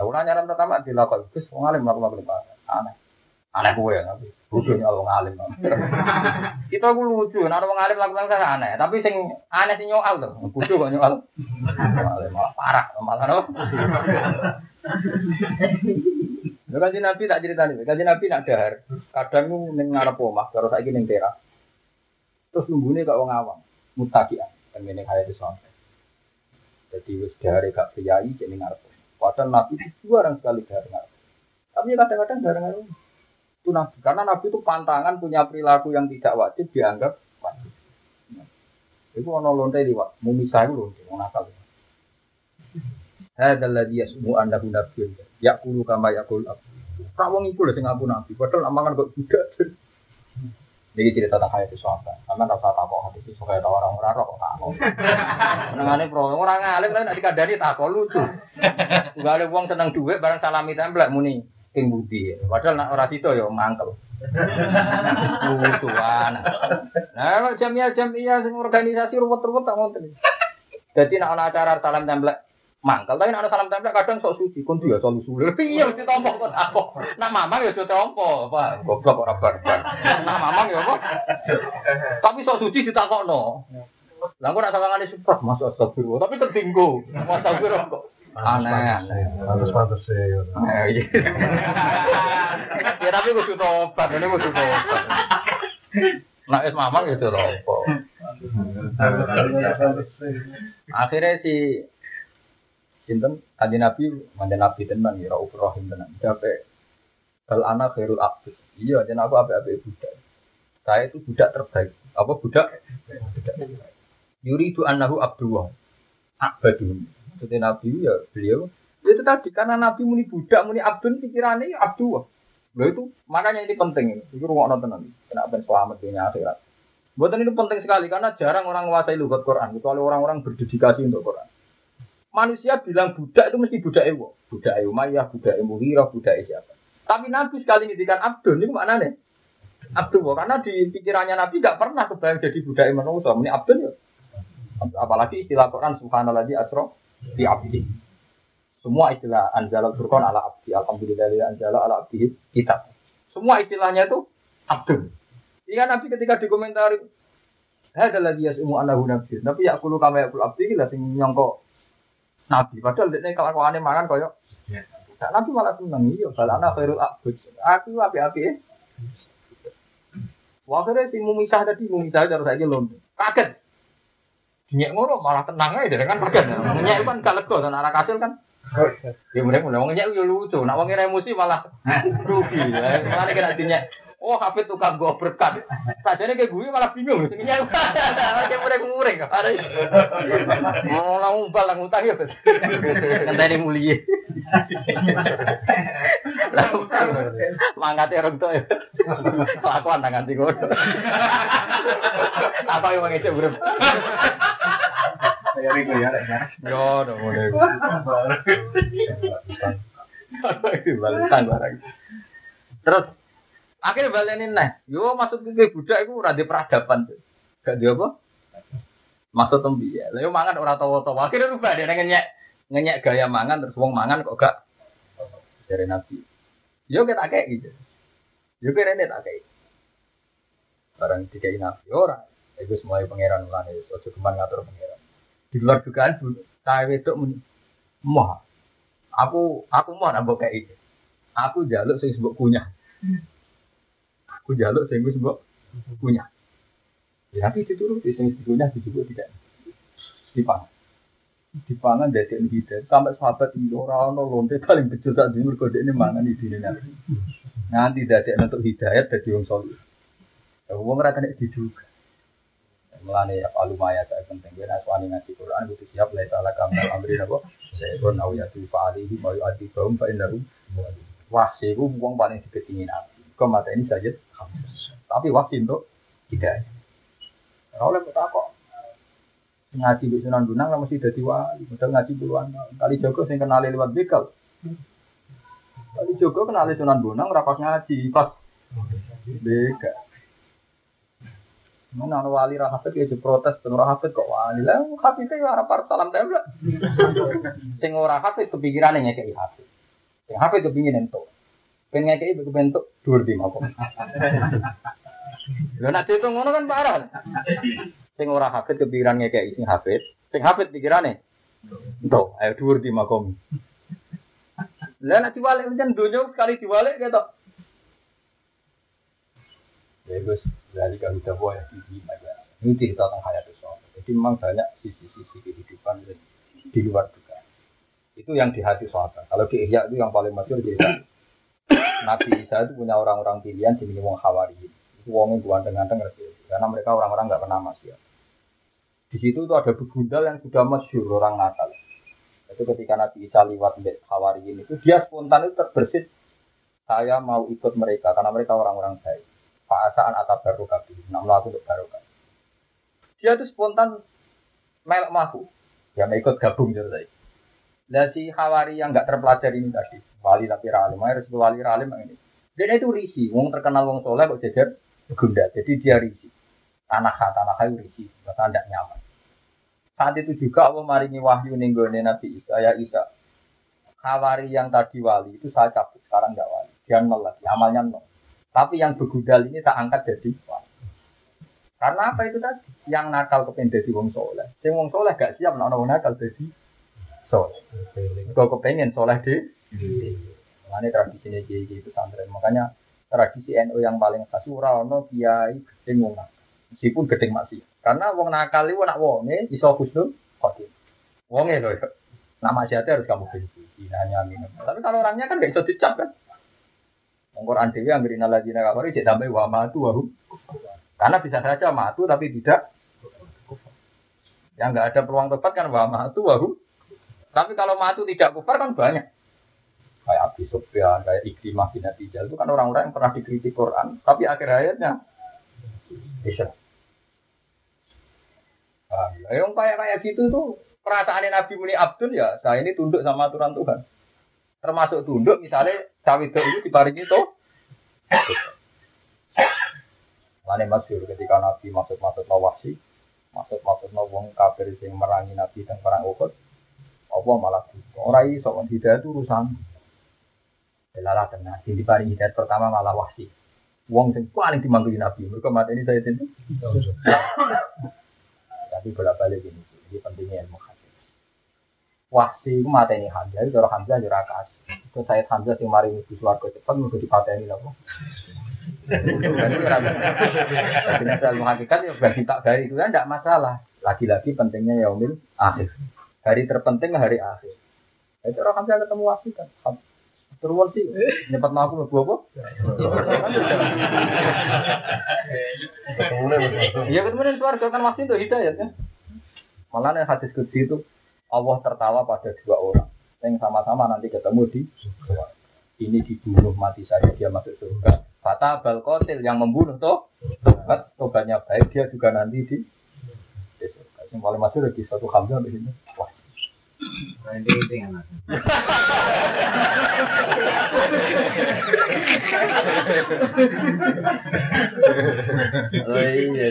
Aku nanya orang pertama dilakukan, terus wong alim mlaku-mlaku ning pasar. Aneh. Aneh kowe ya, tapi bodoh nyol wong alim. Kita ku lucu, nek wong alim lakukan kan aneh, tapi sing aneh sing nyoal to. Bodoh kok nyoal. Alim malah parah, malah no. Kan Nabi tak ceritani, kan Nabi nak dahar. Kadang ku ning ngarep omah, karo saiki ning teras. Terus nunggune kok wong awam, mutakian, kan ngene kaya di sana. Jadi wis dahare gak priyayi jadi ngarep. Padahal Nabi itu jarang sekali dahar ngarep. Tapi kadang-kadang dahar ngarep itu nabi. Karena nabi itu pantangan punya perilaku yang tidak wajib dianggap wajib. Itu ono lonte di wak mumisah itu lonte mau nakal. Hada ladhi yasmu annahu nabiyyun yakulu kama yakul abu tak wong iku lho sing ngaku nabi padahal amangan kok tidak. Jadi cerita tentang hayat sahabat sama rasa takut hati itu tahu orang orang kok. Takut menengane pro orang ngalim kan nek dikandani takut lucu. Gak ada uang seneng duit barang salami templek muni ing budi. Padahal nak ora sito ya mangkel. Lucuan. Nah, jamiah jamiah sing organisasi ruwet-ruwet tak ngoten. Jadi nak ana acara salam templek mangkel, tapi ana salam templek kadang sok suci, kon dia selalu sulit. Piye mesti tompo kok aku. Nak mamang ya aja tompo, Pak. Goblok ora barbar. Nak mamang ya apa? Tapi sok suci ditakokno. Lah kok nak sawangane super, masuk astagfirullah, tapi tertinggu. Astagfirullah kok. Aneh. Harus pantas sih. Ya tapi kudu tobat, ini kudu tobat. Nah, es mamang itu apa? Akhirnya si Sinten kanji Nabi, mantan Nabi tenan ya, Rauf Rahim tenan. Sampai kalau anak khairul abdus. Iya, jadi aku apa-apa budak. Saya itu budak terbaik. Apa budak? Yuri itu anahu abdullah. Abadun. Maksudnya Nabi ya beliau. Ya itu tadi karena Nabi muni budak, muni abdun pikirannya ya abdullah. Loh itu makanya ini penting ini. Itu ruang nonton Kenapa selamat dunia akhirat. Buatan itu penting sekali karena jarang orang menguasai lugat Quran kecuali orang-orang berdedikasi untuk Quran. Manusia bilang budak itu mesti budak ewo, budak Umayyah, budak Muhirah, budak siapa. Tapi Nabi sekali ngedikan abdun ini mana nih? Abdul karena di pikirannya Nabi gak pernah kebayang jadi budak manusia. Ini abdun ya. Apalagi istilah Quran Subhanallah di asro di abdi. Semua istilah anjala furqan ala abdi. Alhamdulillah anjala ala abdi kitab. Semua istilahnya itu abdul. Jika Nabi ketika dikomentari ada lagi ya semua anahu nabi. Tapi ya kulo kama ya kulo abdi lah sing nyongko nabi. Padahal dia kelakuannya mangan koyo. Nah, Nabi malah seneng iya. Kalau anak khairul abud. Aku api-api ya. Wakilnya si mumisah tadi mumisah harus saja lonte. Kaget. Nyek ngono malah tenang aja kan kaget. Nyek kan gak lega dan anak hasil kan. Ya mereka mulai wong nyek yo lucu. Nak wong emosi malah rugi. Malah kena dinyek. Oh, hafid tukang gue berkat. Sajane kayak gue malah bingung. Nyek kayak mureng-mureng. Ada. Mau langsung bal langsung utang ya. Ngenteni mulia. Mangkate orang tua ya. Kelakuan tangan gue. Apa yang mengecek bro? Ya ribu ya. Yo, udah mulai. Balikan barang. Terus akhirnya balenin nah, yo maksud ke budak itu rada peradaban tuh. Gak dia apa? Maksud tembi ya. Lalu mangan orang tawa-tawa. Akhirnya rubah dia ngenyek ngenyek gaya mangan terus wong mangan kok gak dari nabi. Yo kita kayak gitu. Yo kita ini tak kayak. Barang dikai nabi ora. Itu semuanya pangeran mulane. Ojo keman ngatur pangeran. Di luar dugaan saya muni. Moh. Aku aku mau nambah kayak ini. Aku jaluk sing sebut kunyah. Aku jaluk sing sebut kunyah. Ya tapi dituruti sing kunyah disebut tidak. Dipangan. Dipangan dari hidayah. Sampai sahabat ini orang orang lonte paling kecil saat ini berkode ini mangan di nanti. Nanti dari untuk hidayat dari wong soleh. Wong rata nek dijuga. Melane ya alumaya saya penting ya aswani ngaji Quran butuh siap lah salah kamu amri nabo. Syaiton au ya tu fa'alihi mau adi kaum fa innahu wahsi ku wong paling diketingin nabi. Kok mata ini saja Tapi wahsi untuk hidayah. Ora oleh kok kok ngaji di Sunan Gunung lah mesti dadi wali. Padahal ngaji puluhan. Kali Joko sing kenali lewat bekal. Kali Joko kenali Sunan Gunung ora pas ngaji, pas bekal. Mana ana wali ra hafid ya diprotes ben ora hafid kok wali. Lah hafid itu ora par salam tempel. Sing ora hafid kepikirane ngekeki hafid. Sing hafid kepingin entuk. Ben ngekeki bentuk dhuwur di mako. Lha nek diitung ngono kan parah. Sing ora hafid kepikiran ngekeki sing hafid, sing hafid pikirane entuk, ayo dhuwur di makom. Lah nek diwalik pancen donya sekali diwalik ketok. Ya Gus, dari kalau kita buat yang tinggi aja. Ini cerita tentang hayat Rasul. Jadi memang banyak sisi-sisi kehidupan di luar juga. Itu yang di hati sahabat. Kalau di Ihya itu yang paling masyur cerita. Nabi Isa itu punya orang-orang pilihan di wong Hawari. Itu wongnya dengan karena mereka orang-orang nggak pernah masih. Di situ tuh ada begundal yang sudah masyur orang Natal. Itu ketika Nabi Isa lewat di Hawariin itu dia spontan itu terbersit saya mau ikut mereka karena mereka orang-orang baik. Fa'asaan atau baru kabi. Nak melaku untuk baru Dia tuh spontan melek mahu. Ya ikut gabung jadi saya. Dan si Hawari yang nggak terpelajar ini tadi, wali tapi ralim, harus wali ralim ini. Dan itu risi, wong terkenal wong soleh kok jajar gunda. Jadi dia risi. Tanah tanah kayu risi, bahkan tidak nyaman. Saat itu juga Allah maringi wahyu ninggone Nabi Isa ya Isa. Hawari yang tadi wali itu saya cabut, sekarang nggak wali. Dia nol amalnya nol. Tapi yang begudal ini tak angkat jadi wali. Karena apa itu tadi? Yang nakal kepengen jadi wong soleh. Yang wong soleh gak siap nak nakal jadi soleh. Kau kepengen soleh di Makanya tradisi ini kiai itu santri. Makanya tradisi NU yang paling khas no kiai gedeng wong. Meskipun gedeng masih. Karena wong nakal itu nak wonge iso khusnul khotim. Wonge loh. Nama siapa harus kamu benci. Hanya minum. Tapi kalau orangnya kan gak iso dicap kan. Quran dewi yang berina lagi kafir jadi sampai wa matu wahum. Karena bisa saja matu tapi tidak yang nggak ada peluang tepat kan wa matu wahum. Tapi kalau matu tidak kufar kan banyak. Kayak Abi Sufyan, kayak Ikrimah bin Atijal itu kan orang-orang yang pernah dikritik Quran, tapi akhir ayatnya bisa. Nah, yang kayak kayak gitu tuh perasaan Nabi Muni Abdul ya, saya ini tunduk sama aturan Tuhan. Termasuk tunduk misalnya cawe itu diparingi tuh. Lane masyur ketika Nabi masuk-masuk nawasi, masuk-masuk wong kafir sing merangi Nabi dan perang Uhud, apa malah ora iso hidayah itu urusan. Lala tenang, sing diparingi hidayah pertama malah wasi. Wong sing paling dimanggil Nabi, mereka mati ini saya tentu. Tapi bolak-balik ini, ini pentingnya ilmu hadis. Wasi itu mati ini Hamzah, itu orang Hamzah jurah kasih. Ke saya Hamzah sing mari di suarga cepat, mesti dipateni lho. Jadi ilmu hakikat ya bagi tak dari itu kan tidak masalah. Lagi-lagi pentingnya yaumil akhir. Hari terpenting hari akhir. Itu orang Hamzah ketemu wasi kan. Turun sih, aku mau apa? Iya kemudian keluarga kan masih itu hidayat ya. Malah yang hadis kudsi itu Allah tertawa pada dua orang yang sama-sama nanti ketemu di ini dibunuh mati saja dia masuk surga. Fata balkotil yang membunuh toh tobat tobatnya baik dia juga nanti di Yang paling masuk lagi satu hamzah di sini. Wah. Oh iya.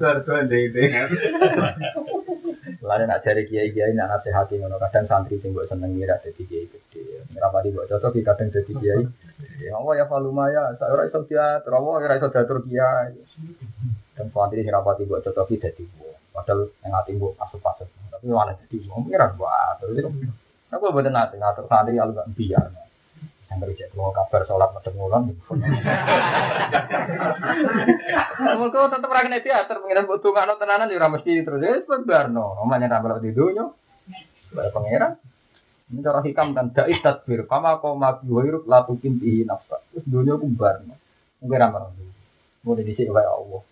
Suara-suara Lalu nak cari kiai kiai nak nasihati ngono kadang santri sing buat seneng ngira jadi kiai gede. Buat cocok di kadang jadi kiai. Ya Allah ya faluma ya, saya ora iso dia, terus ora iso diatur kiai. Dan santri sing rapati buat cocok jadi buat. Padahal yang hati buat asup-asup. Tapi malah jadi buat. Ngira buat. Aku buat nanti ngatur santri alu gak biar. Yang kerja keluar kabar sholat macam ngulang. Mereka tetap rakyat teater, pengiran buat tukang no tenanan juga mesti terus ya sebentar no. Omanya tambah di dunia, pada pengiran. Ini cara hikam kan dai tadbir, kama kau mabi wairuk latu kimpihi nafsa. Terus dunia kumbar no. Mungkin ramah. Mau di sini kayak Allah.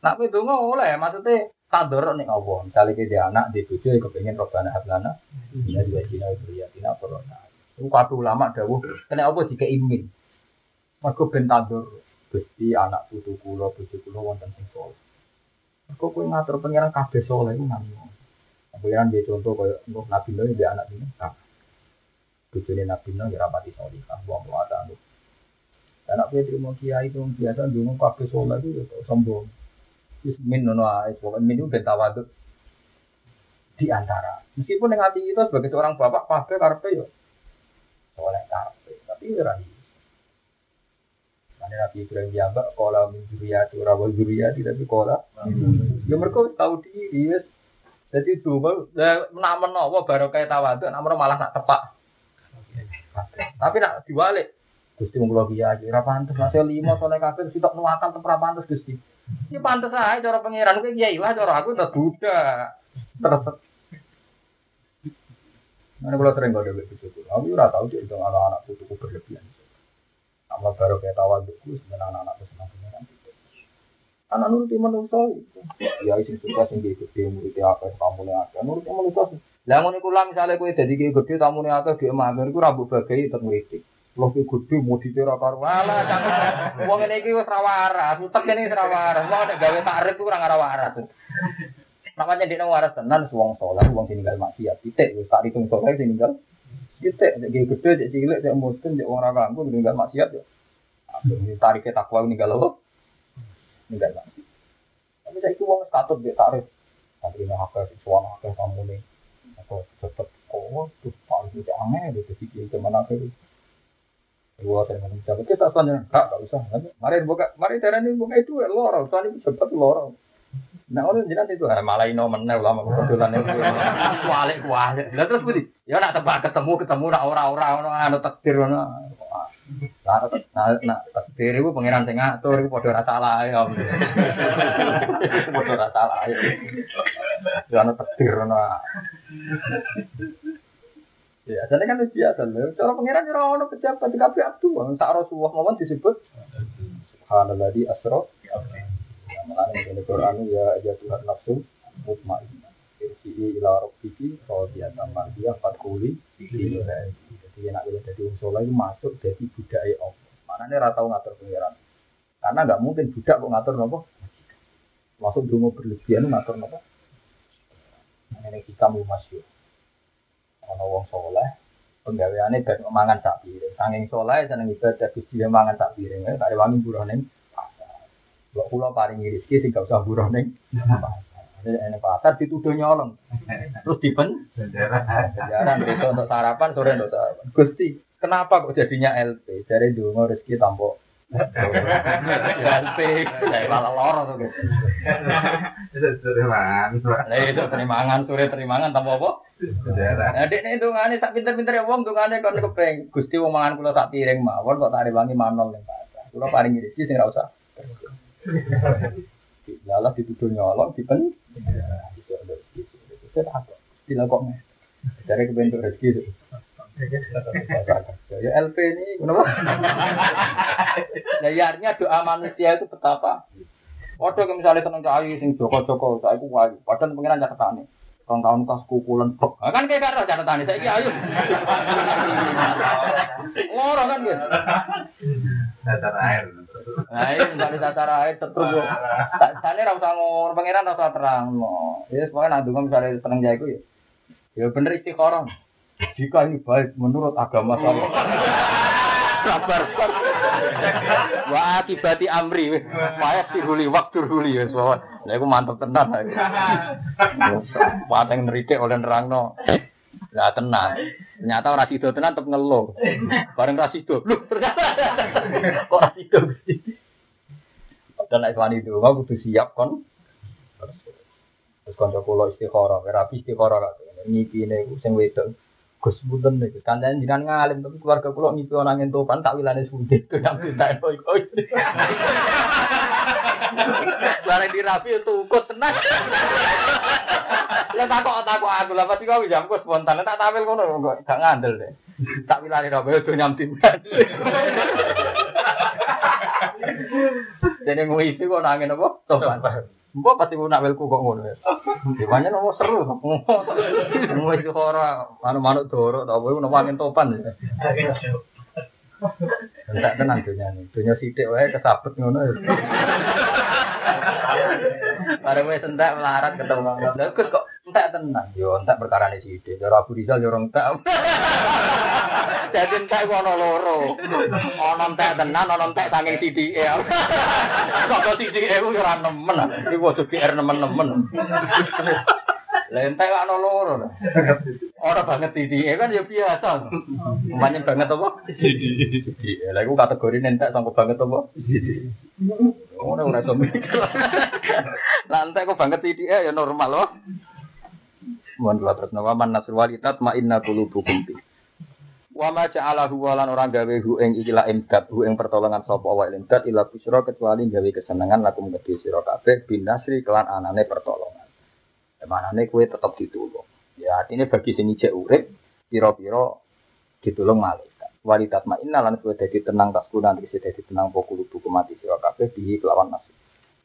Nak itu oleh, maksudnya tador ning Allah. Misale ke dia anak, di bojo ya kepengin robana hablana. Ya juga Cina itu ya Cina corona. Kabeh ulama dawuh kena apa jika imin. Mergo ben tador Gusti anak putu kula bojo kula wonten sing saleh. Mergo kowe ngatur pengiran kabeh saleh iku nang. Pengiran dia contoh untuk Nabi Nuh dia anak ini. Bojone Nabi Nuh ya rapati saleh. Wong ada anu. Anak kowe terima kiai itu biasa dulu kabeh saleh itu ya sombong. Wis min nono ae, pokoke min itu tawaduk di antara. Meskipun dengan hati kita sebagai seorang bapak kabeh karepe yo oleh karepe, tapi ora Karena Nabi Ibrahim diambak, kola min juriyati, rawal juriyati, tapi kola. Ya mereka tahu diri, yes. Jadi itu, nak menawa baru kayak tawadu, nak malah nak tepak. Tapi nak diwalik, Gusti mung kula kiai, ora pantes masih lima soleh kabeh sitok nuwakal tempat pantes Gusti. Ini pantes aja cara pangeran kowe kiai lah cara aku tetep Buddha. Terus Mana kalau sering gak ada begitu, aku ora tahu sih itu anak-anak putuku berlebihan. Amal baru kayak tawa buku, sebenarnya anak-anak itu senang pengiran. Anak nuruti manusia itu. Ya isi suka sing gede murid apa kamu nih ada nuruti manusia. Lah ngono lah misale kowe dadi gede tamu nih akeh di emah, iku rambut bagai tetep ngritik. Loh gede mau ditera karo wala cangkem. Wong ngene iki wis ra waras, utek kene wis ra waras. Wong nek gawe takrif ora ora waras. Namanya dia waras tenan wong saleh, wong tinggal maksiat. Titik wis tak hitung saleh tinggal Kita nek gede cek cilik cek mungkin cek wong ora kanggo ninggal maksiat yo. Tarike takwa ninggal apa? Ninggal maksiat. Tapi itu wong katut dia tarik. Tapi haknya suara haknya kamu nih. Atau tetap kok tuh paling aneh gitu sih gimana itu. Dua dengan mencapai kita tanya, kak, gak usah. Mari buka, mari cara ini buka itu lorong, soalnya cepat lorong. Nah, orang jelas itu, eh, malah ino menel lama kebetulan itu. Kualik, kualik. Lah terus budi, ya nak tebak ketemu, ketemu nak ora-ora, ono anu takdir ono. Nah, nah, nah, takdir itu pangeran sing ngatur, itu podo rasa lah ya. Podo rasa lah ya. Ya ono takdir ono. Ya, jadi kan biasa. Cara pangeran ora ono pejabat di kabeh abdu, tak Rasulullah mawon disebut Subhanallah di asro. Mengenai dari Quran ya ya Tuhan nafsu mutmainnah. Irji'i ila rabbiki radiyatan mardiyah fatkuli Jadi enak boleh jadi wong saleh masuk jadi budaya Allah. Mana nih ratau ngatur pengiran. Karena nggak mungkin budak kok ngatur nopo. Masuk dungo berlebihan ngatur nopo. Ini kita mau masuk. Ono wong saleh penggaweane ben mangan sak piring. Sanging saleh seneng ibadah Gusti mangan sak piring. Tak wangi burane Mbok kula paringi rezeki sing gak usah buruh ning Ini pasar dituduh nyolong. Terus dipen jaran besok untuk sarapan, sore untuk sarapan. Gusti, kenapa kok jadinya LP? Dari dulu rezeki tampok LP, saya malah loro tuh. Sore mangan. Lah itu terimangan, sore terimangan tanpa apa? Nah, dek nek ndongane sak pinter-pinter wong ndongane kon kepeng. Gusti wong mangan kula sak piring mawon kok tak rewangi manol ning pasar. Kula paringi rezeki sing ora usah. Lalah dituduh nyolong, dipen. Tidak kok Dari kebentuk rezeki. Ya LP ini kenapa? Nah, ya artinya doa manusia itu betapa. Waduh, misalnya seneng cahayu sing joko-joko, saya ku wayu. Padahal pengiran catatan nih. Rong tahun kas kukulan bek. Nah, kan kayak karo catatan saya ki ayo. Loro kan gitu. Dasar air. Nah, ini misalnya tata air terus yo. Sane ra usah ngomong pangeran ra usah terang. Ya pokoknya nak donga misalnya seneng jaiku ya. Ya bener istikharah. Jika ini baik menurut agama saya. Sabar. Wa akibati amri. Payah siruli waktu ruli ya. Lah iku mantep tenan. Pateng neritik oleh nerangno. Lah tenan. Ternyata ora sido tenan tetep ngeluh. Bareng ra sido. Lho ternyata kok ra sido. Dan nek wani itu mau kudu siap kon. Terus kanca kula istikharah, rapi istikharah kok. Ngipine sing wedok. Gus Bunten nih, kancan jiran ngalim tapi keluarga kulo ngipi orang yang topan tak wilane sulit tuh yang minta koi koi. Barang di rapi itu ukut tenang. Ya takut takut aku lah pasti kau bisa aku spontan tak tampil kono kok gak ngandel deh. Tak wilane rapi itu nyamtin. Dene ngisi kok nangin apa? Topan. Mbok pasti mau nawelku kok ngono ya. Di mana nopo seru. Ngisi ora manuk-manuk doro ta apa ono angin topan. Ya. Entak tenan dunia. Dunia sidik wae kesabet ngono ya. Bareng wis entak melarat ketemu. Lha Gus kok entak tenan. Yo entak perkara ne sidik. Abu Rizal yo orang entak. Jadi entak ku ono loro. Ono entak tenan, ono entak saking sidike. Kok sidike ku yo ora nemen. Iku ojo GR nemen-nemen. Lah entek kok ono loro. Ora banget sidike kan ya biasa. Umpamanya banget apa? Sidike. Lah iku kategori entek sangko banget apa? Sidike. Ngono ora iso mikir. Lah entek kok banget sidike ya normal loh. Mohon kula terus nama man nasr walitat ma inna qulubukum fi. Wa ma ja'alahu walan orang gawe hu ing ikilah imdad hu ing pertolongan sapa wa imdad ila busra kecuali gawe kesenengan lakum kedhe sira kabeh binasri kelan anane pertolongan. Manane kue tetap ditulung. Ya artinya bagi sing ijek urip pira-pira ditulung malaikat. Walitat ma'inna lan kowe dadi tenang tak guna tegese dadi tenang pokok kudu mati sira kabeh bihi kelawan nasib.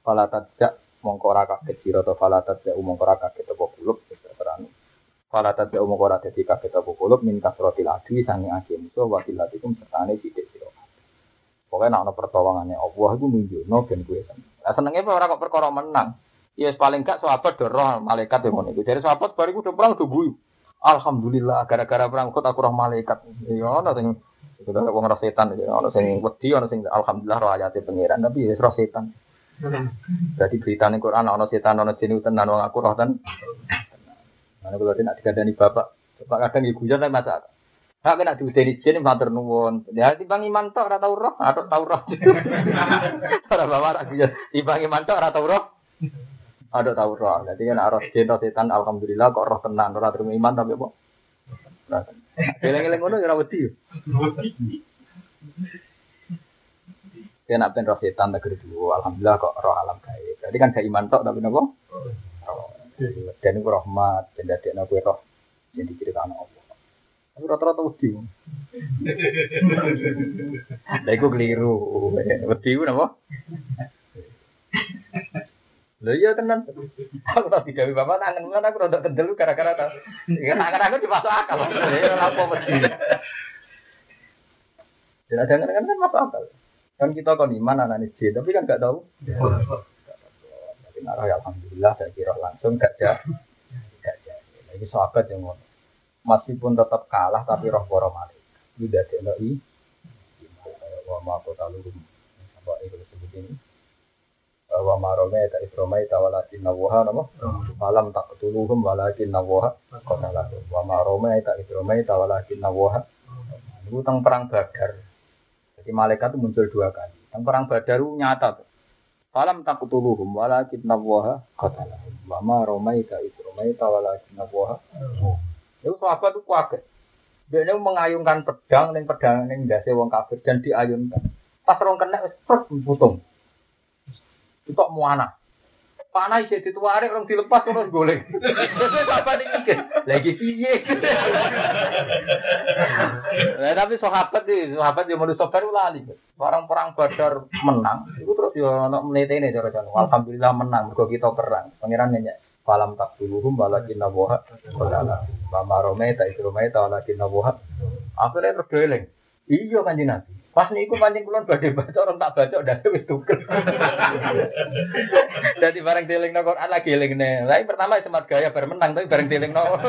Fala tajak mongko ora kaget sira to fala tajak mongko ora kaget apa kulub terang. Fala tajak mongko ora dadi kaget apa kulub min kasratil adi sange ake musuh wa tilatikum sertane sithik sira. Pokoknya nak ana pertolongane Allah iku nunjukno ben kowe seneng. Lah senenge ora kok perkara menang. Ya paling gak sahabat do roh malaikat yang ngono iku. Jadi sahabat bariku udah perang udah guyu. Alhamdulillah gara-gara perang kok aku roh malaikat. Ya ono sing sudah wong roh setan ya ono sing wedi ono sing alhamdulillah roh ayate pangeran tapi ya roh setan. Jadi berita ning Quran ono setan ono jin tenan wong aku roh ten. Mana kalau tidak dikandani bapak, bapak kadang ibu jangan masak. Hak kena diudeni jin matur nuwun. Ya timbang iman tok ora tau roh, atau tau roh. Ora bawa ora guyon. Timbang iman tok ora tau roh. Ada tahu roh. Jadi kan arah jin setan alhamdulillah kok roh tenan ora terima iman tapi apa? Eleng-eleng ngono ya ora wedi. Ya nak ben roh setan negeri dulu alhamdulillah kok roh alam gaib. Jadi kan gak iman tok tapi napa? Roh. Dan itu rahmat dan dadekno kowe roh yang diceritakan Allah. Tapi rata-rata wedi. Lah iku keliru. Wedi ku napa? Lho iya tenan. Aku tak digawe bapak tangan mulan aku rada kendel gara-gara ta. Ya tangan aku dimasuk akal. Ya ora apa mesti. Ya jangan kan kan masuk akal. Kan kita kon iman anak J, tapi kan gak tahu. Tapi narah ya alhamdulillah saya kira langsung gak jah. Gak jah. Ini sahabat yang ngono. Meskipun tetap kalah tapi roh para malaikat. Ini dari i. Wa ma qataluhum. Apa itu disebut ini? Wa marome ta isromai ta walakin nawaha nama? Malam tak ketuluhum walakin nawaha qatala wa marome ta isromai ta walakin nawaha itu tentang perang badar. Jadi malaikat itu muncul dua kali. Tentang perang badar nyata tuh. Falam tak ketuluhum walakin nawaha qatala wa marome ta isromai ta walakin nawaha itu sahabat itu kuaget dia ini mengayunkan pedang ning pedang ning dasi wong kafir dan diayunkan. Pas rong kena wis putung itu muana. Panah isi dituare orang dilepas terus golek. Terus apa nih mikir? Lagi piye? Nah, tapi sahabat nih, sahabat yang manusia baru lali. Orang perang Badar menang, itu terus ya nak menit ini cara cara. Alhamdulillah menang, mergo kita perang. Pangeran nanya, falam tak duluhum walakin nawaha kolala. Mama Rome tak isromai tak walakin nawaha. Akhirnya terus geleng. Iya kan Nabi. Pas niku pancing kulon badhe baca orang tak baca udah wis tukel. Jadi bareng dieling no Quran lagi eling ne. Lah pertama semat gaya bar menang tapi bareng dieling no.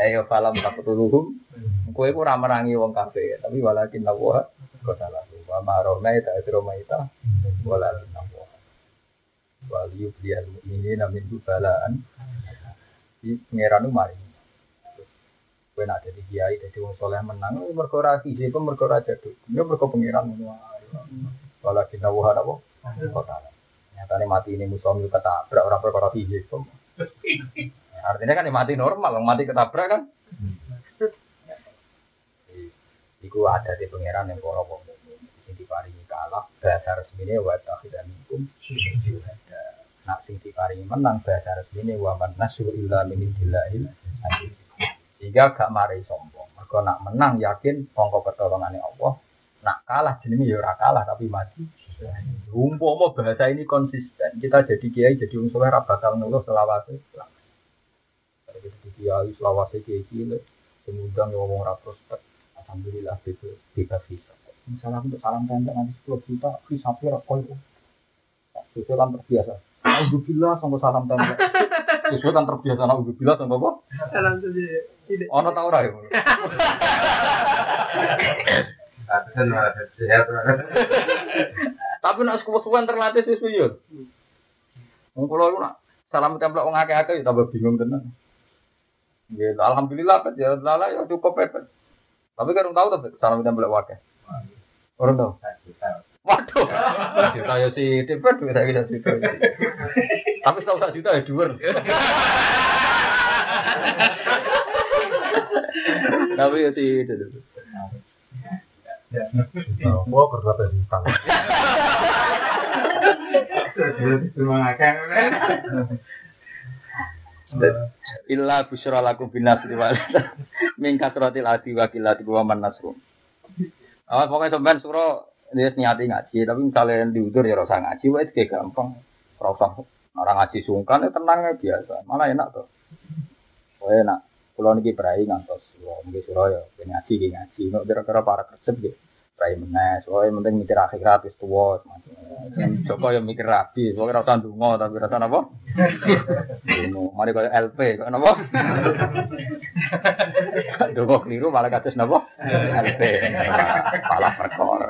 Ayo falam taqtuluhum. Kowe ku ora merangi wong kafir, tapi walakin lawa qatala. Wa ma rona ta roma ita walakin lawa. Wal yubliyal mu'minina min balaan. Di pangeran mari Kue nak jadi kiai, jadi wong soleh menang, mergo ora siji, itu mergo ora jadu. Ini mergo pengiran ngono. Wala kita wuha apa? Kota. Nyatane mati ini musuh itu ketabrak orang perkara siji itu. Artinya kan mati normal, mati ketabrak kan. Iku ada di pangeran yang para wong sing diparingi kalah bahasa resmine wa takhidanikum syuhada. Nak sing diparingi menang bahasa resmine wa man nasru illa min indillahil aziz sehingga gak mari sombong. Mereka nak menang yakin songko pertolongannya Allah. Nak kalah jenenge ya kalah tapi mati Umpama bahasa ini konsisten, kita jadi kiai jadi wong soleh ra bakal ngeluh selawase. Kita jadi kiai selawase kiai cilik, kemudian ngomong ra prospek, alhamdulillah bebas bebas bisa. Misalnya untuk salam tanda nanti 10 juta, hisapnya ra koyo. Sesuai kan terbiasa. Alhamdulillah sampai salam tanda. Sesuai kan terbiasa. Alhamdulillah sampai apa? Salam sendiri. Tidak. Ono tau ora ya? Tapi nak suwe-suwen terlatih susu yo. Wong kula iku nak salam templek wong akeh-akeh ya tambah bingung tenan. Ya alhamdulillah pet ya lala ya cukup pet. Tapi kan tahu tapi salam templek akeh. Orang tahu. Waduh. Juta ya si tipe duit saya bisa juta. Tapi setahu sak juta ya dhuwur. Tapi ya itu. Gua kerja utang. Terima kasih. Illa busyra lakum bin nasri wal min kasratil adi wa qillati wa man nasru. Awas pokoknya sampean suro dia niati ngaji, tapi misalnya diudur ya rasa ngaji, itu gampang. Rasa orang ngaji sungkan ya tenang ya biasa. Malah enak tuh. Oh enak. Kalau niki berai ngantos, wah mungkin suro ya ben ngaji ki ngaji. Nek kira-kira para kerja gitu. Berai menes, wah yang penting mikir akhirat wis tuwa. Joko ya mikir rapi, pokoknya rasa ndonga tapi rasa apa? Dungo, mari kaya LP, kaya napa? Dungo keliru malah kados napa? LP. Malah perkara.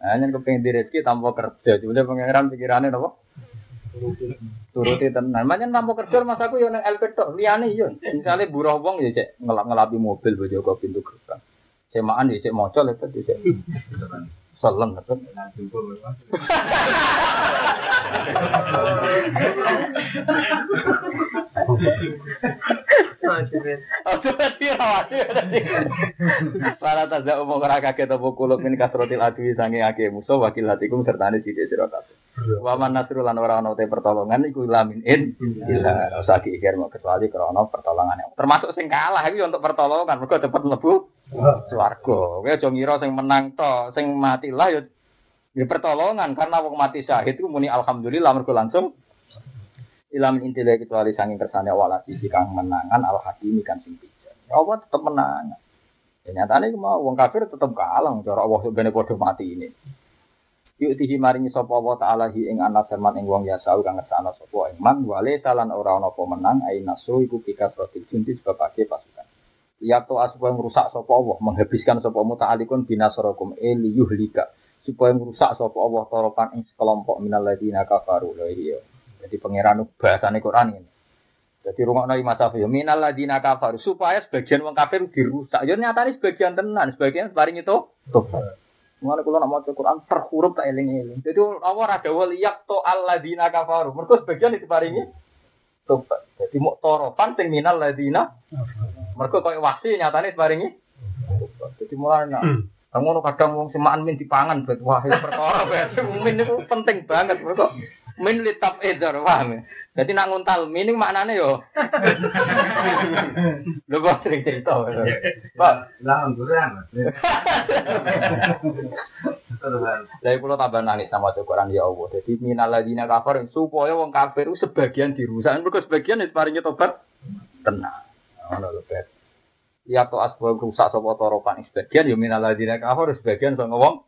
Hanya kepengen direzeki tanpa kerja, cuma pengiran pikirannya napa? Turuti tenan. Manyen tanpa kerja mas aku yo nang LP tok, liyane yo. Misale buruh wong ya cek ngelap-ngelapi mobil bojo pintu gerbang. Semaan ya cek moco lepet ya cek. Seleng lepet. Para taza umum ora kaget apa kuluk min kasrotil adwi sange ake musuh wakil hatikum serta ne sithik sira kabeh. Wa man nasrul lan ora ana pertolongan iku lamin in ila usah diikir mau kecuali krana pertolongan. Termasuk sing kalah iki untuk pertolongan mergo cepet mlebu swarga. Kowe aja ngira sing menang to, sing mati lah ya ya pertolongan karena wong mati syahid itu muni alhamdulillah mergo langsung Ilam intile kecuali sanging kersane wala sisi kang menangan al hakimi kan sing bijak. Ya Allah tetep menangan. Ya nyatane mau wong kafir tetep kalah cara Allah sebenarnya padha mati ini. Yuk tihi maringi sapa Allah taala hi ing anak firman ing wong yasau kang ngersana sapa ing wale talan ora ana apa menang ai nasu iku pika protil junti sebabake pasukan. Lihat to asupaya merusak sapa Allah menghabiskan sapa muta'alikun binasarakum eli yuhlika supaya merusak sapa Allah toropan ing sekelompok minal ladina kafaru lha iya. Jadi pangeran bahasane Quran ini. Jadi rumah nabi masa ya minal ladina kafar supaya sebagian wong kafir dirusak. Ya nyatane sebagian tenan, sebagian paling itu tobat. Mulane kula nak maca Quran terhuruf tak eling-eling. Jadi Allah ra dawuh liyak to alladina kafaru. Mergo sebagian diparingi tobat. Jadi mau toropan sing minal ladina. Mergo koyo wasi nyatane diparingi tobat. Jadi mulane nak Kamu kadang wong semaan min dipangan bet wah itu perkara. Min itu penting banget mergo min litap edar paham ya. Jadi nak nguntal min ini maknane yo. Lho kok sering cerita. Pak, Lah, angguran. Lah kula tambah nangis sama Quran ya Allah. Jadi minal ladina kafir supaya wong kafir itu sebagian dirusak. Mergo sebagian itu paringi tobat tenang. Ngono lho, Bet. Ya to asbab rusak sapa toropan sebagian ya minal ladina kafir sebagian sing wong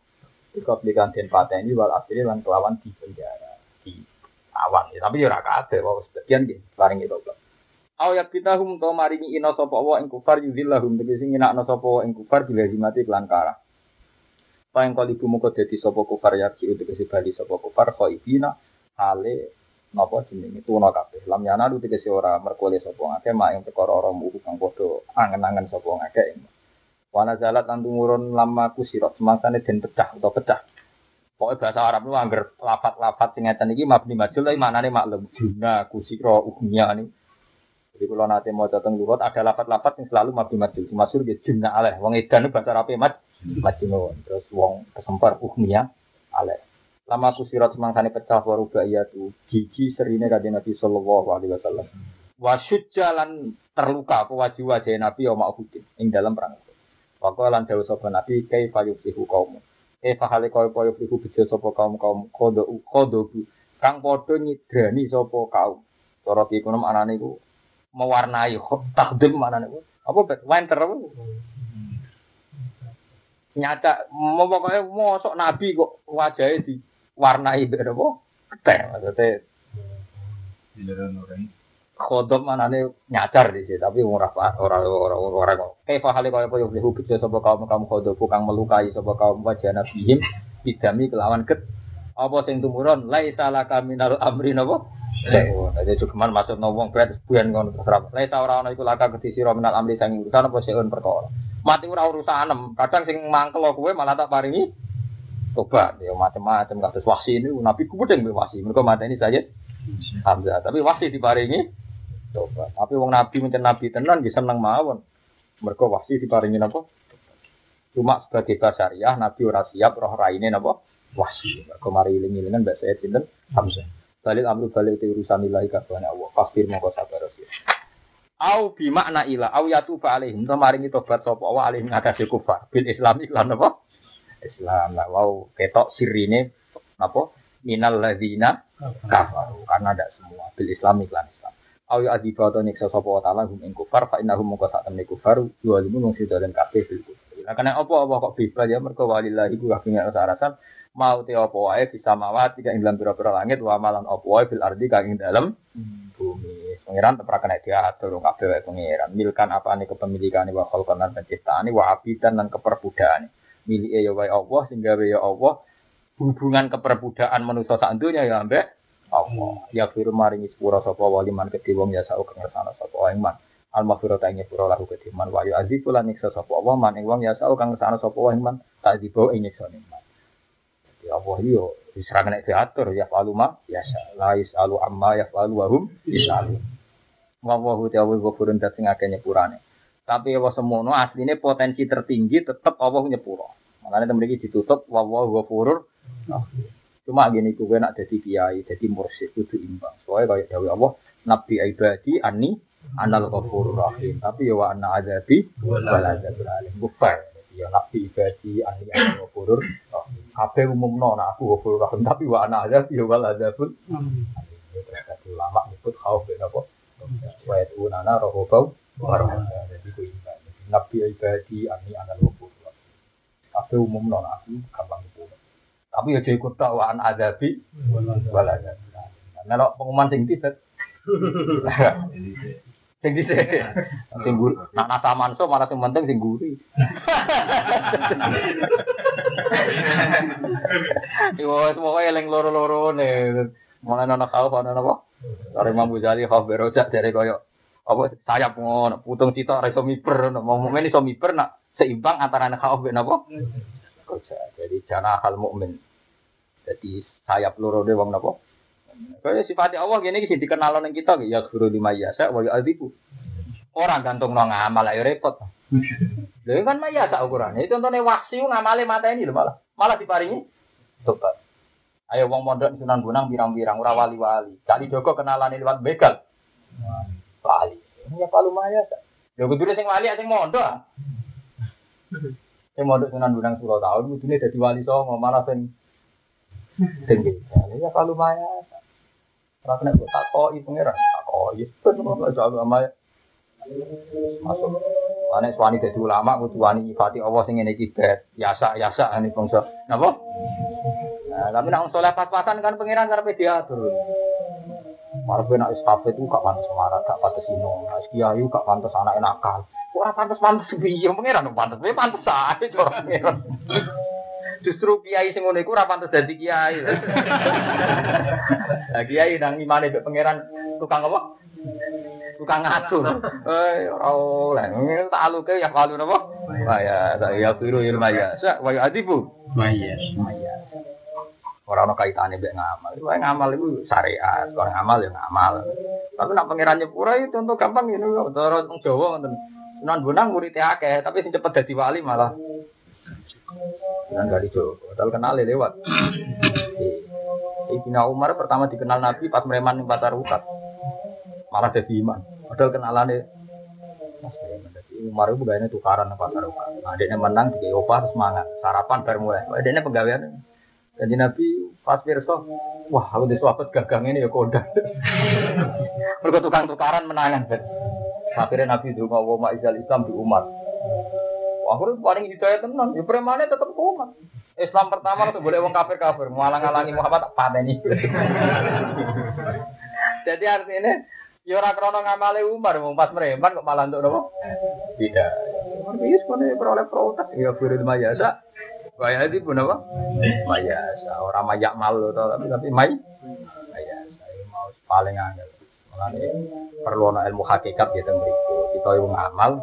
dikoplikan den pateni wal asli lan kelawan di penjara awan. Ya, tapi ya ora kabeh wae sebagian nggih paringi tobat. Aw ya kita hum to maringi ina sapa wa ing kufar yuzillahum tegese nginakno sapa wa ing kufar dilazimati kelan kara. Paing kali ibu muka dadi sapa kufar ya ki tegese bali sapa kufar khaifina ale napa jenenge tuna kabeh. Lam yana lu tegese ora merkole sapa ngake mak ing perkara ora muku kang padha angen-angen sapa ngake. Wana zalat lan tumurun lama kusirat semangsane den pecah utawa pecah. Pokoknya bahasa Arab itu anggar lafat-lafat sing ngeten iki mabni majul tapi maknane maklum. Juna kusira ugnya ini. Jadi kalau nanti mau datang lugat ada lapat-lapat yang selalu mabdi majul. Masuk dia jumna aleh. Wong edan bahasa Arab maj majnun. Terus wong kesempar uhmiya aleh. Lama aku sirat semangsane pecah waruba iya gigi serine kanjeng Nabi sallallahu alaihi wasallam. Wasyud jalan terluka apa wajib wajah Nabi ya ma'hudin ing dalam perang. Waktu lan dawuh sapa Nabi kai fayusihu kaum. Eh fahale kaya kaya iku bejo sapa kaum kaum kodo kodo kang padha nyidrani sapa kaum. Cara ki kono anane iku mewarnai takdim manane iku. Apa bet winter apa? Nyata mau pokoknya mosok nabi kok wajahnya diwarnai bet apa? Teh maksudnya mana nih nyadar di sini tapi orang orang orang orang kayak fahali kau apa yang beli bejo sopo kaum kaum kodok kang melukai sopo kaum wajah nabiyim bidami kelawan ket. Apa sing tumurun? Salah kami naruh amri nopo jadi cuman masuk nobong berat buan ngono terserap lai ta ora ono iku laka kedisi sira minal amri sang urusan apa seun perkara. Mati ora urusanem kadang sing mangkel kowe malah tak paringi tobat ya macam-macam kados wasi ini nabi kubedeng wasi. Mereka mati ini saja Hamzah. Tapi wasi diparingi Coba. Tapi wong nabi mencen nabi tenan bisa seneng mawon. Mereka wasi diparingi napa? Cuma sebagai basariah nabi ora siap roh raine napa? Wasi. Mereka mari iling-ilingan mbak saya pinten Hamzah. Balik amru balik itu urusan ilahi kabehane Allah. Fasbir mongko sabar sih. Au bi makna ila au yatu fa alaihim to maringi tobat sapa wa alaihim ngatasi kufar bil islam iklan napa? Islam lah wow ketok sirine napa? Minal ladzina kafaru karena ada semua bil islam iklan awi adiba atau nyiksa wa taala hum ing kufar fa innahum mongko sak temne kufar dua limu wong sida dan kabeh fil kufar. Nah karena apa apa kok bebas ya mergo walillahi ku kabeh arasan mau te apa wae bisa mawat tidak ing dalam pira-pira langit wa malan apa wae fil ardi kang ing dalam bumi. Pangeran tetep kena diatur kabeh wae pangeran. Milkan apa nih kepemilikan wa khalqan lan penciptaan wa abidan lan keperbudakan. Milike ya wae Allah sehingga ya Allah hubungan keperbudakan manusia sak ya ambek Allah. Ya firu maringi sepura sapa waliman kedhi wong ya sau kang ngersano sapa wae man. Al maghfirah ta nyepura lahu kedhi man wa yu azifu lan nyiksa sapa wa man ing wong ya sau kang ngersano sapa wae man. Tak dibawa ing nyiksa man. Ya Allah yo diserang nek diatur ya falu ma ya la yasalu amma ya falu wa hum yasalu. Wa wa hu ta'ala ghafurun dat sing akeh nyepurane. Tapi wa semono asline potensi tertinggi tetep Allah nyepuro. Makanya temen iki ditutup wa wa Cuma gini gue nak jadi kiai, jadi mursyid itu imbang. Soalnya kayak Dawi Allah, Nabi ibadi ani anal ghafurur rahim. Tapi ya wa anna azabi wal azabul alim. Bufar. Ya Nabi ibadi ani anal ghafurur rahim. Kabeh umumno nah aku ghafurur rahim, tapi wa anna azabi wal azabul alim. Terus kata ulama nyebut khauf ben apa? Wa yadunana rohobau warahmah. Jadi ku imbang. Nabi ibadi ani anal ghafurur rahim. Kabeh umumno nah aku gampang tapi ya jadi ikut takwaan azabi wala azabi. Melok pengumuman sing tidak. Sing dhisik. Sing guru, nak nasa manso malah sing penting sing guri. Iwo semoga eling loro-loro ne. Mulai ana khauf ana apa? Dari Imam Ghazali khauf berojak dari koyo apa sayap ngono, putung cita ora iso miber, mau mukmin iso miber nak seimbang antara khauf ben apa? kerja. Jadi jana hal mukmin. Jadi sayap loro de wong napa? Kaya sifatnya Allah gini sih dikenal nang kita ya guru lima yasa wa yu'adzibu. Orang gantung nang ngamal ayo repot. Lha kan maya tak ukuran. Itu contohnya wahsi ngamale mata ini lho malah. Malah diparingi tobat. Ayo wong mondok Sunan Bonang birang-birang ora wali-wali. Kali Joko kenalane liwat begal. Wali. Ya palu maya. Ya kudu sing wali sing mondok. Sing mondok Sunan Bonang tahun kudune dadi wali songo malah sing sing ya palu maya. Ora kena kok takoki pangeran. Takoki. Bener soal maya. Masuk. Ane suwani dadi ulama kudu wani nyifati Allah sing ngene iki bet. Yasa yasa ane bangsa. Napa? Nah, tapi nak soleh pas-pasan kan pangeran karepe diatur. Malah nak istafet itu gak pantas marah, gak pantas ino. Nah, kiai gak pantas anak nakal. Ora pantas-pantas piye pangeran pantas. Piye pantas ae cara pangeran. Justru kiai sing ngono iku ora dadi kiai. Kiai nang imane mbek pangeran tukang apa? Tukang ngatur. Eh ora oleh. Tak aluke ya kalu napa? Wah ya, tak ya kiro ilmu ya. Sa wa adibu. Mayas. Ora ono kaitane mbek ngamal. Wae ngamal iku syariat, kalau ngamal ya ngamal. Tapi nak pangeran nyepura itu contoh gampang ini cara wong Jawa ngoten. Sunan Bonang murid akeh, tapi sing cepet dadi wali malah Sunan Kalijogo. Padahal kenal lewat. Sayyidina Umar pertama dikenal Nabi pas mereman ning pasar ukat. Malah jadi iman. Padahal kenalane Mas Umar itu gayanya tukaran apa pasar. Nah, dia menang di Eropa semangat sarapan baru mulai. Dia pegawaian. Jadi Nabi pas pirsa, wah aku di sahabat gagang ini ya koda. Mereka tukang tukaran menangan. Akhirnya Nabi itu mau wa izal Islam di umat. Aku paling hidayah tenan, ya premane tetap umat. Islam pertama itu boleh wong kafir kafir, ngalang-ngalangi Muhammad tak pateni. Jadi artinya Ya ora krana ngamale Umar pas mereman kok malah untuk nopo? Tidak. Wis kene peroleh protes ya firul mayasa. Kaya di pun apa? Mayasa. Ora mayak mal to tapi tapi may mayasa. Ini mau paling angel. Mulane perlu ana ilmu hakikat ya teng mriku. Kita wong amal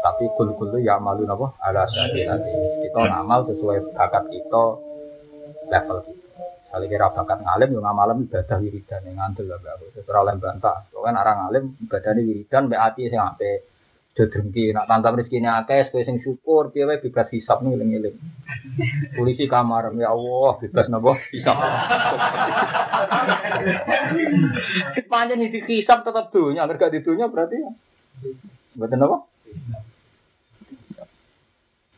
tapi kul-kul ya malu napa ala sadiyati. Kita ngamal sesuai bakat kita level kita. Kali kira bakat ngalim, yang ngamalem ibadah wiridan yang ngandel lah gak Setelah oleh bantah, kan orang ngalim ibadah wiridan, mbak hati sing ape. Sudah drengki, nak tantang rezeki ini akeh, sesuai sing syukur, dia bebas hisap nih ngiling-ngiling. Polisi kamar, ya Allah, bebas nopo hisap. Panjang nih hisap tetap dunia, agar gak di dunia berarti ya. Betul nopo?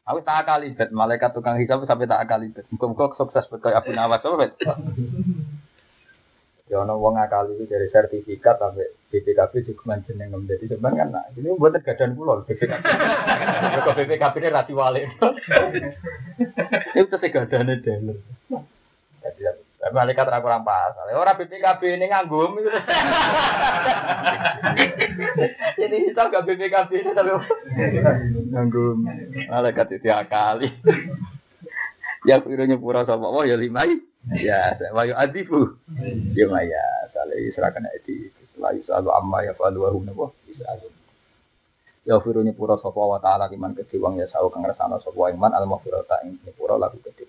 Aku tak kali bet malaikat tukang hisap sampai tak kali bet. Muka-muka sukses betul Abu Nawas apa bet? Ya ono wong akali itu dari sertifikat sampai BPKB juga jeneng ngem jadi cuman kan nah, ini buat tergadan pulau BPKB. Kok BPKB ini rati wale. Itu tergadane dhewe. Jadi malaikat ora kurang pas. Ora BPKB ini nganggo Ini hisap gak BPKB ini tapi nganggo malaikat itu akali. Ya kira nyepura sama Allah ya lima Ya, saya yo adifu. Ya maya, saleh serahkan itu. Setelah selalu amma ya falu wa hum bisa Ya firu nyepura sapa wa taala kiman kediwang ya sau kang rasana sapa iman al maghfirata ing nyepura lagu kedhi.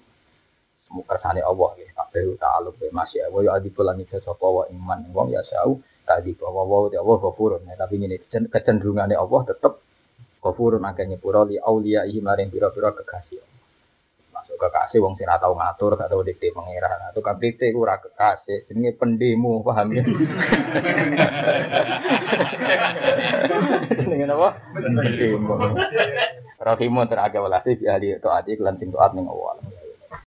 Mukersane Allah ya kabeh ta'aluk be masih wa ya adifu lan isa sapa wa iman wong ya sau tadi bahwa wa ya Allah ghafurun ya tapi ini kecenderungane Allah tetep ghafurun akeh nyepura li auliya maring pira-pira kekasih. Kekasih wong sing tau ngatur, gak tau dikte pangeran. Nah, tukang dikte ku ora kekasih, jenenge pendemo, paham ya? Jenenge apa? Pendemo. Rahimun teragak walasi bi ahli taati lan sing taat ning Allah.